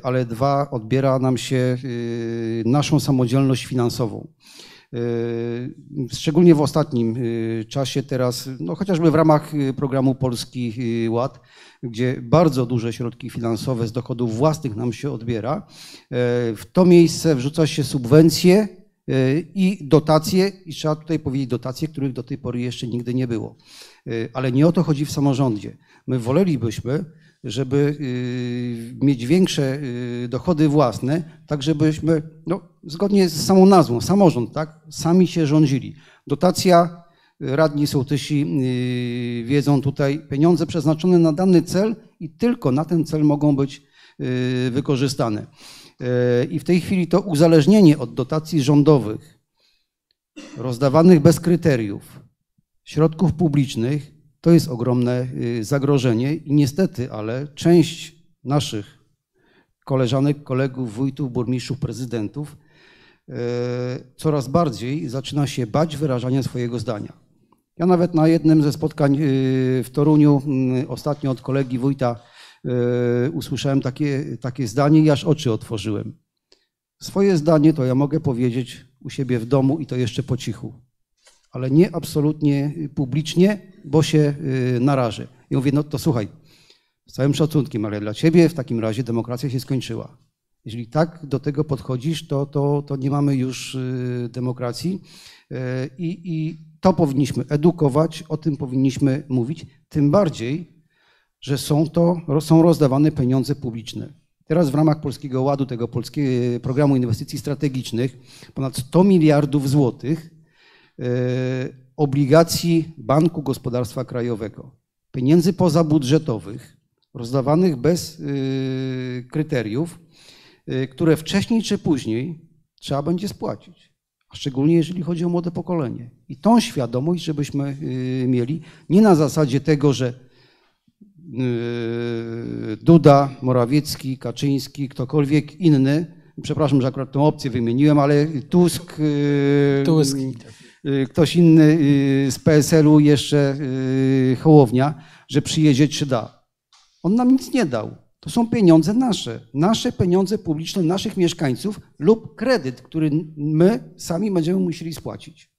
ale dwa, odbiera nam się naszą samodzielność finansową. Szczególnie w ostatnim czasie teraz, no chociażby w ramach programu Polski Ład, gdzie bardzo duże środki finansowe z dochodów własnych nam się odbiera, w to miejsce wrzuca się subwencje i dotacje, i trzeba tutaj powiedzieć dotacje, których do tej pory jeszcze nigdy nie było. Ale nie o to chodzi w samorządzie. My wolelibyśmy, żeby y, mieć większe y, dochody własne, tak żebyśmy, no, zgodnie z samą nazwą, samorząd, tak, sami się rządzili. Dotacja, radni sołtysi y, wiedzą tutaj, pieniądze przeznaczone na dany cel i tylko na ten cel mogą być wykorzystane. I w tej chwili to uzależnienie od dotacji rządowych, rozdawanych bez kryteriów, środków publicznych, to jest ogromne y, zagrożenie i niestety, ale część naszych koleżanek, kolegów, wójtów, burmistrzów, prezydentów y, coraz bardziej zaczyna się bać wyrażania swojego zdania. Ja nawet na jednym ze spotkań y, w Toruniu ostatnio od kolegi wójta E, usłyszałem takie, takie zdanie i aż oczy otworzyłem. Swoje zdanie to ja mogę powiedzieć u siebie w domu i to jeszcze po cichu, ale nie absolutnie publicznie, bo się e, narażę. I mówię, no to słuchaj, z całym szacunkiem, ale dla ciebie w takim razie demokracja się skończyła. Jeżeli tak do tego podchodzisz, to, to, to nie mamy już e, demokracji I, i to powinniśmy edukować, o tym powinniśmy mówić, tym bardziej, że są to są rozdawane pieniądze publiczne. Teraz w ramach Polskiego Ładu, tego polskiego programu inwestycji strategicznych, ponad 100 miliardów złotych obligacji Banku Gospodarstwa Krajowego, pieniędzy pozabudżetowych, rozdawanych bez e, kryteriów, e, które wcześniej czy później trzeba będzie spłacić. A szczególnie jeżeli chodzi o młode pokolenie. I tą świadomość, żebyśmy mieli, nie na zasadzie tego, że Duda, Morawiecki, Kaczyński, ktokolwiek inny, przepraszam, że akurat tę opcję wymieniłem, ale Tusk, Tusk. Y, ktoś inny y, z PSL-u, jeszcze y, Hołownia, że przyjedzie czy da. On nam nic nie dał. To są pieniądze nasze, nasze pieniądze publiczne, naszych mieszkańców lub kredyt, który my sami będziemy musieli spłacić.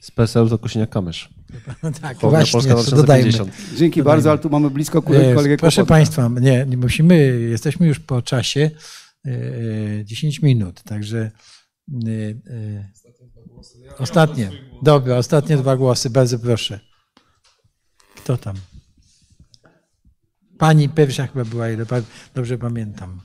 Z PSL to Kosiniak-Kamysz. No tak, Południa właśnie, Polska to dodajmy. 2050. Dzięki Dodajmy. bardzo, ale tu mamy blisko kolegę, Proszę Kłopotka. Państwa, nie, nie musimy, jesteśmy już po czasie e, 10 minut, także e, e, ostatnie. Dobra, ostatnie dwa głosy, bardzo proszę. Kto tam? Pani pierwsza chyba była, ile dobrze pamiętam.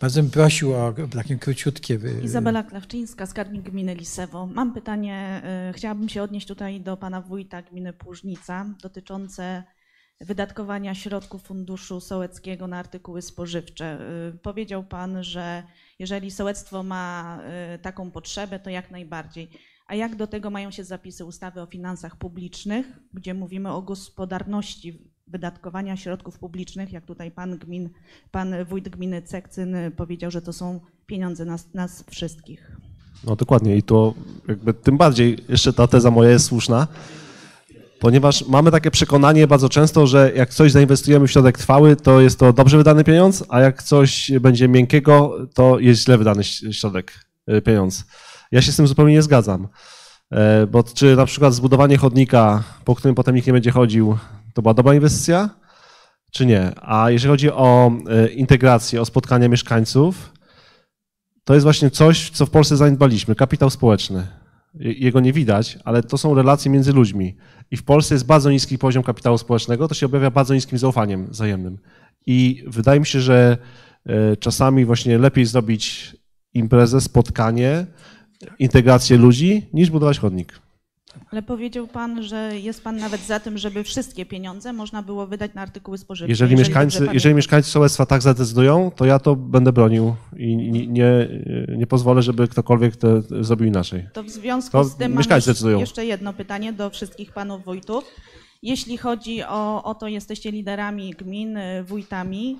Bardzo bym prosił o takie króciutkie. Izabela Klawczyńska, skarbnik gminy Lisewo. Mam pytanie, y, chciałabym się odnieść tutaj do pana wójta gminy Płużnica dotyczące wydatkowania środków funduszu sołeckiego na artykuły spożywcze. Y, Powiedział pan, że jeżeli sołectwo ma y, taką potrzebę, to jak najbardziej. A jak do tego mają się zapisy ustawy o finansach publicznych, gdzie mówimy o gospodarności wydatkowania środków publicznych, jak tutaj pan gmin, pan wójt gminy Cekcyn powiedział, że to są pieniądze nas, nas wszystkich. No dokładnie i to jakby tym bardziej jeszcze ta teza moja jest słuszna, ponieważ mamy takie przekonanie bardzo często, że jak coś zainwestujemy w środek trwały, to jest to dobrze wydany pieniądz, a jak coś będzie miękkiego, to jest źle wydany środek, y, pieniądz. Ja się z tym zupełnie nie zgadzam. E, Bo czy na przykład zbudowanie chodnika, po którym potem nikt nie będzie chodził, to była dobra inwestycja, czy nie? A jeżeli chodzi o e, integrację, o spotkania mieszkańców, to jest właśnie coś, co w Polsce zaniedbaliśmy. Kapitał społeczny. Je- Jego nie widać, ale to są relacje między ludźmi. I w Polsce jest bardzo niski poziom kapitału społecznego, to się objawia bardzo niskim zaufaniem wzajemnym. I wydaje mi się, że e, czasami właśnie lepiej zrobić imprezę, spotkanie, integrację ludzi, niż budować chodnik. Ale powiedział pan, że jest pan nawet za tym, żeby wszystkie pieniądze można było wydać na artykuły spożywcze. Jeżeli, mieszkańcy, dobrze jeżeli mieszkańcy sołectwa tak zadecydują, to ja to będę bronił i nie, nie, pozwolę, żeby ktokolwiek to zrobił inaczej. To w związku To z tym mieszkańcy decydują. jeszcze jedno pytanie do wszystkich panów wójtów. Jeśli chodzi o, o to, jesteście liderami gmin, y, wójtami,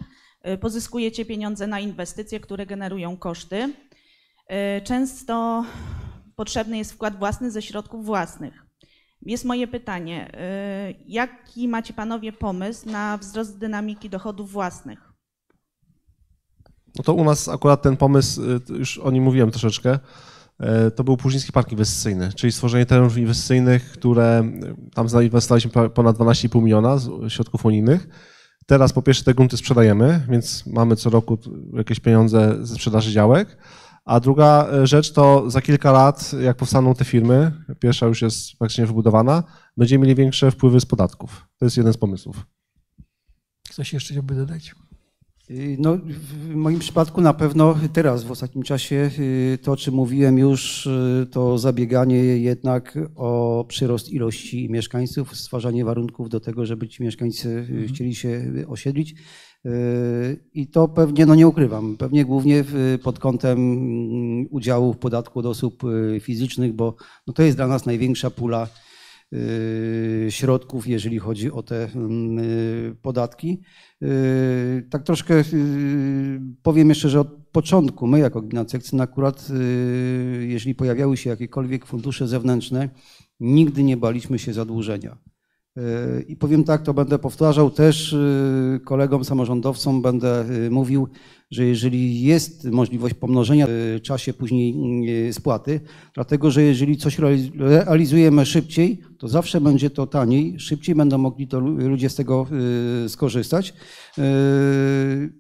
y, pozyskujecie pieniądze na inwestycje, które generują koszty. Y, Często potrzebny jest wkład własny ze środków własnych. Jest moje pytanie, y, jaki macie panowie pomysł na wzrost dynamiki dochodów własnych? No to u nas akurat ten pomysł, y, już o nim mówiłem troszeczkę, y, to był Płużyński Park Inwestycyjny, czyli stworzenie terenów inwestycyjnych, które tam zainwestowaliśmy ponad 12,5 miliona środków unijnych. Teraz po pierwsze te grunty sprzedajemy, więc mamy co roku jakieś pieniądze ze sprzedaży działek. A druga y, rzecz to za kilka lat, jak powstaną te firmy, pierwsza już jest praktycznie wybudowana, będziemy mieli większe wpływy z podatków. To jest jeden z pomysłów. Ktoś jeszcze chciałby dodać? Y, No, w moim przypadku na pewno teraz, w ostatnim czasie, y, to o czym mówiłem już, y, to zabieganie jednak o przyrost ilości mieszkańców, stwarzanie warunków do tego, żeby ci mieszkańcy y, chcieli się osiedlić. I to pewnie, no nie ukrywam, pewnie głównie pod kątem mm, udziału w podatku od osób fizycznych, bo no to jest dla nas największa pula środków, jeżeli chodzi o te mm, y, podatki. Y, Tak troszkę y, powiem jeszcze, że od początku my jako gmina Cekcyn akurat, y, jeżeli pojawiały się jakiekolwiek fundusze zewnętrzne, nigdy nie baliśmy się zadłużenia. Y, I powiem tak, to będę powtarzał też y, kolegom samorządowcom, będę y, mówił, że jeżeli jest możliwość pomnożenia w czasie później y, spłaty, dlatego że jeżeli coś realiz- realizujemy szybciej, to zawsze będzie to taniej, szybciej będą mogli to lu- ludzie z tego y, skorzystać. Y,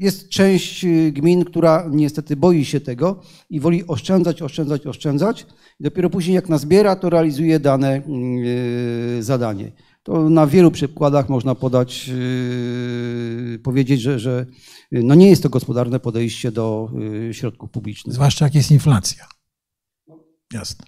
Jest część y, gmin, która niestety boi się tego i woli oszczędzać, oszczędzać, oszczędzać. Dopiero później jak nazbiera, to realizuje dane y, zadanie. To na wielu przykładach można podać, yy, powiedzieć, że, że no nie jest to gospodarne podejście do yy, środków publicznych. Zwłaszcza jak jest inflacja. Jasne.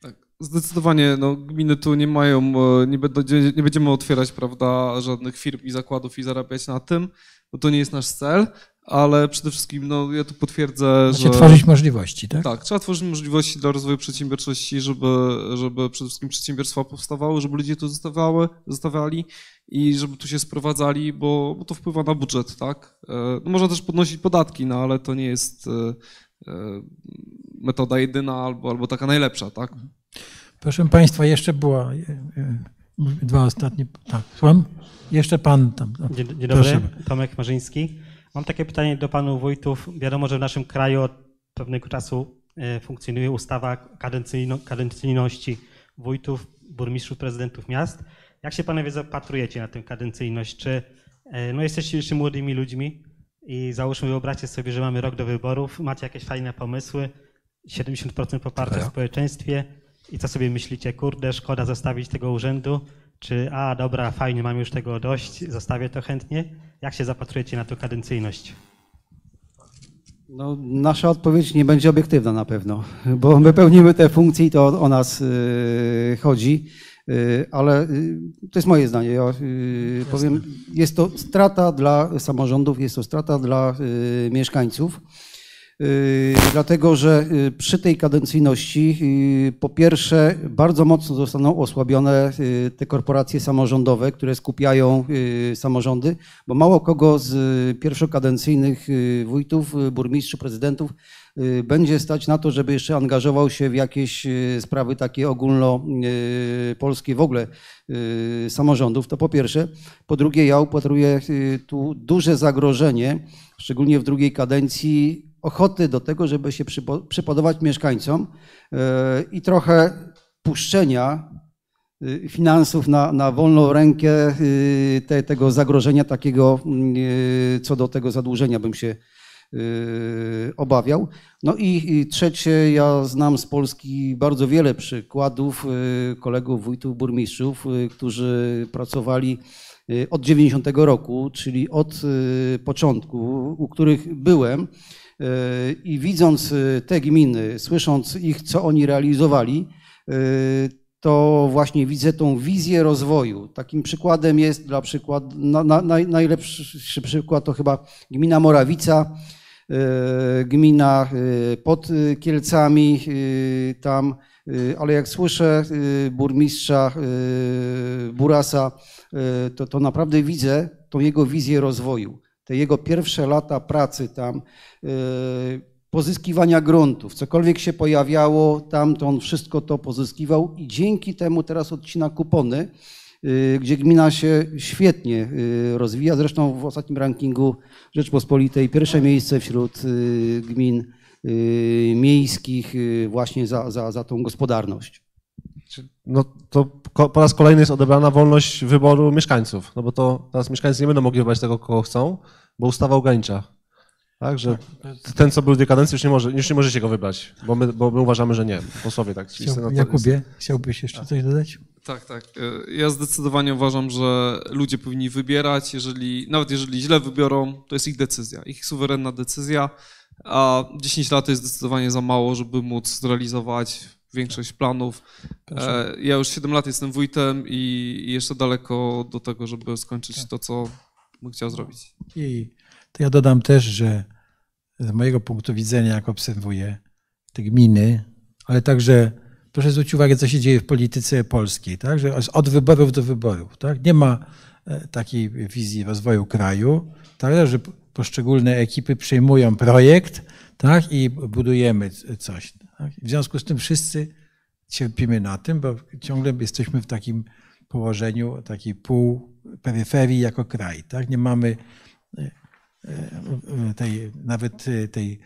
Tak, zdecydowanie. No, gminy tu nie mają, e, nie, będą, nie będziemy otwierać prawda, żadnych firm i zakładów i zarabiać na tym, bo to nie jest nasz cel, ale przede wszystkim no, ja tu potwierdzę, Znaczy że... tworzyć możliwości, tak? Tak, trzeba tworzyć możliwości dla rozwoju przedsiębiorczości, żeby, żeby przede wszystkim przedsiębiorstwa powstawały, żeby ludzie tu zostawały, zostawiali i żeby tu się sprowadzali, bo, bo to wpływa na budżet, tak? E, No można też podnosić podatki, no ale to nie jest e, e, metoda jedyna albo, albo taka najlepsza, tak? Proszę Państwa, jeszcze była dwa ostatnie. Tak, słucham? Jeszcze Pan tam. no. Dzień, dzień dobry, Proszę. Tomek Marzyński. Mam takie pytanie do panów wójtów. Wiadomo, że w naszym kraju od pewnego czasu e, funkcjonuje ustawa kadencyjno, kadencyjności wójtów, burmistrzów, prezydentów miast. Jak się panowie zapatrujecie na tę kadencyjność? Czy e, no, jesteście jeszcze młodymi ludźmi i załóżmy, wyobraźcie sobie, że mamy rok do wyborów, macie jakieś fajne pomysły, 70% poparcia w społeczeństwie i co sobie myślicie, kurde, szkoda zostawić tego urzędu, czy a dobra, fajnie, mam już tego dość, zostawię to chętnie. Jak się zapatrujecie na tę kadencyjność? No, nasza odpowiedź nie będzie obiektywna na pewno, bo my pełnimy te funkcje i to o, nas y, chodzi, y, ale y, to jest moje zdanie. Ja powiem, jest to strata dla samorządów, jest to strata dla mieszkańców. Y, Dlatego, że y, przy tej kadencyjności y, po pierwsze bardzo mocno zostaną osłabione te korporacje samorządowe, które skupiają samorządy, bo mało kogo z pierwszokadencyjnych wójtów, burmistrzów, prezydentów będzie stać na to, żeby jeszcze angażował się w jakieś sprawy takie ogólnopolskie w ogóle samorządów. To po pierwsze. Po drugie, ja upatruję tu duże zagrożenie, szczególnie w drugiej kadencji, ochoty do tego, żeby się przypo- przypodobać mieszkańcom y, i trochę puszczenia y, finansów na, na wolną rękę y, te, tego zagrożenia takiego, co do tego zadłużenia bym się obawiał. No i, trzecie, ja znam z Polski bardzo wiele przykładów kolegów, wójtów, burmistrzów, którzy pracowali od 90 roku, czyli od początku, u których byłem i widząc y, te gminy, słysząc ich, co oni realizowali, y, to właśnie widzę tą wizję rozwoju. Takim przykładem jest dla przykład, na, na, naj- najlepszy przykład to chyba gmina Morawica, e, gmina pod Kielcami tam, ale jak słyszę burmistrza Burasa, to, to naprawdę widzę tą jego wizję rozwoju. Te jego pierwsze lata pracy tam, e, pozyskiwania gruntów, cokolwiek się pojawiało, tam to on wszystko to pozyskiwał i dzięki temu teraz odcina kupony, y, gdzie gmina się świetnie y, rozwija. Zresztą w ostatnim rankingu Rzeczpospolitej pierwsze miejsce wśród y, gmin y, miejskich y, właśnie za, za, za tą gospodarność. No to po raz kolejny jest odebrana wolność wyboru mieszkańców, no bo to teraz mieszkańcy nie będą mogli wybrać tego, kogo chcą, bo ustawa ogranicza. Tak, że ten, co był w tej kadencji, już nie, może, już nie możecie go wybrać, bo my, bo my uważamy, że nie. Posłowie tak. Chciał, Jakubie, chciałbyś jeszcze coś dodać? Tak, tak. E, Ja zdecydowanie uważam, że ludzie powinni wybierać, jeżeli, nawet jeżeli źle wybiorą, to jest ich decyzja, ich suwerenna decyzja, a 10 lat to jest zdecydowanie za mało, żeby móc zrealizować większość planów. E, Ja już 7 lat jestem wójtem i jeszcze daleko do tego, żeby skończyć to, co bym chciał zrobić. I to ja dodam też, że z mojego punktu widzenia, jak obserwuję te gminy, ale także proszę zwrócić uwagę, co się dzieje w polityce polskiej, tak? że od wyborów do wyborów. Tak? Nie ma e, takiej wizji rozwoju kraju, tak? że poszczególne ekipy przyjmują projekt tak? i budujemy coś. Tak? W związku z tym wszyscy cierpimy na tym, bo ciągle jesteśmy w takim położeniu takiej pół peryferii jako kraj. Tak? Nie mamy e, e, tej, nawet e, tej,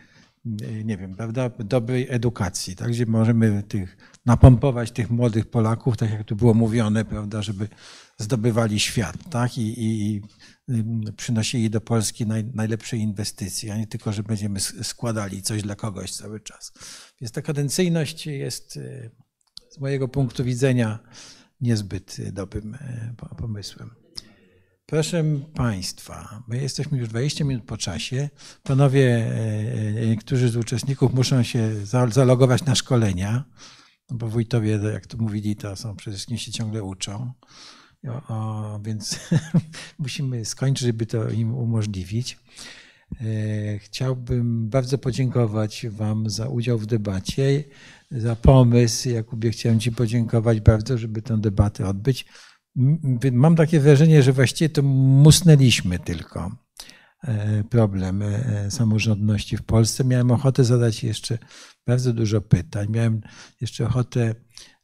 nie wiem, prawda, dobrej edukacji, tak? gdzie możemy tych, napompować tych młodych Polaków, tak jak tu było mówione, prawda, żeby zdobywali świat tak? I, i, i przynosili do Polski naj, najlepsze inwestycje, a nie tylko, że będziemy składali coś dla kogoś cały czas. Więc ta kadencyjność jest e, z mojego punktu widzenia niezbyt dobrym e, po- pomysłem. Proszę Państwa, my jesteśmy już 20 minut po czasie. Panowie, e, e, niektórzy z uczestników muszą się za- zalogować na szkolenia, no bo wójtowie, jak tu mówili, to są przede wszystkim się ciągle uczą. O, więc musimy skończyć, żeby to im umożliwić. E, Chciałbym bardzo podziękować Wam za udział w debacie, za pomysł. Jakubie, chciałem Ci podziękować bardzo, żeby tę debatę odbyć. Mam takie wrażenie, że właściwie to musnęliśmy tylko e, problem e, samorządności w Polsce. Miałem ochotę zadać jeszcze bardzo dużo pytań. Miałem jeszcze ochotę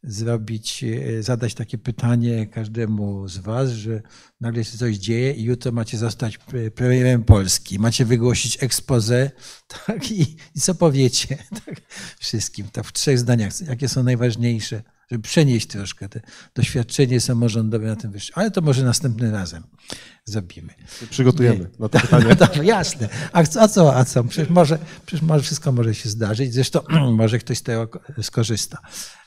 zrobić, e, zadać takie pytanie każdemu z Was, że nagle się coś dzieje i jutro macie zostać pre- premierem Polski, macie wygłosić expose, tak, i, i co powiecie tak, wszystkim, tak w trzech zdaniach, jakie są najważniejsze, żeby przenieść troszkę te doświadczenie samorządowe na tym wyższym, ale to może następnym razem zrobimy. Przygotujemy na to pytanie. No jasne. A co, a co? A co? Przecież, może, przecież może wszystko może się zdarzyć. Zresztą może ktoś z tego skorzysta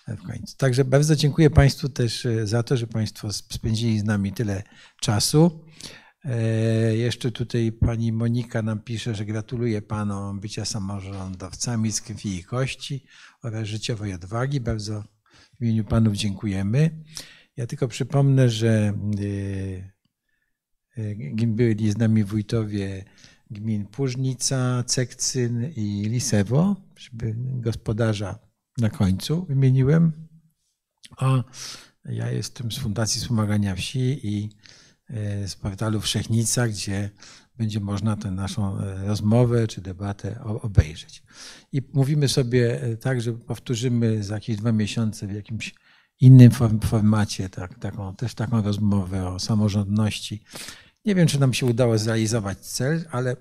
w końcu. Także bardzo dziękuję Państwu też e, za to, że Państwo spędzili z nami tyle czasu. E, Jeszcze tutaj pani Monika nam pisze, że gratuluje panom bycia samorządowcami z krwi i kości oraz życiowej odwagi. Bardzo w imieniu panów dziękujemy. Ja tylko przypomnę, że e, e, byli z nami wójtowie gmin Płużnica, Cekcyn i Lisewo, żeby gospodarza na końcu wymieniłem. A ja jestem z Fundacji Wspomagania Wsi i e, z portalu Wszechnica, gdzie będzie można tę naszą e, rozmowę czy debatę obejrzeć. I mówimy sobie e, tak, że powtórzymy za jakieś dwa miesiące w jakimś innym form- formacie tak, taką, też taką rozmowę o samorządności. Nie wiem, czy nam się udało zrealizować cel, ale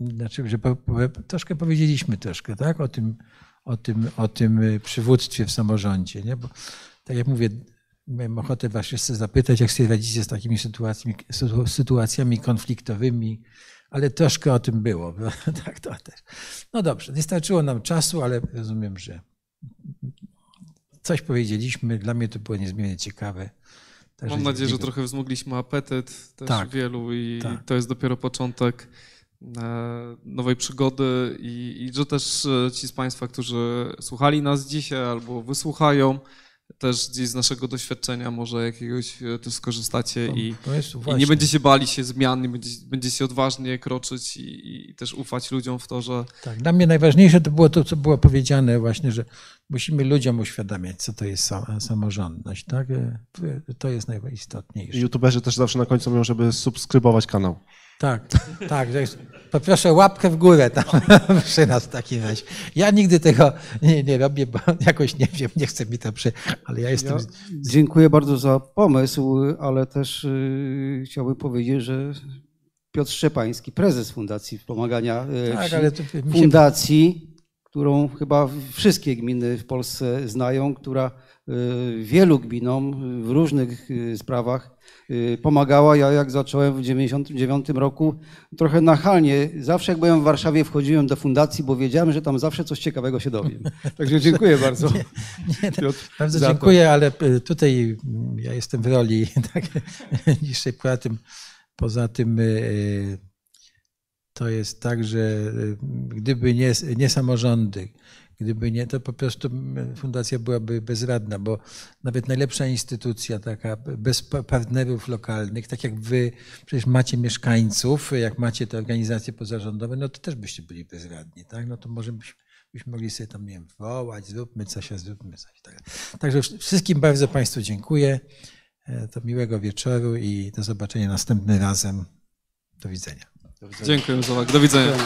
znaczy, że po, po, troszkę powiedzieliśmy troszkę, tak, o tym, o tym, o tym y, przywództwie w samorządzie, nie? Bo tak jak mówię, miałem ochotę was jeszcze zapytać, jak sobie radzicie z takimi sytuacjami, sytu- sytuacjami konfliktowymi, ale troszkę o tym było, tak to też. No dobrze, nie starczyło nam czasu, ale rozumiem, że coś powiedzieliśmy, dla mnie to było niezmiernie ciekawe. Także Mam nadzieję, że trochę wzmogliśmy apetyt też Tak, wielu i tak. to jest dopiero początek e, nowej przygody i, i że też e, ci z Państwa, którzy słuchali nas dzisiaj albo wysłuchają, też gdzieś z naszego doświadczenia może jakiegoś e, też skorzystacie To- i, to jest i nie będziecie bali się zmian, nie będziecie, będziecie odważnie kroczyć i, i też ufać ludziom w to, że Tak, dla mnie najważniejsze to było to, co było powiedziane właśnie, że musimy ludziom uświadamiać, co to jest sam, samorządność. Tak? E, To jest najistotniejsze. YouTuberzy też zawsze na końcu mówią, żeby subskrybować kanał. Tak, tak. Poproszę łapkę w górę tam przy nas w takim razie. Ja nigdy tego nie, nie robię, bo jakoś nie wiem, nie chcę mi to przy... Ale ja jestem... Ja dziękuję bardzo za pomysł, ale też y, chciałbym powiedzieć, że Piotr Szczepański, prezes Fundacji Wspomagania y, Tak, ale to się- fundacji, którą chyba wszystkie gminy w Polsce znają, która y, wielu gminom w różnych y, sprawach pomagała. Ja jak zacząłem w 99 roku, trochę nachalnie, zawsze jak byłem w Warszawie wchodziłem do fundacji, bo wiedziałem, że tam zawsze coś ciekawego się dowiem. Także dziękuję bardzo. Nie, tak, Piotr, bardzo dziękuję, ale y, tutaj mm, ja jestem w roli tak, niższej. Poza tym, poza tym y, to jest tak, że y, gdyby nie, nie samorządy, gdyby nie, to po prostu mm, fundacja byłaby bezradna, bo nawet najlepsza instytucja, taka bez pa- partnerów lokalnych, tak jak wy przecież macie mieszkańców, jak macie te organizacje pozarządowe, no to też byście byli bezradni, tak? No to może byśmy, byśmy mogli sobie tam, nie wiem, wołać, zróbmy coś, a zróbmy coś. Tak. Także wsz- wszystkim bardzo Państwu dziękuję. E, To miłego wieczoru i do zobaczenia następnym razem. Do widzenia. dziękuję za uwagę. Do widzenia.